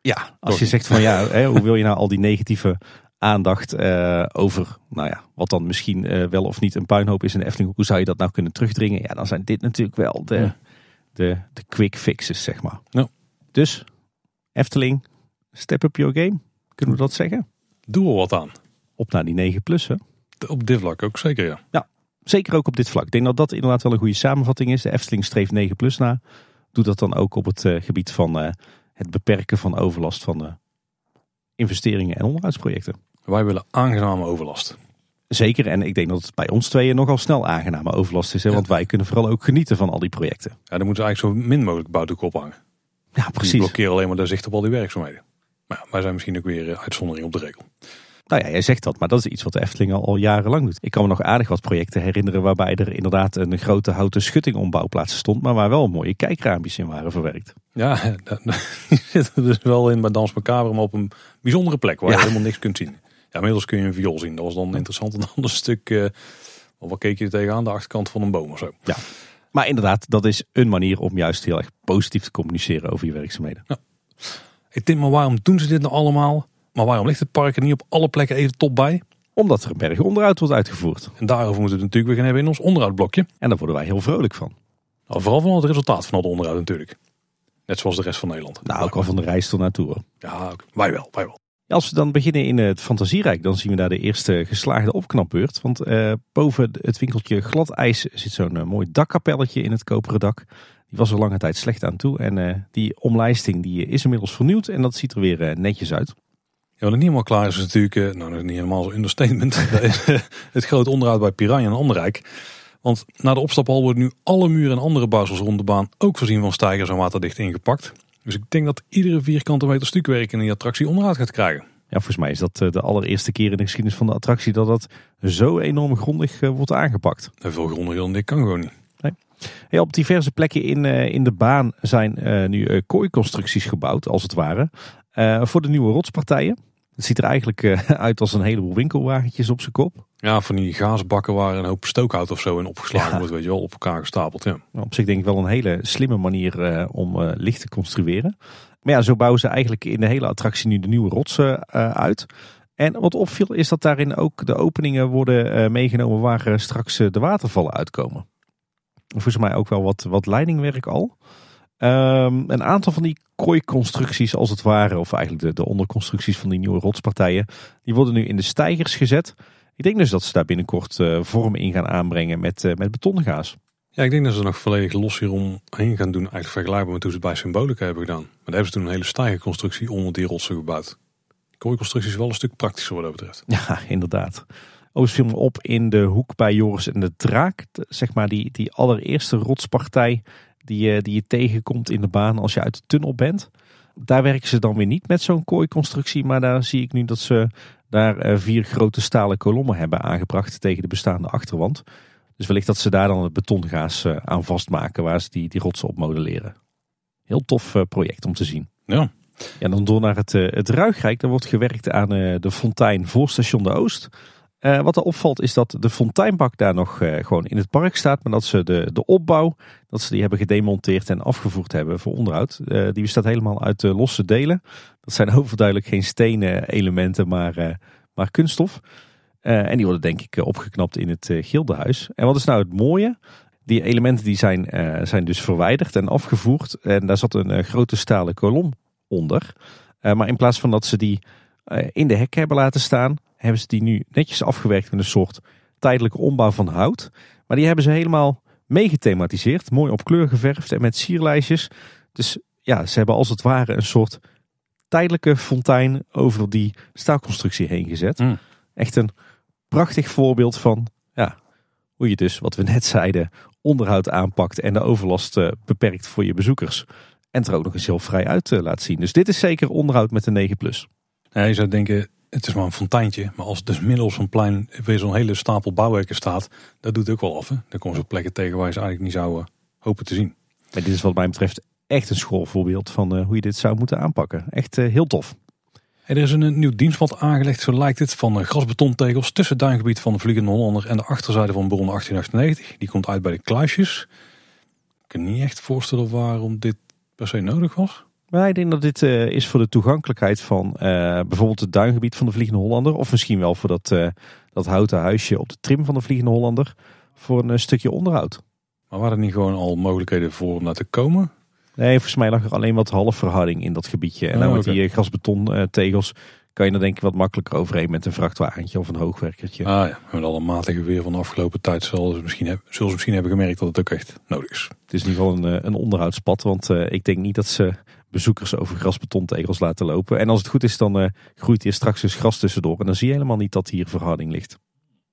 ja, als je zegt van ja, hè, hoe wil je nou al die negatieve aandacht uh, over nou ja, wat dan misschien uh, wel of niet een puinhoop is in de Efteling. Hoe zou je dat nou kunnen terugdringen? Ja, dan zijn dit natuurlijk wel de, ja. de, de quick fixes, zeg maar. Ja. Dus, Efteling, step up your game. Kunnen we dat zeggen? Doe er wat aan. Op naar die 9 plus, hè? Op dit vlak ook zeker, ja. Ja, zeker ook op dit vlak. Ik denk dat dat inderdaad wel een goede samenvatting is. De Efteling streeft 9 plus na. Doe dat dan ook op het uh, gebied van het beperken van overlast van investeringen en onderhoudsprojecten. Wij willen aangename overlast. Zeker, en ik denk dat het bij ons tweeën nogal snel aangename overlast is. Hè? Want wij kunnen vooral ook genieten van al die projecten. Ja, dan moeten ze eigenlijk zo min mogelijk bouwdoek ophangen. Ja, precies. Die blokkeren alleen maar de zicht op al die werkzaamheden. Maar ja, wij zijn misschien ook weer uitzondering op de regel. Nou ja, jij zegt dat, maar dat is iets wat de Efteling al, al jarenlang doet. Ik kan me nog aardig wat projecten herinneren waarbij er inderdaad een grote houten schutting om bouwplaatsen stond, maar waar wel mooie kijkraampjes in waren verwerkt. Ja, die zitten dus wel in bij Dans Macabre, maar op een bijzondere plek waar je helemaal niks kunt zien. Ja, inmiddels kun je een viool zien. Dat was dan interessant. Een ander stuk, uh, wat keek je tegenaan? De achterkant van een boom of zo. Ja, maar inderdaad, dat is een manier om juist heel erg positief te communiceren over je werkzaamheden. Ja. Ik denk maar waarom doen ze dit nou allemaal? Maar waarom ligt het park er niet op alle plekken even top bij? Omdat er een berg onderhoud wordt uitgevoerd. En daarover moeten we het natuurlijk weer gaan hebben in ons onderhoudblokje. En daar worden wij heel vrolijk van. Nou, vooral van het resultaat van het onderhoud natuurlijk. Net zoals de rest van Nederland. Nou, ook al van de reis tot naartoe. Ja, wij wel, wij wel. Als we dan beginnen in het Fantasierijk, dan zien we daar de eerste geslaagde opknapbeurt. Want uh, boven het winkeltje glad ijs zit zo'n uh, mooi dakkapelletje in het koperen dak. Die was er lange tijd slecht aan toe. En uh, die omlijsting die is inmiddels vernieuwd en dat ziet er weer netjes uit. Ja, wat nog niet helemaal klaar is, is natuurlijk, nou niet helemaal zo'n understatement, het grote onderhoud bij Piranha en Anderrijk. Want na de opstaphal worden nu alle muren en andere bouwsels rond de baan ook voorzien van stijgers en waterdicht ingepakt. Dus ik denk dat iedere vierkante meter stukwerk in die attractie onderhoud gaat krijgen. Ja, volgens mij is dat eh, de allereerste keer in de geschiedenis van de attractie dat dat zo enorm grondig eh, wordt aangepakt. En veel grondiger dan dit kan gewoon niet. Nee. op diverse plekken in, in de baan zijn nu kooiconstructies gebouwd, als het ware, voor de nieuwe rotspartijen. Het ziet er eigenlijk eh, uit als een heleboel winkelwagentjes op zijn kop. Ja, van die gaasbakken waar een hoop stookhout of zo in opgeslagen wordt, weet je wel, op elkaar gestapeld. Ja. Op zich denk ik wel een hele slimme manier uh, om uh, licht te construeren. Maar ja, zo bouwen ze eigenlijk in de hele attractie nu de nieuwe rotsen uit. En wat opviel is dat daarin ook de openingen worden meegenomen waar straks de watervallen uitkomen. Volgens mij ook wel wat, wat leidingwerk al. Um, een aantal van die kooiconstructies als het ware, of eigenlijk de, de onderconstructies van die nieuwe rotspartijen, die worden nu in de stijgers gezet. Ik denk dus dat ze daar binnenkort uh, vorm in gaan aanbrengen met, uh, met betongaas. Ja, ik denk dat ze nog volledig los hieromheen gaan doen. Eigenlijk vergelijkbaar met hoe ze het bij Symbolica hebben gedaan. Maar daar hebben ze toen een hele stijgerconstructie onder die rotsen gebouwd. Kooiconstructie is wel een stuk praktischer wat dat betreft. Ja, inderdaad. Overigens viel me op in de hoek bij Joris en de Draak. Zeg maar die, die allereerste rotspartij die, je, die je tegenkomt in de baan als je uit de tunnel bent. Daar werken ze dan weer niet met zo'n kooiconstructie, maar daar zie ik nu dat ze daar eh, vier grote stalen kolommen hebben aangebracht tegen de bestaande achterwand. Dus wellicht dat ze daar dan het betongaas eh, aan vastmaken waar ze die, die rotsen op modelleren. Heel tof eh, project om te zien. Ja. Ja, dan door naar het, het Ruigrijk. Daar wordt gewerkt aan de fontein voor station de Oost. Uh, wat er opvalt is dat de fonteinbak daar nog uh, gewoon in het park staat. Maar dat ze de, de opbouw, dat ze die hebben gedemonteerd en afgevoerd hebben voor onderhoud. Uh, die bestaat helemaal uit losse delen. Dat zijn overduidelijk geen stenen elementen, maar, maar kunststof. en die worden denk ik opgeknapt in het gildehuis. En wat is nou het mooie? Die elementen die zijn, zijn dus verwijderd en afgevoerd. En daar zat een grote stalen kolom onder. maar in plaats van dat ze die in de hek hebben laten staan hebben ze die nu netjes afgewerkt met een soort tijdelijke ombouw van hout. Maar die hebben ze helemaal meegethematiseerd. Mooi op kleur geverfd en met sierlijstjes. Dus ja, ze hebben als het ware een soort tijdelijke fontein over die staalconstructie heen gezet. Mm. Echt een prachtig voorbeeld van ja, Hoe je dus, wat we net zeiden, onderhoud aanpakt en de overlast beperkt voor je bezoekers. En er ook nog eens heel vrij uit laat zien. Dus dit is zeker onderhoud met de 9 plus. Ja, je zou denken, het is maar een fonteintje. Maar als dus middels van plein weer zo'n hele stapel bouwwerken staat, dat doet ook wel af. Hè? Dan komen ze plekken tegen waar je ze eigenlijk niet zou hopen te zien. Maar dit is wat mij betreft echt een schoolvoorbeeld van hoe je dit zou moeten aanpakken. Echt heel tof er is een nieuw dienstpad aangelegd, zo lijkt het, van eh, grasbetontegels tussen het duingebied van de Vliegende Hollander en de achterzijde van Bron 1898. Die komt uit bij de kluisjes. Ik kan niet echt voorstellen waarom dit per se nodig was. Maar ik denk dat dit uh, is voor de toegankelijkheid van uh, bijvoorbeeld het duingebied van de Vliegende Hollander. Of misschien wel voor dat, uh, dat houten huisje op de trim van de Vliegende Hollander. Voor een stukje onderhoud. Maar waren er niet gewoon al mogelijkheden voor om naar te komen? Nee, volgens mij lag er alleen wat halfverharding in dat gebiedje. En dan oh, met die eh, grasbeton eh, tegels kan je dan denk ik wat makkelijker overheen met een vrachtwagentje of een hoogwerkertje. Ah ja, met alle maatregelen weer van de afgelopen tijd zullen ze misschien, hebben, zullen ze misschien hebben gemerkt dat het ook echt nodig is. Het is in ieder geval een, eh, een onderhoudspad, want ik denk niet dat ze bezoekers over grasbetontegels laten lopen. En als het goed is, dan groeit hier straks dus gras tussendoor en dan zie je helemaal niet dat hier verharding ligt.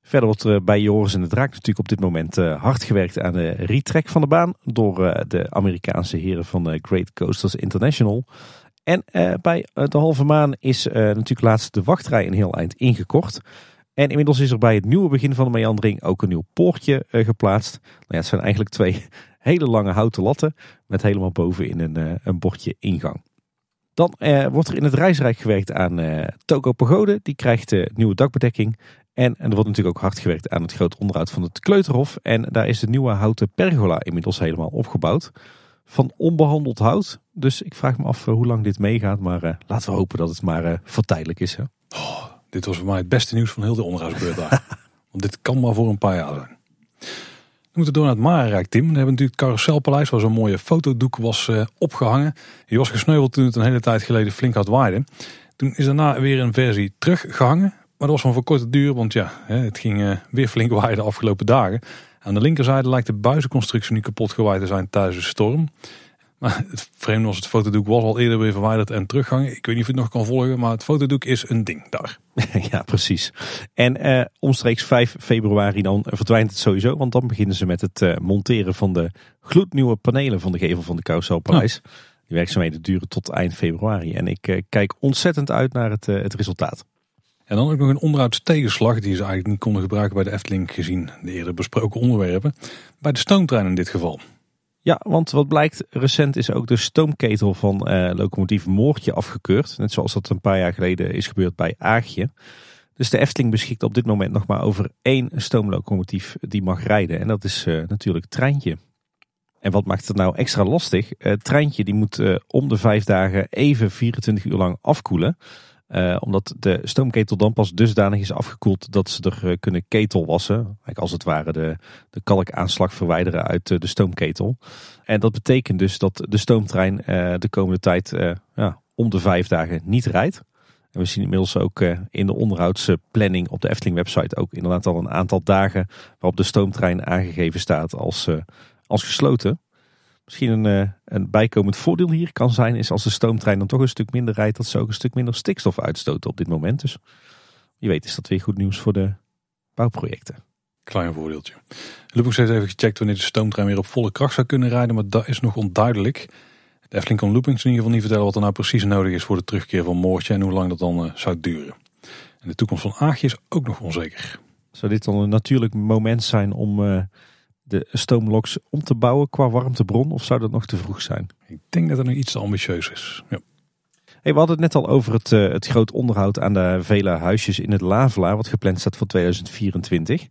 Verder wordt bij Joris en de Draak natuurlijk op dit moment eh, hard gewerkt aan de retrek van de baan door eh, de Amerikaanse heren van eh, Great Coasters International. En bij de halve maan is natuurlijk laatst de wachtrij een heel eind ingekort. En inmiddels is er bij het nieuwe begin van de meandering ook een nieuw poortje geplaatst. Nou ja, het zijn eigenlijk twee hele lange houten latten met helemaal bovenin een, een bordje ingang. Dan wordt er in het reisrijk gewerkt aan uh, Toko Pagode. Die krijgt uh, nieuwe dakbedekking. En, en er wordt natuurlijk ook hard gewerkt aan het groot onderhoud van het Kleuterhof. En daar is de nieuwe houten pergola inmiddels helemaal opgebouwd. Van onbehandeld hout. Dus ik vraag me af eh, hoe lang dit meegaat. Maar laten we hopen dat het maar voor tijdelijk is. Hè? Oh, dit was voor mij het beste nieuws van heel de onderhoudsbeurt daar. Want dit kan maar voor een paar jaar zijn. We moeten door naar het Marenrijk, Tim. We hebben natuurlijk het Carouselpaleis, waar zo'n mooie fotodoek was uh, opgehangen. Die was gesneuveld toen het een hele tijd geleden flink had waaien. Toen is daarna weer een versie teruggehangen. Maar dat was van voor korte duur, want ja, het ging eh, weer flink waaien de afgelopen dagen. Aan de linkerzijde lijkt de buizenconstructie nu kapot gewaaid te zijn tijdens de storm. Maar het vreemde was, het fotodoek was al eerder weer verwijderd en teruggangen. Ik weet niet of je het nog kan volgen, maar het fotodoek is een ding daar. Ja, precies. En eh, omstreeks 5 februari dan verdwijnt het sowieso. Want dan beginnen ze met het eh, monteren van de gloednieuwe panelen van de gevel van de Carouselpaleis. Ja. Die werkzaamheden duren tot eind februari. En ik eh, kijk ontzettend uit naar het, eh, het resultaat. En dan ook nog een onderhoudstegenslag die ze eigenlijk niet konden gebruiken bij de Efteling gezien de eerder besproken onderwerpen. Bij de stoomtrein in dit geval. Ja, want wat blijkt, recent is ook de stoomketel van uh, locomotief Moortje afgekeurd. Net zoals dat een paar jaar geleden is gebeurd bij Aagje. Dus de Efteling beschikt op dit moment nog maar over één stoomlocomotief die mag rijden. En dat is uh, natuurlijk Treintje. En wat maakt het nou extra lastig? Het treintje die moet uh, om de vijf dagen even 24 uur lang afkoelen. Uh, omdat de stoomketel dan pas dusdanig is afgekoeld dat ze er uh, kunnen ketelwassen. Eigenlijk als het ware de, de kalkaanslag verwijderen uit uh, de stoomketel. En dat betekent dus dat de stoomtrein de komende tijd ja, om de vijf dagen niet rijdt. En we zien inmiddels ook in de onderhoudsplanning op de Efteling website ook inderdaad al een aantal dagen waarop de stoomtrein aangegeven staat als, als gesloten. Misschien een, eh, een bijkomend voordeel hier kan zijn, is als de stoomtrein dan toch een stuk minder rijdt, dat ze ook een stuk minder stikstof uitstoten op dit moment. Dus je weet is dat weer goed nieuws voor de bouwprojecten. Klein voordeeltje. Lubbock heeft even gecheckt wanneer de stoomtrein weer op volle kracht zou kunnen rijden, maar dat is nog onduidelijk. De Efteling kan Loopings in ieder geval niet vertellen wat er nou precies nodig is voor de terugkeer van Moortje en hoe lang dat dan uh, zou duren. En de toekomst van Aagje is ook nog onzeker. Zou dit dan een natuurlijk moment zijn om uh, de stoomloks om te bouwen qua warmtebron? Of zou dat nog te vroeg zijn? Ik denk dat het nog iets te ambitieus is. Ja. Hey, we hadden het net al over het, uh, het groot onderhoud aan de vele huisjes in het Lavela, wat gepland staat voor 2024. Uh,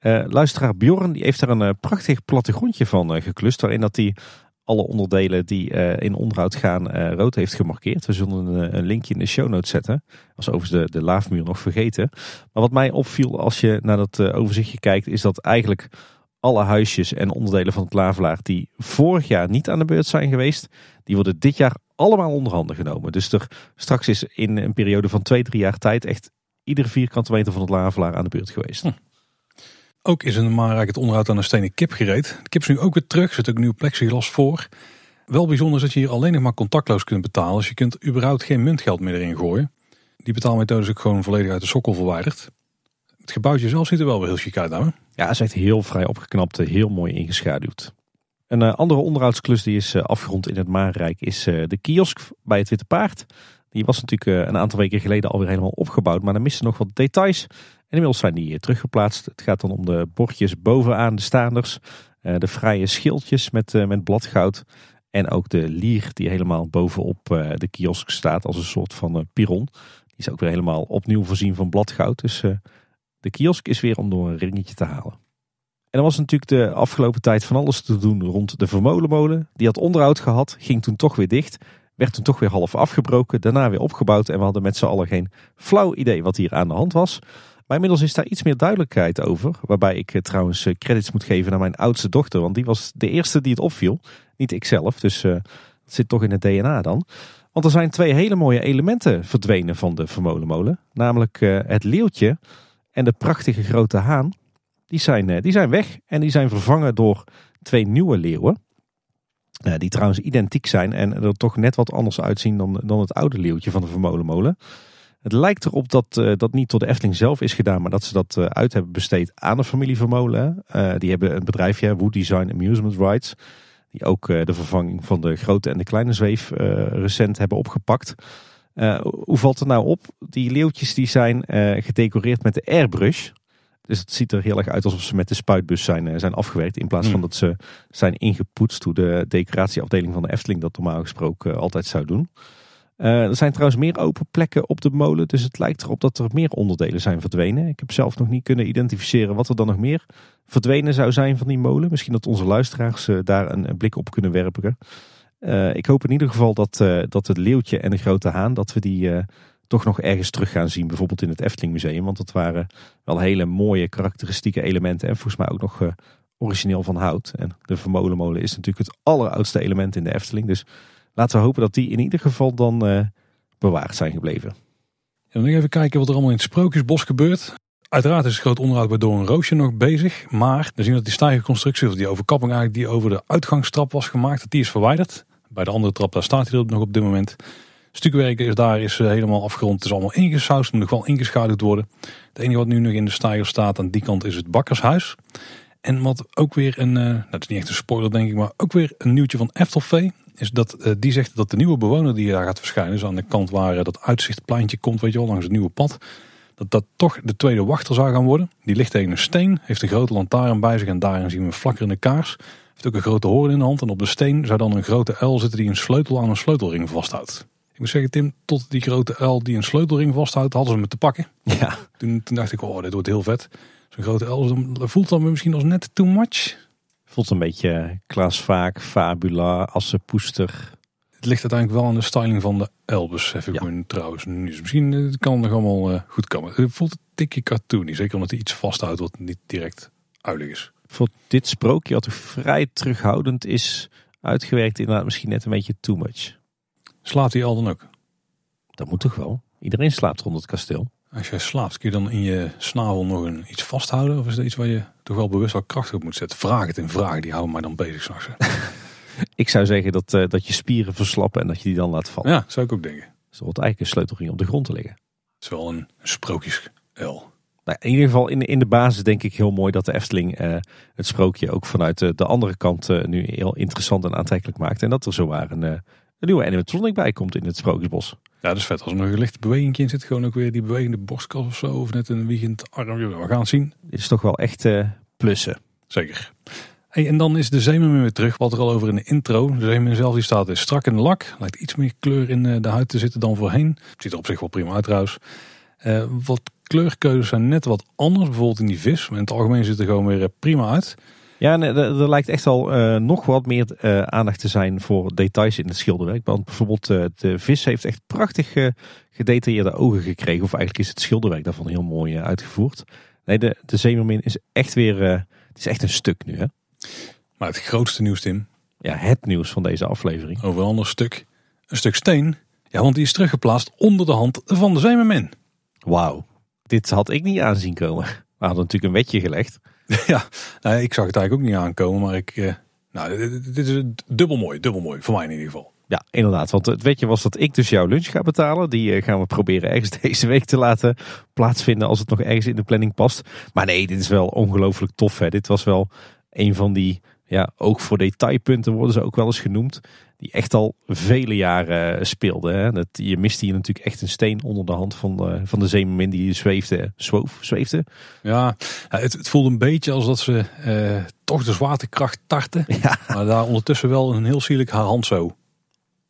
eh, luisteraar Bjorn die heeft daar een uh, prachtig plattegrondje van geklust, waarin dat hij alle onderdelen die in onderhoud gaan rood heeft gemarkeerd. We zullen een, een, linkje in de show notes zetten. Was overigens de, de laafmuur nog vergeten. Maar wat mij opviel als je naar dat overzichtje kijkt, is dat eigenlijk alle huisjes en onderdelen van het Lavelaar die vorig jaar niet aan de beurt zijn geweest, die worden dit jaar allemaal onder handen genomen. Dus er straks is in een periode van twee, drie jaar tijd echt iedere vierkante meter van het Lavelaar aan de beurt geweest. Hm. Ook is in Maarrijk het onderhoud aan een stenen kip gereed. De kip is nu ook weer terug, er zit ook nieuw plexiglas voor. Wel bijzonder is dat je hier alleen nog maar contactloos kunt betalen. Dus je kunt überhaupt geen muntgeld meer erin gooien. Die betaalmethode is ook gewoon volledig uit de sokkel verwijderd Het gebouwtje zelf ziet er wel heel chic uit. Nou? Ja, het is echt heel vrij opgeknapt, heel mooi ingeschaduwd. Een uh, andere onderhoudsklus die is uh, afgerond in het Maanrijk is de kiosk bij het Witte Paard. Die was natuurlijk een aantal weken geleden alweer helemaal opgebouwd, maar er misten nog wat details. En inmiddels zijn die teruggeplaatst. Het gaat dan om de bordjes bovenaan de staanders, de vrije schildjes met, met bladgoud en ook de lier die helemaal bovenop de kiosk staat als een soort van piron. Die is ook weer helemaal opnieuw voorzien van bladgoud. Dus de kiosk is weer om door een ringetje te halen. En er was natuurlijk de afgelopen tijd van alles te doen rond de Vermolenmolen. Die had onderhoud gehad, ging toen toch weer dicht. Werd toen toch weer half afgebroken, daarna weer opgebouwd. En we hadden met z'n allen geen flauw idee wat hier aan de hand was. Maar inmiddels is daar iets meer duidelijkheid over. Waarbij ik eh, trouwens eh, credits moet geven naar mijn oudste dochter. Want die was de eerste die het opviel. Niet ikzelf, dus dat zit toch in het DNA dan. Want er zijn twee hele mooie elementen verdwenen van de Vermolenmolen. Namelijk het leeuwtje en de prachtige grote haan die zijn, eh, die zijn weg en die zijn vervangen door twee nieuwe leeuwen. Eh, die trouwens identiek zijn en er toch net wat anders uitzien dan, dan het oude leeuwtje van de Vermolenmolen. Het lijkt erop dat uh, dat niet door de Efteling zelf is gedaan, maar dat ze dat uit hebben besteed aan de familie Vermolen. die hebben een bedrijfje, Wood Design Amusement Rights, die ook de vervanging van de grote en de kleine zweef recent hebben opgepakt. Hoe valt het nou op? Die leeuwtjes die zijn gedecoreerd met de airbrush. Dus het ziet er heel erg uit alsof ze met de spuitbus zijn, eh, zijn afgewerkt. In plaats van hmm. dat ze zijn ingepoetst hoe de decoratieafdeling van de Efteling dat normaal gesproken eh, altijd zou doen. Uh, er zijn trouwens meer open plekken op de molen. Dus het lijkt erop dat er meer onderdelen zijn verdwenen. Ik heb zelf nog niet kunnen identificeren wat er dan nog meer verdwenen zou zijn van die molen. Misschien dat onze luisteraars daar een, blik op kunnen werpen. Uh, ik hoop in ieder geval dat, dat het leeuwtje en de grote haan, dat we die toch nog ergens terug gaan zien. Bijvoorbeeld in het Efteling Museum. Want dat waren wel hele mooie karakteristieke elementen. En volgens mij ook nog origineel van hout. En de vermolenmolen is natuurlijk het alleroudste element in de Efteling. Dus laten we hopen dat die in ieder geval dan bewaard zijn gebleven. En nog even kijken wat er allemaal in het Sprookjesbos gebeurt. Uiteraard is het groot onderhoud bij Door een Roosje nog bezig. Maar we zien dat die stijgerconstructie, of die overkapping eigenlijk die over de uitgangstrap was gemaakt, dat die is verwijderd. Bij de andere trap, daar staat hij nog op dit moment. Stukwerken is daar is eh, helemaal afgerond. Het is allemaal ingesausd, moet nog wel ingeschaduwd worden. Het enige wat nu nog in de stijger staat aan die kant is het bakkershuis. En wat ook weer een, uh, nou, het is niet echt een spoiler denk ik, maar ook weer een nieuwtje van Eftelvee. Is dat uh, die zegt dat de nieuwe bewoner die daar gaat verschijnen, dus aan de kant waar dat uitzichtpleintje komt, weet je wel, langs het nieuwe pad. Dat dat toch de tweede wachter zou gaan worden. Die ligt tegen een steen, heeft een grote lantaarn bij zich en daarin zien we een flakkerende kaars. Heeft ook een grote hoorn in de hand en op de steen zou dan een grote uil zitten die een sleutel aan een sleutelring vasthoudt. Ik moet zeggen, Tim, tot die grote uil die een sleutelring vasthoudt, hadden ze me te pakken. Ja. Toen, toen dacht ik, oh, dit wordt heel vet. Zo'n grote uil voelt dan misschien als net too much. Voelt een beetje Klaas Vaak, Fabula, Assepoester. Het ligt uiteindelijk wel aan de styling van de Elbus, heb ik ja. me trouwens nu. Misschien eh, kan het nog allemaal uh, goed komen. Het voelt een tikje cartoony, zeker omdat hij iets vasthoudt wat niet direct uilig is. Voor dit sprookje, wat vrij terughoudend is uitgewerkt, inderdaad misschien net een beetje too much. Slaapt hij al dan ook? Dat moet toch wel? Iedereen slaapt rond het kasteel. Als jij slaapt, kun je dan in je snavel nog een, iets vasthouden? Of is dat iets waar je toch wel bewust wel krachtig op moet zetten? Vraag het in vragen, die houden mij dan bezig s'nachts. ik zou zeggen dat, uh, dat je spieren verslappen en dat je die dan laat vallen. Ja, zou ik ook denken. Dus er wordt eigenlijk een sleutelring op de grond te liggen. Het is wel een, een sprookjes L. Nou, in ieder geval in, in de basis denk ik heel mooi dat de Efteling uh, het sprookje ook vanuit de, de andere kant uh, nu heel interessant en aantrekkelijk maakt. En dat er zo waren een nieuwe animatronic bij komt in het Sprookjesbos. Ja, dat is vet. Als er nog een lichte beweging in zit, gewoon ook weer die bewegende borstkas of zo. Of net een wiegend arm. We gaan het zien. Dit is toch wel echt plussen. Zeker. Hey, en dan is de Zeemermin weer terug. Wat er al over in de intro. De Zeemermin zelf die staat is strak in de lak. Lijkt iets meer kleur in eh, de huid te zitten dan voorheen. Ziet er op zich wel prima uit trouwens. Uh, wat kleurkeuzes zijn net wat anders. Bijvoorbeeld in die vis. Maar in het algemeen ziet er gewoon weer prima uit. Ja, nee, er, lijkt echt al uh, nog wat meer uh, aandacht te zijn voor details in het schilderwerk. Want bijvoorbeeld uh, de vis heeft echt prachtig gedetailleerde ogen gekregen. Of eigenlijk is het schilderwerk daarvan heel mooi uitgevoerd. Nee, de, de zeemermin is echt weer, het is echt een stuk nu hè. Maar het grootste nieuws Tim. Ja, het nieuws van deze aflevering. Over een ander stuk. Een stuk steen. Ja, want die is teruggeplaatst onder de hand van de zeemermin. Wauw, dit had ik niet aanzien komen. We hadden natuurlijk een wetje gelegd. Ja, nou, ik zag het eigenlijk ook niet aankomen, maar ik, uh, nou, dit, dit, is dubbel mooi, dubbel mooi, voor mij in ieder geval. Ja, inderdaad. Want het wetje was dat ik dus jouw lunch ga betalen. Die eh, gaan we proberen ergens deze week te laten plaatsvinden als het nog ergens in de planning past. Maar nee, dit is wel ongelooflijk tof. Hè. Dit was wel een van die, ja, ook voor detailpunten worden ze ook wel eens genoemd. Die echt al vele jaren speelden. Hè. Dat, je miste hier natuurlijk echt een steen onder de hand van de, van de zeemermin die zweefde. Zwoof, zweefde. Ja, het, het voelde een beetje als dat ze eh, toch de zwaartekracht tarten. Ja. Maar daar ondertussen wel een heel sierlijk haar hand zo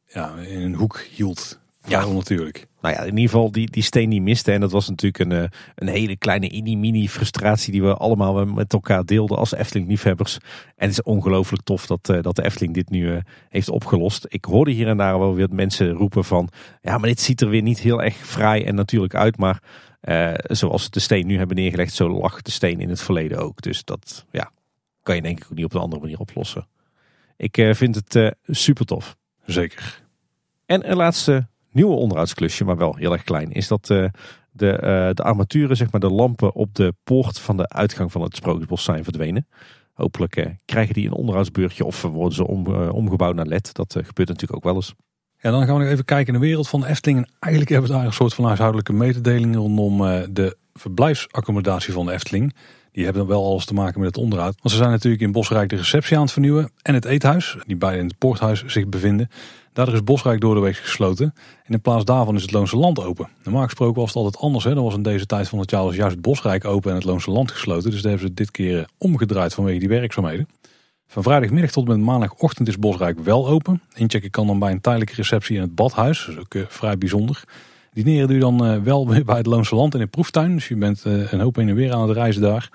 ja, in een hoek hield. Ja, natuurlijk. Nou ja, in ieder geval die, die steen die miste. En dat was natuurlijk een, eh, een hele kleine mini-mini frustratie die we allemaal met elkaar deelden als Efteling-liefhebbers. En het is ongelooflijk tof dat, eh, dat de Efteling dit nu eh, heeft opgelost. Ik hoorde hier en daar wel weer mensen roepen van, ja, maar dit ziet er weer niet heel erg fraai en natuurlijk uit. Maar zoals ze de steen nu hebben neergelegd, zo lag de steen in het verleden ook. Dus dat ja, kan je denk ik ook niet op een andere manier oplossen. Ik vind het super tof. Zeker. En een laatste nieuwe onderhoudsklusje, maar wel heel erg klein, is dat uh, de, uh, de armaturen, zeg maar de lampen op de poort van de uitgang van het Sprookjesbos zijn verdwenen. Hopelijk uh, krijgen die een onderhoudsbeurtje of worden ze om, omgebouwd naar LED. Dat gebeurt natuurlijk ook wel eens. Ja, dan gaan we nog even kijken in de wereld van Efteling. En eigenlijk hebben we daar een soort van huishoudelijke mededeling rondom de verblijfsaccommodatie van de Efteling. Die hebben dan wel alles te maken met het onderhoud. Want ze zijn natuurlijk in Bosrijk de receptie aan het vernieuwen. En het eethuis, die beide in het poorthuis zich bevinden. Daardoor is Bosrijk door de week gesloten. En in plaats daarvan is het Loonse Land open. Normaal gesproken was het altijd anders. Hè? Dan was in deze tijd van het jaar was juist Bosrijk open en het Loonse Land gesloten. Dus daar hebben ze dit keer eh, omgedraaid vanwege die werkzaamheden. Van vrijdagmiddag tot met maandagochtend is Bosrijk wel open. Inchecken kan dan bij een tijdelijke receptie in het badhuis. Dat is ook uh, vrij bijzonder. Dineren doe je dan uh, wel weer bij het Loonse Land in de proeftuin. Dus je bent uh, een hoop heen en weer aan het reizen daar.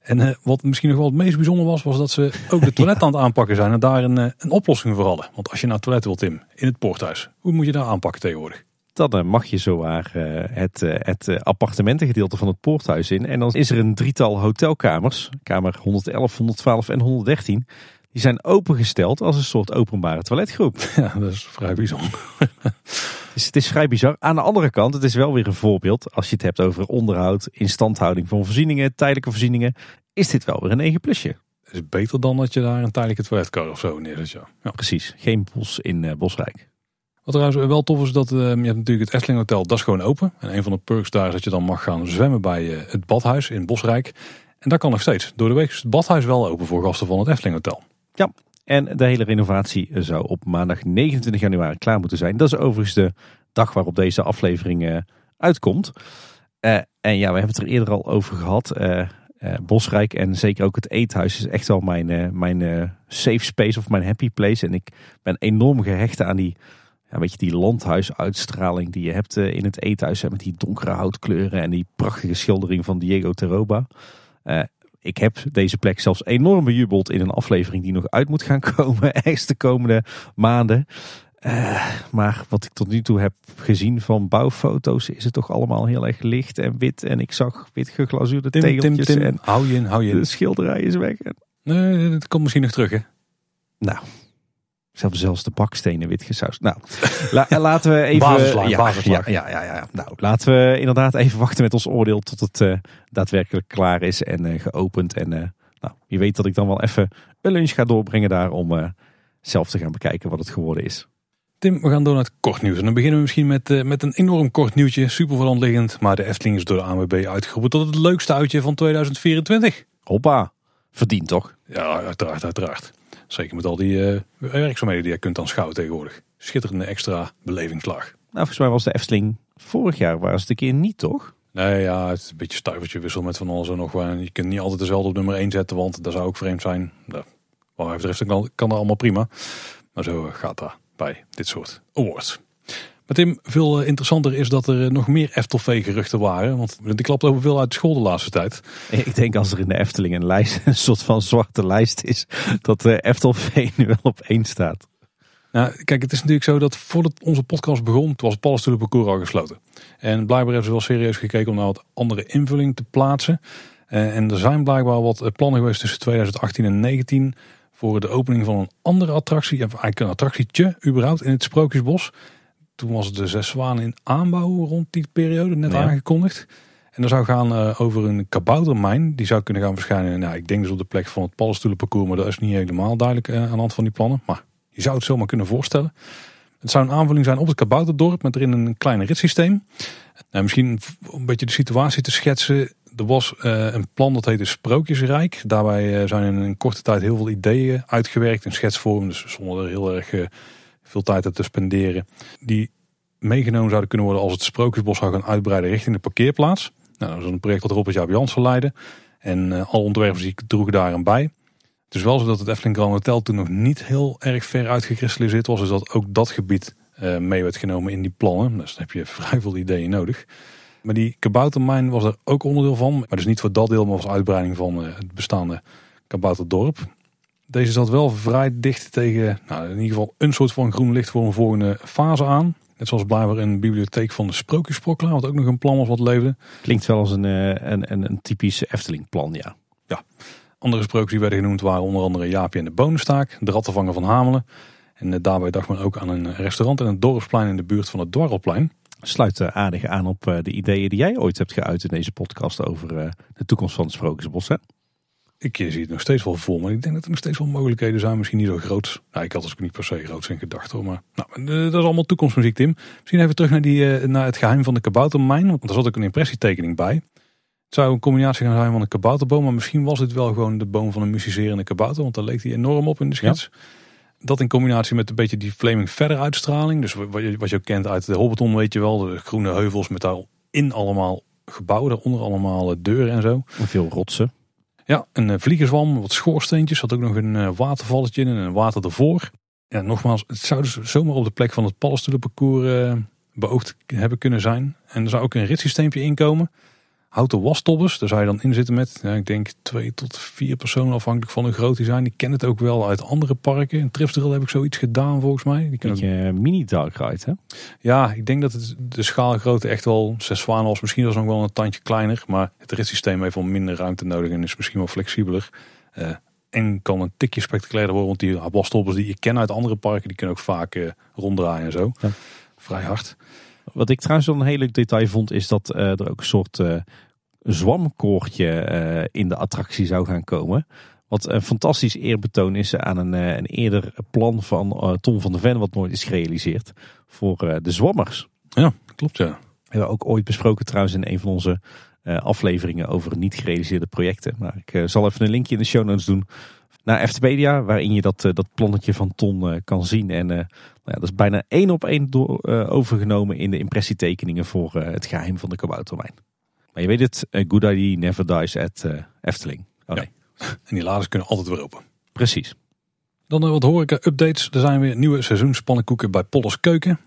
En uh, wat misschien nog wel het meest bijzonder was, was dat ze ook de toilet aan het aanpakken zijn. En daar een, een oplossing voor hadden. Want als je naar het toilet wilt, Tim, in het poorthuis, hoe moet je daar aanpakken tegenwoordig? Dan mag je zowaar het, het appartementengedeelte van het poorthuis in. En dan is er een drietal hotelkamers, kamer 111, 112 en 113. Die zijn opengesteld als een soort openbare toiletgroep. Ja, dat is vrij bijzonder. Dus het is vrij bizar. Aan de andere kant, het is wel weer een voorbeeld. Als je het hebt over onderhoud, instandhouding van voorzieningen, tijdelijke voorzieningen. Is dit wel weer een 9 plusje. Het is beter dan dat je daar een tijdelijke toiletkar of zo neerzet. Ja. ja. Precies, geen bos in uh, Bosrijk. Wat trouwens wel tof is, dat uh, je hebt natuurlijk het Efteling Hotel, dat is gewoon open. En een van de perks daar is dat je dan mag gaan zwemmen bij uh, het badhuis in Bosrijk. En dat kan nog steeds. Door de week is het badhuis wel open voor gasten van het Efteling Hotel. Ja, en de hele renovatie zou op maandag 29 januari klaar moeten zijn. Dat is overigens de dag waarop deze aflevering uh, uitkomt. Uh, en ja, we hebben het er eerder al over gehad. Uh, Bosrijk en zeker ook het eethuis is echt wel mijn, mijn safe space of mijn happy place. En ik ben enorm gehecht aan die, ja, weet je, die landhuisuitstraling die je hebt in het eethuis. Met die donkere houtkleuren en die prachtige schildering van Diego Teroba. Ik heb deze plek zelfs enorm bejubeld in een aflevering die nog uit moet gaan komen. Ergens de komende maanden. Uh, maar wat ik tot nu toe heb gezien van bouwfoto's is het toch allemaal heel erg licht en wit. En ik zag wit geglazuurde Tim, tegeltjes. Tim, Tim, en hou je in, hou je in. De schilderij is weg. Nee, dat komt misschien nog terug hè? Nou, zelfs, zelfs de bakstenen wit gesausd. Nou, la, laten we even... Ja. Ja, ja, ja, ja, Nou, laten we inderdaad even wachten met ons oordeel tot het uh, daadwerkelijk klaar is en uh, geopend. En nou, je weet dat ik dan wel even een lunch ga doorbrengen daar om zelf te gaan bekijken wat het geworden is. Tim, we gaan door naar het kort nieuws. En dan beginnen we misschien met, met een enorm kort nieuwtje. Super voor liggend. Maar de Efteling is door de ANWB uitgeroepen tot het leukste uitje van 2024. Hoppa, verdient toch? Ja, uiteraard, uiteraard. Zeker met al die uh, werkzaamheden die je kunt aanschouwen tegenwoordig. Schitterende extra belevingslag. Nou, volgens mij was de Efteling vorig jaar was het een keer niet, toch? Nee, ja, het is een beetje stuivertje wissel met van alles en nog wat. Je kunt niet altijd dezelfde op nummer 1 zetten, want dat zou ook vreemd zijn. Dat, wat mij betreft kan, kan dat allemaal prima. Maar zo gaat dat bij dit soort awards. Maar Tim, veel interessanter is dat er nog meer Eftelvee geruchten waren. Want die klapt over veel uit de school de laatste tijd. Ik denk als er in de Efteling een, lijst, een soort van zwarte lijst is, dat de Eftelvee nu wel op één staat. Nou, kijk, het is natuurlijk zo dat voordat onze podcast begon, toen was het paddenstoelenparcours al gesloten. En blijkbaar hebben ze wel serieus gekeken om naar wat andere invulling te plaatsen. En er zijn blijkbaar wat plannen geweest tussen 2018 en 2019 voor de opening van een andere attractie. Eigenlijk een attractietje überhaupt in het Sprookjesbos. Toen was de Zes Zwanen in aanbouw rond die periode, net aangekondigd. En dat zou gaan uh, over een kaboutermijn. Die zou kunnen gaan verschijnen. Nou, ik denk dus op de plek van het paddenstoelenparcours. Maar dat is niet helemaal duidelijk uh, aan de hand van die plannen. Maar je zou het zomaar kunnen voorstellen. Het zou een aanvulling zijn op het Kabouterdorp met erin een klein ritssysteem. Nou, misschien een beetje de situatie te schetsen. Er was uh, een plan dat heette Sprookjesrijk. Daarbij zijn in een korte tijd heel veel ideeën uitgewerkt in schetsvorm. Dus zonder er heel erg veel tijd te spenderen. Die meegenomen zouden kunnen worden als het Sprookjesbos zou gaan uitbreiden richting de parkeerplaats. Nou, dat was een project dat Robert Jaap Jansen leidde. En alle ontwerpers die droegen daaraan bij. Het is wel zo dat het Efteling Grand Hotel toen nog niet heel erg ver uitgekristalliseerd was. Dus dat ook dat gebied mee werd genomen in die plannen. Dus dan heb je vrij veel ideeën nodig. Maar die kaboutermijn was er ook onderdeel van. Maar dus niet voor dat deel, maar als uitbreiding van het bestaande kabouterdorp. Deze zat wel vrij dicht tegen nou, in ieder geval een soort van groen licht voor een volgende fase aan. Net zoals blijkbaar een bibliotheek van de Sprookjesproklaar, wat ook nog een plan was wat leefde. Klinkt wel als een, een, een, een typisch Efteling plan, ja. Ja. Andere sprookjes die werden genoemd waren onder andere Jaapje en de Bonenstaak, de Rattenvanger van Hamelen. En daarbij dacht men ook aan een restaurant en een dorpsplein in de buurt van het Dwarrelplein sluit aardig aan op de ideeën die jij ooit hebt geuit in deze podcast over de toekomst van het Sprookjesbos. Hè? Ik zie het nog steeds wel voor, maar ik denk dat er nog steeds wel mogelijkheden zijn. Misschien niet zo groot. Nou, ik had dus niet per se groot in gedachten. Maar nou, dat is allemaal toekomstmuziek, Tim. Misschien even terug naar, die, naar het geheim van de kaboutermijn. Want daar zat ook een impressietekening bij. Het zou een combinatie gaan zijn van een kabouterboom. Maar misschien was het wel gewoon de boom van een musicerende kabouter. Want daar leek hij enorm op in de schets. Ja. Dat in combinatie met een beetje die Flaming verder uitstraling. Dus wat je, wat je ook kent uit de Hobbiton weet je wel. De groene heuvels met daarin allemaal gebouwen. Daaronder allemaal deuren en zo. En veel rotsen. Ja, een vliegenzwam, wat schoorsteentjes. Had ook nog een watervalletje in en een water ervoor. Ja, nogmaals, het zou dus zomaar op de plek van het paddenstoelenparcours uh, beoogd hebben kunnen zijn. En er zou ook een ritssysteempje inkomen. Houten wastobbers, daar zou je dan in zitten met, ja, ik denk twee tot vier personen afhankelijk van hoe groot die zijn. Die kennen het ook wel uit andere parken. In Tripsdrill heb ik zoiets gedaan volgens mij. Die kunnen ook... mini dark ride hè? Ja, ik denk dat het de schaalgrootte echt wel zes zwanen was. Misschien was nog wel een tandje kleiner. Maar het ritssysteem heeft wel minder ruimte nodig en is misschien wel flexibeler. Uh, en kan een tikje spectaculairder worden. Want die wastobbers die je kent uit andere parken, die kunnen ook vaak uh, ronddraaien en zo. Ja. Vrij hard. Wat ik trouwens wel een heel leuk detail vond, is dat uh, er ook een soort uh, zwamkoortje uh, in de attractie zou gaan komen. Wat een fantastisch eerbetoon is aan een, een eerder plan van Tom van der Ven, wat nooit is gerealiseerd, voor de zwammers. Ja, klopt ja. We hebben ook ooit besproken trouwens in een van onze afleveringen over niet gerealiseerde projecten. Maar ik zal even een linkje in de show notes doen naar Eftepedia, waarin je dat, dat plannetje van Ton kan zien. En nou ja, dat is bijna één op één door, overgenomen in de impressietekeningen voor het geheim van de kaboutermijn. Maar je weet het, a good idea never dies at uh, Efteling. Oh, nee. En die laders kunnen altijd weer open. Precies. Dan uh, wat horeca-updates. Er zijn weer nieuwe seizoenspannenkoeken bij Pollers Keuken.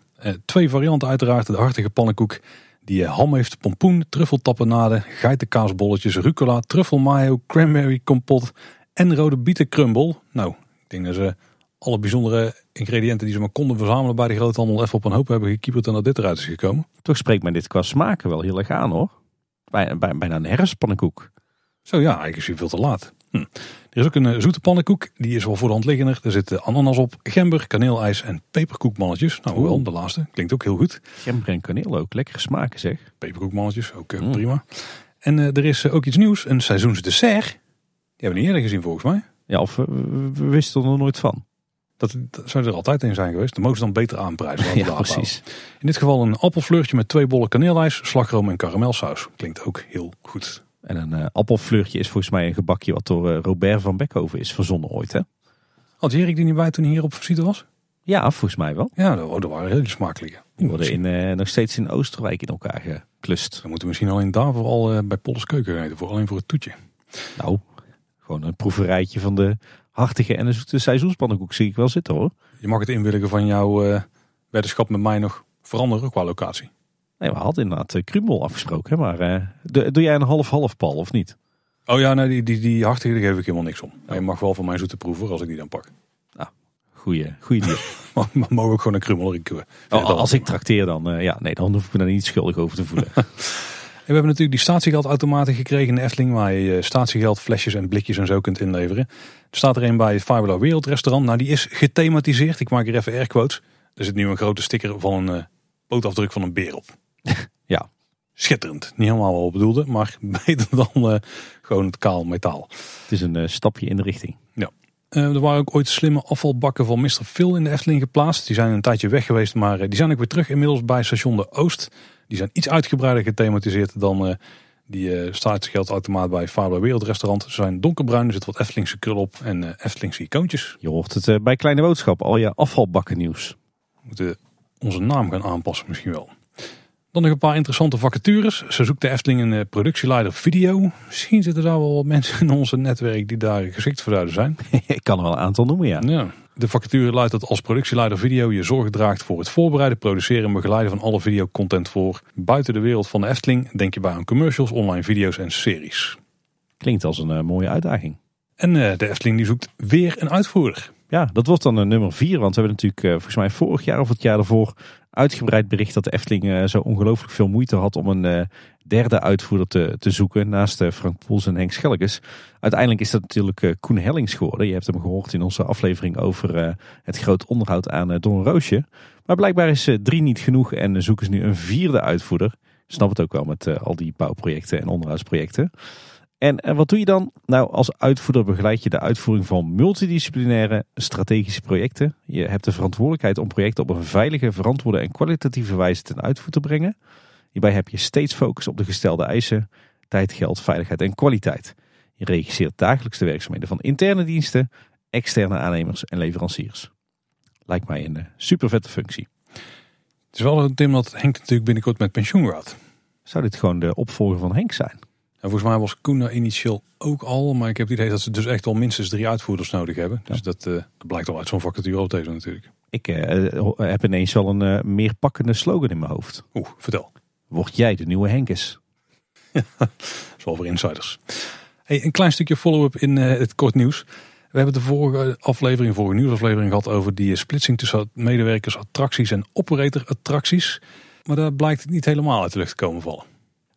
Twee varianten uiteraard. De hartige pannenkoek die ham heeft, pompoen, truffeltappenade, geitenkaasbolletjes, rucola, truffelmayo, cranberry kompot en rode bietenkrumbel. Nou, ik denk dat ze alle bijzondere ingrediënten die ze maar konden verzamelen bij de groothandel even op een hoop hebben gekieperd en dat dit eruit is gekomen. Toch spreekt men dit qua smaken wel heel erg aan hoor. Bij, bij, bijna een herfstpannenkoek. Zo ja, eigenlijk is hij veel te laat. Hm. Er is ook een uh, zoete pannenkoek. Die is wel voor de hand liggender. Er zitten ananas op, gember, kaneelijs en peperkoekmannetjes. Nou wel, de laatste. Klinkt ook heel goed. Gember en kaneel ook. Lekkere smaken zeg. Peperkoekmannetjes, ook uh, prima. En uh, er is ook iets nieuws. Een seizoensdessert. Die hebben we niet eerder gezien volgens mij. Ja, of we, we wisten er nog nooit van. Dat, dat zou er altijd in zijn geweest. Dan mogen ze dan beter aanprijzen. ja, precies. In dit geval een appelfleurtje met twee bollen kaneelijs, slagroom en karamelsaus. Klinkt ook heel goed. En een uh, appelfleurtje is volgens mij een gebakje wat door uh, Robert van Beckhoven is verzonnen ooit. Hè? Had Erik die niet bij toen hij hier op visite was? Ja, volgens mij wel. Ja, dat, waren hele smakelijke. Die worden in, uh, nog steeds in Oosterwijk in elkaar geklust. Dan moeten we misschien alleen daarvoor al bij Polles Keuken rijden. Voor alleen voor het toetje. Nou, gewoon een proeverijtje van de hartige en een zoete seizoenspannenkoek zie ik wel zitten hoor. Je mag het inwilligen van jouw uh, weddenschap met mij nog veranderen qua locatie. Nee, we hadden inderdaad uh, Krumel afgesproken. Maar uh, doe jij een half-half pal of niet? Oh ja, nee, die, die, die hartige geef ik helemaal niks om. Maar je mag wel van mijn zoete proeven als ik die dan pak. Nou, goeie, goeie deal. maar mogen ook gewoon een Krumel in oh, Als ik trakteer dan, ja, nee, dan hoef ik me daar niet schuldig over te voelen. we hebben natuurlijk die statiegeldautomaten gekregen in de Efteling. Waar je statiegeld, flesjes en blikjes en zo kunt inleveren. Er staat er een bij het Fireball Wereldrestaurant. Nou, die is gethematiseerd. Ik maak er even air quotes. Er zit nu een grote sticker van een pootafdruk van een beer op. ja. Schitterend. Niet helemaal wat bedoelde, maar beter dan uh, gewoon het kaal metaal. Het is een uh, stapje in de richting. Ja. Uh, er waren ook ooit slimme afvalbakken van Mr. Phil in de Efteling geplaatst. Die zijn een tijdje weg geweest, maar die zijn ook weer terug inmiddels bij station De Oost. Die zijn iets uitgebreider gethematiseerd dan uh, die uh, staatsgeldautomaat bij Faber Wereldrestaurant. Ze zijn donkerbruin, er zit wat Eftelingse krul op en uh, Eftelingse icoontjes. Je hoort het bij Kleine Boodschap, al je afvalbakken nieuws. We moeten onze naam gaan aanpassen misschien wel. Dan nog een paar interessante vacatures. Ze zoekt de Efteling een productieleider video. Misschien zitten daar wel wat mensen in onze netwerk die daar geschikt voor zouden zijn. Ik kan er wel een aantal noemen, ja. ja. De vacature luidt dat als productieleider video je zorg draagt voor het voorbereiden, produceren en begeleiden van alle videocontent voor buiten de wereld van de Efteling. Denk je bij aan commercials, online video's en series. Klinkt als een uh, mooie uitdaging. En uh, de Efteling die zoekt weer een uitvoerder. Ja, dat wordt dan uh, nummer vier. Want we hebben natuurlijk volgens mij vorig jaar of het jaar daarvoor uitgebreid bericht dat de Efteling uh, zo ongelooflijk veel moeite had om een derde uitvoerder te, te zoeken. Naast Frank Poels en Henk Schelkes. Uiteindelijk is dat natuurlijk Koen Hellings geworden. Je hebt hem gehoord in onze aflevering over het groot onderhoud aan Don Roosje. Maar blijkbaar is drie niet genoeg en zoeken ze nu een vierde uitvoerder. Ik snap het ook wel met al die bouwprojecten en onderhoudsprojecten. En wat doe je dan? Nou, als uitvoerder begeleid je de uitvoering van multidisciplinaire strategische projecten. Je hebt de verantwoordelijkheid om projecten op een veilige, verantwoorde en kwalitatieve wijze ten uitvoer te brengen. Hierbij heb je steeds focus op de gestelde eisen, tijd, geld, veiligheid en kwaliteit. Je regisseert dagelijks de werkzaamheden van interne diensten, externe aannemers en leveranciers. Lijkt mij een super vette functie. Het is wel een Tim dat Henk natuurlijk binnenkort met pensioen gaat. Zou dit gewoon de opvolger van Henk zijn? En volgens mij was Koen initieel ook al. Maar ik heb het idee dat ze dus echt wel minstens drie uitvoerders nodig hebben. Dus dat, uh, blijkt al uit zo'n vacature op deze natuurlijk. Ik uh, heb ineens wel een uh, meer pakkende slogan in mijn hoofd. Oeh, vertel. Word jij de nieuwe Henkes? dat is wel voor insiders. Hey, een klein stukje follow-up in het kort nieuws. We hebben de vorige aflevering, vorige nieuwsaflevering gehad over die splitsing tussen medewerkers attracties en operator attracties. Maar daar blijkt het niet helemaal uit de lucht te komen vallen.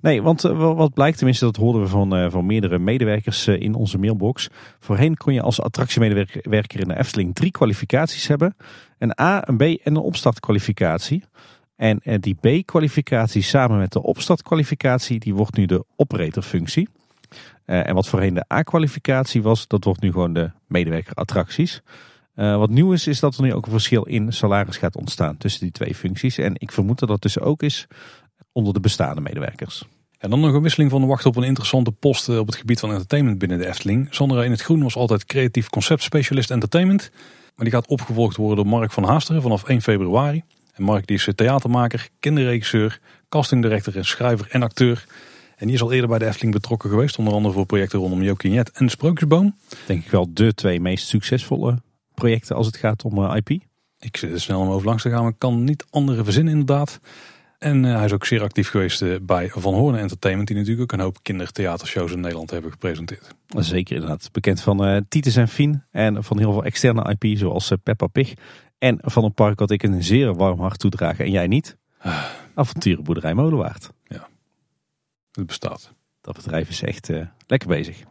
Nee, want uh, wat blijkt, tenminste dat hoorden we van, uh, van meerdere medewerkers uh, in onze mailbox. Voorheen kon je als attractiemedewerker in de Efteling drie kwalificaties hebben. Een A, een B en een opstartkwalificatie. En die B-kwalificatie samen met de opstartkwalificatie, die wordt nu de operatorfunctie. en wat voorheen de A-kwalificatie was, dat wordt nu gewoon de medewerker attracties. wat nieuw is, is dat er nu ook een verschil in salaris gaat ontstaan tussen die twee functies. En ik vermoed dat dat dus ook is onder de bestaande medewerkers. En dan nog een wisseling van de wacht op een interessante post eh, op het gebied van entertainment binnen de Efteling. Sandra in het Groen was altijd creatief conceptspecialist entertainment. Maar die gaat opgevolgd worden door Mark van Haasteren vanaf 1 februari. En Mark die is theatermaker, kinderregisseur, castingdirector en schrijver en acteur. En die is al eerder bij de Efteling betrokken geweest. Onder andere voor projecten rondom Jokinet en Sprookjesboom. Denk ik wel de twee meest succesvolle projecten als het gaat om eh, IP. Ik zit er snel om over langs te gaan, maar ik kan niet andere verzinnen inderdaad. En uh, hij is ook zeer actief geweest uh, bij Van Hoorn Entertainment, die natuurlijk ook een hoop kindertheatershows in Nederland hebben gepresenteerd. Zeker inderdaad. Bekend van uh, Titus en Fien en van heel veel externe IP zoals Peppa Pig. En van een park wat ik een zeer warm hart toedraag en jij niet. Avonturenboerderij Molenwaard. Ja, het bestaat. Dat bedrijf is echt lekker bezig,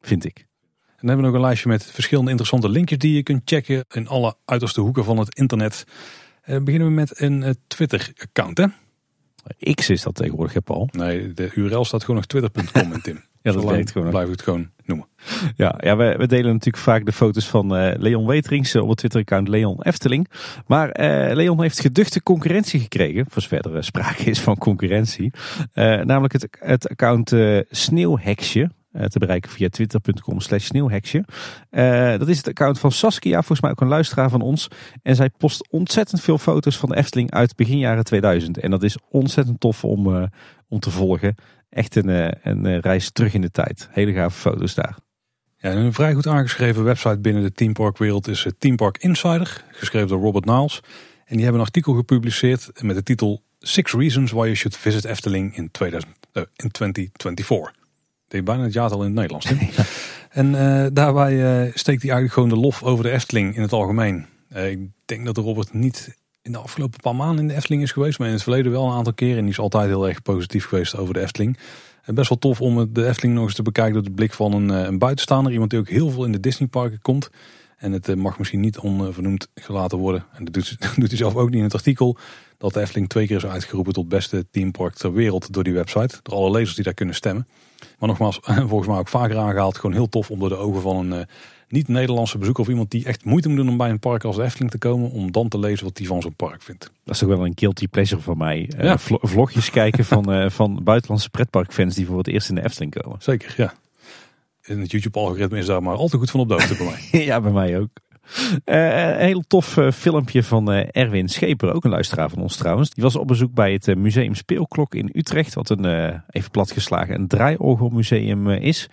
vind ik. En dan hebben we nog een lijstje met verschillende interessante linkjes die je kunt checken in alle uiterste hoeken van het internet. Beginnen we met een Twitter-account, hè? X is dat tegenwoordig, hè Paul? Nee, de URL staat gewoon nog twitter.com in Tim. ja, dat weet gewoon. Blijf het gewoon noemen. Ja, ja we, we delen natuurlijk vaak de foto's van uh, Leon Weterings op het Twitter-account Leon Efteling. Maar uh, Leon heeft geduchte concurrentie gekregen, voor zover er sprake is van concurrentie. Uh, namelijk het, het account Sneeuwheksje. Eh, te bereiken via twitter.com slash sneeuwheksje. Uh, dat is het account van Saskia, volgens mij ook een luisteraar van ons. En zij post ontzettend veel foto's van de Efteling uit begin jaren 2000. En dat is ontzettend tof om, uh, om te volgen. Echt een, een reis terug in de tijd. Hele gave foto's daar. Ja, een vrij goed aangeschreven website binnen de Teampark wereld is Team Park Insider. Geschreven door Robert Niles. En die hebben een artikel gepubliceerd met de titel Six Reasons Why You Should Visit Efteling in, 2000, in 2024 deed bijna het jaartal in het Nederlands. En uh, daarbij uh, steekt hij eigenlijk gewoon de lof over de Efteling in het algemeen. Uh, ik denk dat Robert niet in de afgelopen paar maanden in de Efteling is geweest, maar in het verleden wel een aantal keren. En die is altijd heel erg positief geweest over de Efteling. Best wel tof om de Efteling nog eens te bekijken door de blik van een, een buitenstaander. Iemand die ook heel veel in de Disneyparken komt. En het mag misschien niet onvernoemd gelaten worden. En dat doet, doet hij zelf ook niet in het artikel. Dat de Efteling twee keer is uitgeroepen tot beste teampark ter wereld door die website. Door alle lezers die daar kunnen stemmen. Maar nogmaals, volgens mij ook vaker aangehaald. Gewoon heel tof om door de ogen van een uh, niet-Nederlandse bezoeker of iemand die echt moeite moet doen om bij een park als de Efteling te komen, om dan te lezen wat hij van zo'n park vindt. Dat is toch wel een guilty pleasure van mij. Eh, Ja. vlogjes kijken van, eh, van buitenlandse pretparkfans die voor het eerst in de Efteling komen. Zeker, ja. En het YouTube-algoritme is daar maar al te goed van op de hoogte bij mij. ja, bij mij ook. Eh, een heel tof eh, filmpje van eh, Erwin Scheper, ook een luisteraar van ons trouwens. Die was op bezoek bij het eh, Museum Speelklok in Utrecht, wat een, eh, even platgeslagen, een draaiorgelmuseum eh, is.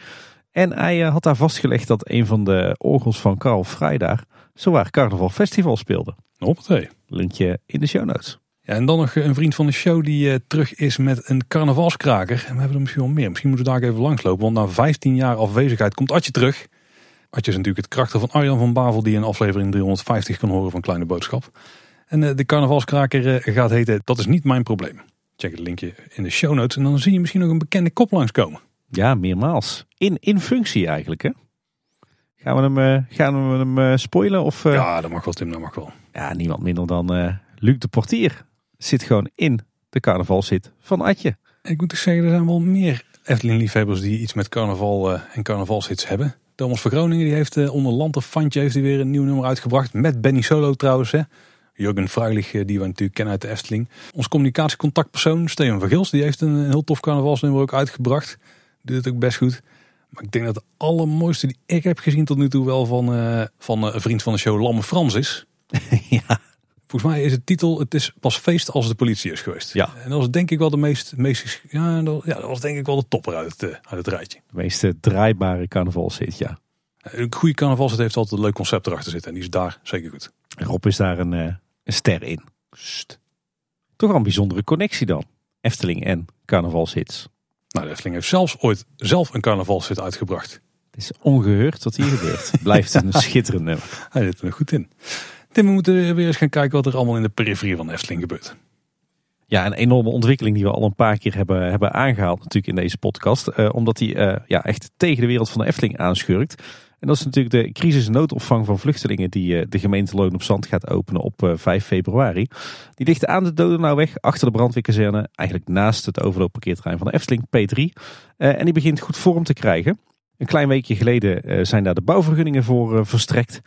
En hij eh, had daar vastgelegd dat een van de orgels van Carl Frey daar zowaar Carnaval Festival speelde. Hoppatee. Linkje in de show notes. Ja, en dan nog een vriend van de show die eh, terug is met een carnavalskraker. En we hebben er misschien wel meer. Misschien moeten we daar even langslopen. Want na 15 jaar afwezigheid komt Atje terug. Atje is natuurlijk het krachten van Arjan van Bavel. Die in aflevering 350 kan horen van Kleine Boodschap. En eh, de carnavalskraker eh, gaat heten Dat is niet mijn probleem. Check het linkje in de show notes. En dan zie je misschien nog een bekende kop langskomen. Ja, meermaals. In, in functie eigenlijk, hè? Gaan we hem, eh, gaan we hem spoilen? Of, Ja, dat mag wel Tim, dat mag wel. Ja, niemand minder dan Luc de Portier. Zit gewoon in de carnavalzit van Atje. Ik moet ook zeggen, er zijn wel meer Efteling-liefhebbers die iets met carnaval en carnavalshits hebben. Thomas van Groningen die heeft eh, onder Lanterfantje heeft hij weer een nieuw nummer uitgebracht. Met Benny Solo trouwens. Hè. Jurgen Fruilich, eh, die we natuurlijk kennen uit de Efteling. Ons communicatiecontactpersoon Steven van Gils, die heeft een, heel tof carnavalsnummer ook uitgebracht. Doet het ook best goed. Maar ik denk dat de allermooiste die ik heb gezien tot nu toe wel van, eh, van een vriend van de show, Lamme Frans is. ja. Volgens mij is het titel, het is pas feest als de politie is geweest. Ja. En dat was denk ik wel de meest, meest ja, dat, ja, dat was denk ik wel de topper uit het, eh, uit het rijtje. De meest eh, draaibare carnavalzit, ja. Een goede carnavalset heeft altijd een leuk concept erachter zitten. En die is daar zeker goed. Rob is daar een, eh, een ster in. Toch wel een bijzondere connectie dan. Efteling en carnavalshits. Nou, de Efteling heeft zelfs ooit zelf een carnavalset uitgebracht. Het is ongeheurd wat hier gebeurt. Blijft een schitterend nummer. Hij zit er goed in. Tim, we moeten weer eens gaan kijken wat er allemaal in de periferie van Efteling gebeurt. Ja, een enorme ontwikkeling die we al een paar keer hebben, hebben aangehaald natuurlijk in deze podcast. Eh, omdat die eh, ja, echt tegen de wereld van de Efteling aanschurkt. En dat is natuurlijk de crisis- en noodopvang van vluchtelingen die eh, de gemeente Loon op Zand gaat openen op eh, 5 februari. Die ligt aan de Dodenauweg achter de brandweerkazerne. Eigenlijk naast het overloopparkeerterrein van de Efteling, P3. Eh, en die begint goed vorm te krijgen. Een klein weekje geleden zijn daar de bouwvergunningen voor verstrekt.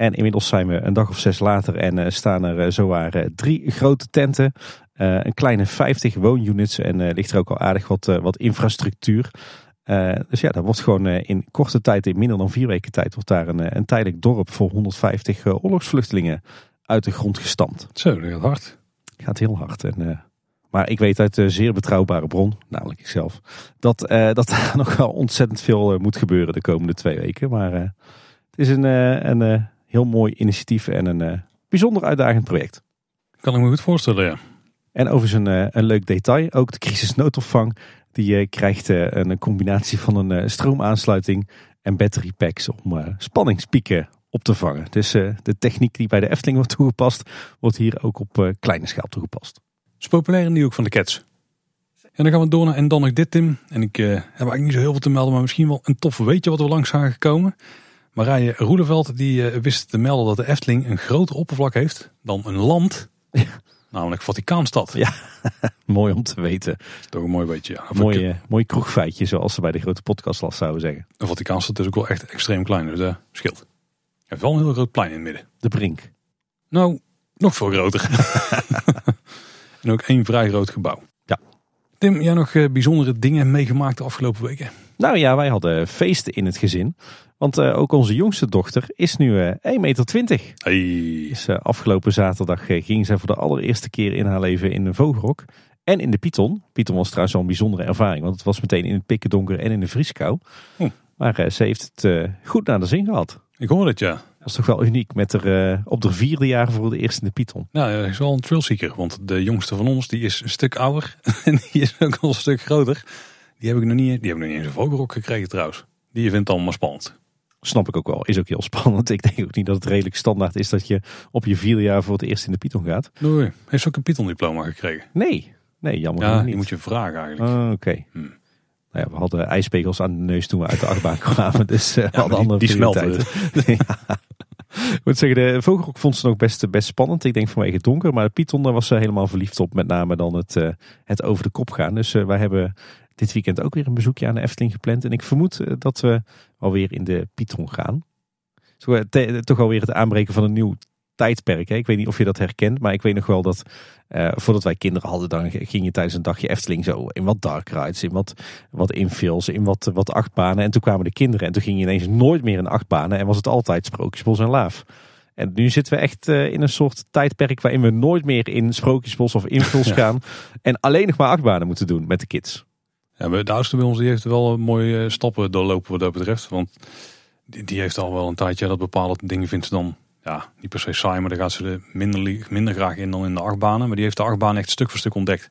En inmiddels zijn we een dag of zes later en eh, staan er uh, zowaar uh, drie grote tenten. Uh, een kleine 50 woonunits en uh, ligt er ook al aardig wat, uh, wat infrastructuur. Uh, dus ja, dat wordt gewoon in korte tijd, in minder dan vier weken tijd, wordt daar een, een tijdelijk dorp voor 150 oorlogsvluchtelingen uit de grond gestampt. Zo, dat gaat hard. Gaat heel hard. En, uh, maar ik weet uit een zeer betrouwbare bron, namelijk ikzelf, dat, uh, dat er nog wel ontzettend veel moet gebeuren de komende twee weken. Maar uh, het is een, een heel mooi initiatief en een bijzonder uitdagend project. Kan ik me goed voorstellen, ja. En overigens een, een leuk detail, ook de crisisnoodopvang, die krijgt een combinatie van een stroomaansluiting en battery packs om spanningspieken op te vangen. Dus de techniek die bij de Efteling wordt toegepast, wordt hier ook op kleine schaal toegepast. Het is populair in die hoek van de Cats. En dan gaan we door naar en dan nog dit, Tim. En ik uh, heb eigenlijk niet zo heel veel te melden, maar misschien wel een tof weetje wat we langs zagen komen. Marije Roeleveld die uh, wist te melden dat de Efteling een groter oppervlak heeft dan een land. Ja. Namelijk Vaticaanstad. Ja, mooi om te weten. Dat is toch een mooi beetje. Ja. Mooi, uh, mooi kroegfeitje, zoals ze bij de grote podcastlas zouden zeggen. De Vaticaanstad is ook wel echt extreem klein, dus dat scheelt. Hij heeft wel een heel groot plein in het midden. De Brink. Nou, nog veel groter. en ook één vrij groot gebouw. Ja. Tim, jij nog bijzondere dingen meegemaakt de afgelopen weken? Nou ja, wij hadden feesten in het gezin. Want uh, ook onze jongste dochter is nu uh, 1,20 meter. Hey. Dus uh, afgelopen zaterdag ging zij voor de allereerste keer in haar leven in een vogelrok. En in de Python. Python was trouwens wel een bijzondere ervaring. Want het was meteen in het pikken donker en in de vrieskou. Oh. Maar ze heeft het goed naar de zin gehad. Ik hoor het, ja. Dat is toch wel uniek met er op de vierde jaar voor de eerste in de Python. Nou, hij is wel een thrillseeker. Want de jongste van ons die is een stuk ouder. en die is ook al een stuk groter. Die heb ik nog niet, die heb ik nog niet eens een vogelrok gekregen trouwens. Die vindt het allemaal spannend. Snap ik ook wel. Is ook heel spannend. Ik denk ook niet dat het redelijk standaard is dat je op je vierde jaar voor het eerst in de Python gaat. Nee, heeft ze ook een Python diploma gekregen? Nee, nee jammer ja, niet. die moet je vragen eigenlijk. Uh, Oké. Okay. Hmm. Nou ja, we hadden ijspegels aan de neus toen we uit de achtbaan kwamen. Dus uh, ja, hadden andere die, die smelten. ja. Ik moet zeggen, de vogelrok vond ze nog best, best spannend. Ik denk vanwege het donker. Maar de Python, daar was ze helemaal verliefd op. Met name dan het, uh, het over de kop gaan. Dus uh, wij hebben dit weekend ook weer een bezoekje aan de Efteling gepland. En ik vermoed uh, dat we alweer in de Python gaan. Toch, te- toch alweer het aanbreken van een nieuw tijdperk. Hè? Ik weet niet of je dat herkent, maar ik weet nog wel dat eh, voordat wij kinderen hadden, dan ging je tijdens een dagje Efteling zo in wat dark rides, in wat, wat infills, in wat, wat achtbanen. En toen kwamen de kinderen en toen ging je ineens nooit meer in achtbanen en was het altijd Sprookjesbos en Laaf. En nu zitten we echt eh, in een soort tijdperk waarin we nooit meer in Sprookjesbos of infills Ja. gaan. En alleen nog maar achtbanen moeten doen met de kids. Ja, de oudste bij ons die heeft wel een mooie eh, stappen doorlopen wat dat betreft. Want die, heeft al wel een tijdje dat bepaalde dingen vindt ze dan ja, niet per se saai, maar daar gaat ze er minder, minder graag in dan in de achtbanen. Maar die heeft de achtbaan echt stuk voor stuk ontdekt.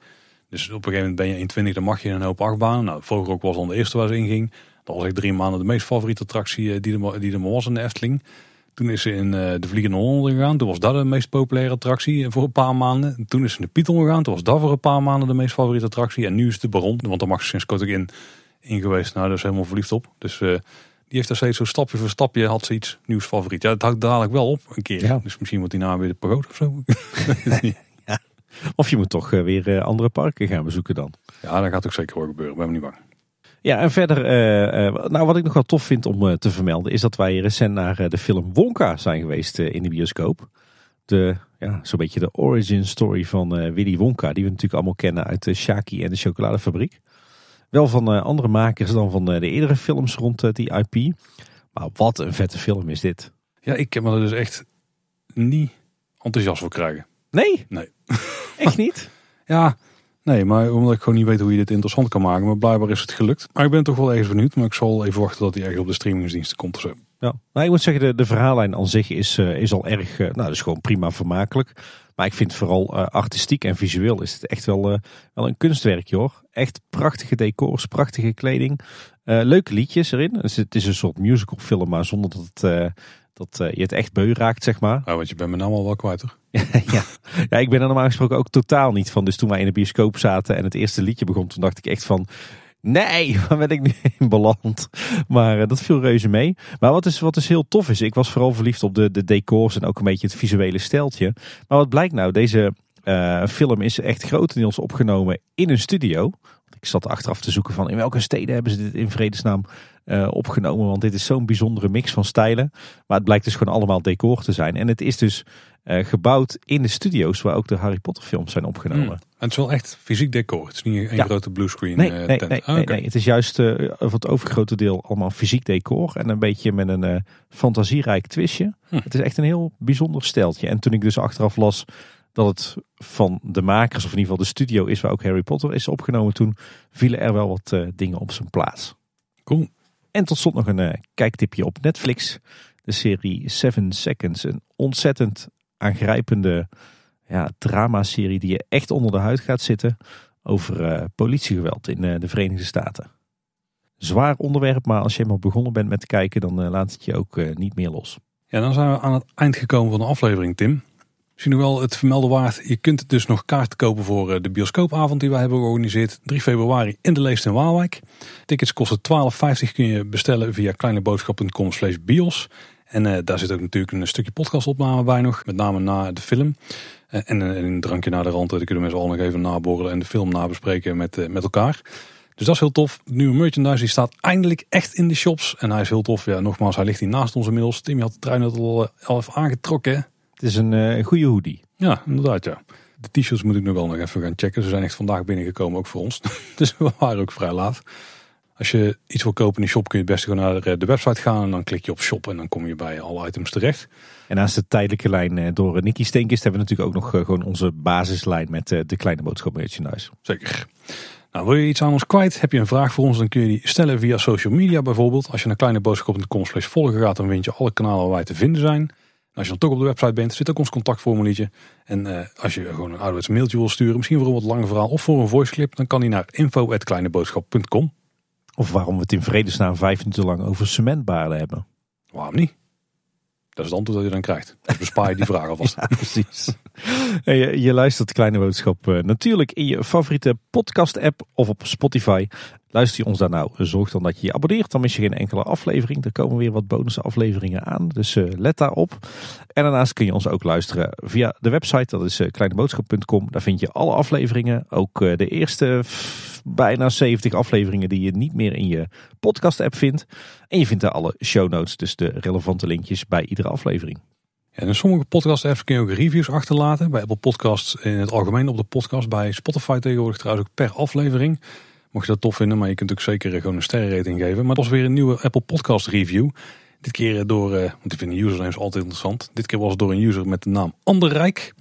Dus op een gegeven moment ben je 21, dan mag je een hoop achtbanen. Nou, vroeger ook was dan de eerste waar ze in ging. Dat was echt drie maanden de meest favoriete attractie eh, die er, die er was in de Efteling. Toen is ze in eh, de Vliegende Hollander gegaan. Toen was dat de meest populaire attractie voor een paar maanden. En toen is ze in de Python gegaan. Toen was dat voor een paar maanden de meest favoriete attractie. En nu is het de Baron. Want daar mag ze sinds kort ook in, in geweest. Nou, daar is helemaal verliefd op. Dus eh, die heeft daar steeds zo stapje voor stapje had ze iets nieuws favoriet. Ja, het houdt dadelijk wel op een keer. Ja. Dus misschien wordt die naam weer de pagode of zo. Of je moet toch eh, weer andere parken gaan bezoeken dan. ja, dat gaat ook zeker wel gebeuren. Ben me niet bang. Ja, en verder, eh, eh, nou wat ik nog wel tof vind om eh, te vermelden, is dat wij recent naar de film Wonka zijn geweest in de bioscoop. De, ja, zo'n beetje de origin story van Willy Wonka, die we natuurlijk allemaal kennen uit de Shaki en de chocoladefabriek. Wel van andere makers dan van de eerdere films rond die IP. Maar wat een vette film is dit. Ja, ik heb me er dus echt niet enthousiast voor krijgen. Nee? Nee. Echt niet? Ja, nee, maar omdat ik gewoon niet weet hoe je dit interessant kan maken. Maar blijkbaar is het gelukt. Maar ik ben toch wel ergens benieuwd. Maar ik zal even wachten tot hij echt op de streamingsdiensten komt of zo. Ja, nou, ik moet zeggen, de, verhaallijn aan zich is, eh, is al erg, eh, nou, dat is gewoon prima vermakelijk. Maar ik vind vooral eh, artistiek en visueel is het echt wel, wel een kunstwerkje hoor. Echt prachtige decors, prachtige kleding. Leuke liedjes erin. Dus het is een soort musical film, maar zonder dat, het, dat eh, je het echt beu raakt, zeg maar. Nou, want je bent me nou al wel kwijt hoor. ja. ja, ik ben er normaal gesproken ook totaal niet van. Dus toen wij in de bioscoop zaten en het eerste liedje begon, toen dacht ik echt van... Nee, waar ben ik nu in beland? Maar eh, dat viel reuze mee. Maar wat is, wat is heel tof is, ik was vooral verliefd op de, de decors en ook een beetje het visuele steltje. Maar wat blijkt nou, deze eh, film is echt grotendeels opgenomen in een studio. Ik zat achteraf te zoeken van in welke steden hebben ze dit in vredesnaam eh, opgenomen. Want dit is zo'n bijzondere mix van stijlen. Maar het blijkt dus gewoon allemaal decor te zijn. En het is dus eh, gebouwd in de studio's waar ook de Harry Potter films zijn opgenomen. Hmm. En het is wel echt fysiek decor. Het is niet een Ja. grote bluescreen Nee, eh, nee, tent. nee, Ah, nee. Het is juist voor het overgrote deel allemaal fysiek decor. En een beetje met een eh, fantasierijk twistje. Hm. Het is echt een heel bijzonder steltje. En toen ik dus achteraf las dat het van de makers, of in ieder geval de studio is waar ook Harry Potter is opgenomen, toen vielen er wel wat dingen op zijn plaats. Cool. En tot slot nog een eh, kijktipje op Netflix. De serie Seven Seconds. Een ontzettend aangrijpende ja, dramaserie die je echt onder de huid gaat zitten. Over eh, politiegeweld in eh, de Verenigde Staten. Zwaar onderwerp, maar als je eenmaal begonnen bent met kijken, dan laat het je ook niet meer los. Ja, dan zijn we aan het eind gekomen van de aflevering, Tim. Misschien nog wel het vermelden waard. Je kunt dus nog kaart kopen voor eh, de bioscoopavond die wij hebben georganiseerd. 3 februari in de Leest in Waalwijk. Tickets kosten 12,50 kun je bestellen via kleineboodschap.com slash bios. En eh, daar zit ook natuurlijk een stukje podcastopname bij nog. Met name na de film. Eh, en, en een drankje naar de rand. Dan kunnen mensen al nog even naborrelen en de film nabespreken met, met elkaar. Dus dat is heel tof. De nieuwe merchandise die staat eindelijk echt in de shops. En hij is heel tof. Ja, nogmaals, hij ligt hier naast ons inmiddels. Tim had de trui net al, al even aangetrokken. Het is een, eh, een goede hoodie. Ja, inderdaad ja. De t-shirts moet ik nu wel nog even gaan checken. Ze zijn echt vandaag binnengekomen, ook voor ons. dus we waren ook vrij laat. Als je iets wil kopen in de shop kun je het beste gewoon naar de- de website gaan. En dan klik je op shop en dan kom je bij alle items terecht. En naast de tijdelijke lijn eh, door eh, Nicky Steenkist hebben we natuurlijk ook nog eh, gewoon onze basislijn met eh, de kleine boodschap merchandise. Zeker. Nou, wil je iets aan ons kwijt? Heb je een vraag voor ons? Dan kun je die stellen via social media bijvoorbeeld. Als je naar kleineboodschap.com slash volgen gaat, dan vind je alle kanalen waar wij te vinden zijn. Als je dan toch op de website bent, zit ook ons contactformuliertje. En eh, als je gewoon een ouderwets mailtje wil sturen, misschien voor een wat langer verhaal of voor een voiceclip, dan kan die naar info.kleineboodschap.com. Of waarom we het in vredesnaam vijf minuten lang over cementbaarden hebben. Waarom niet? Dat is het antwoord dat je dan krijgt. Dus bespaar je die vraag alvast. Precies. En je, luistert Kleine Boodschap eh, natuurlijk in je favoriete podcast app of op Spotify. Luister je ons daar nou, zorg dan dat je je abonneert. Dan mis je geen enkele aflevering. Er komen weer wat bonus afleveringen aan. Dus eh, let daarop. En daarnaast kun je ons ook luisteren via de website. Dat is eh, kleineboodschap.com. Daar vind je alle afleveringen. Ook eh, de eerste bijna 70 afleveringen die je niet meer in je podcast app vindt. En je vindt daar alle show notes, dus de relevante linkjes bij iedere aflevering. En in sommige podcast apps kun je ook reviews achterlaten. Bij Apple Podcasts in het algemeen op de podcast. Bij Spotify tegenwoordig trouwens ook per aflevering. Mocht je dat tof vinden, maar je kunt ook zeker gewoon een sterrenrating geven. Maar dat was weer een nieuwe Apple Podcast review. Dit keer door, uh, want ik vind usernames altijd interessant. Dit keer was het door een user met de naam Anderrijk.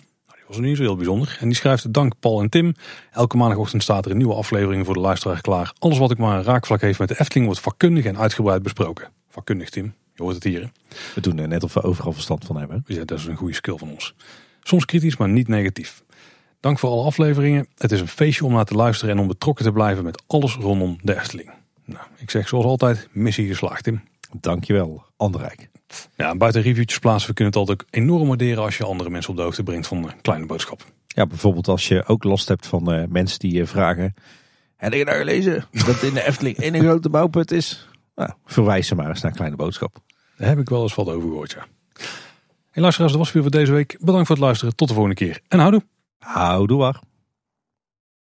Die was niet zo heel bijzonder. En die schrijft dank Paul en Tim. Elke maandagochtend staat er een nieuwe aflevering voor de luisteraar klaar. Alles wat ik maar een raakvlak heeft met de Efteling wordt vakkundig en uitgebreid besproken. Vakkundig Tim, je hoort het hier. We doen net of we overal verstand van hebben. Ja, dat is een goede skill van ons. Soms kritisch, maar niet negatief. Dank voor alle afleveringen. Het is een feestje om naar te luisteren en om betrokken te blijven met alles rondom de Efteling. Nou, ik zeg zoals altijd, missie geslaagd Tim. Dankjewel, Anderrijk. Ja, buiten reviewtjes plaatsen, we kunnen het altijd ook enorm waarderen als je andere mensen op de hoogte brengt van een kleine boodschap. Ja, bijvoorbeeld als je ook last hebt van uh, mensen die je vragen. Heb je nou gelezen dat in de Efteling één grote bouwput is? Nou, verwijs ze maar eens naar Kleine Boodschap. Daar heb ik wel eens wat over gehoord, ja. Hey luisteraars, dat was weer voor deze week. Bedankt voor het luisteren. Tot de volgende keer. En houdoe. Houdoe waar.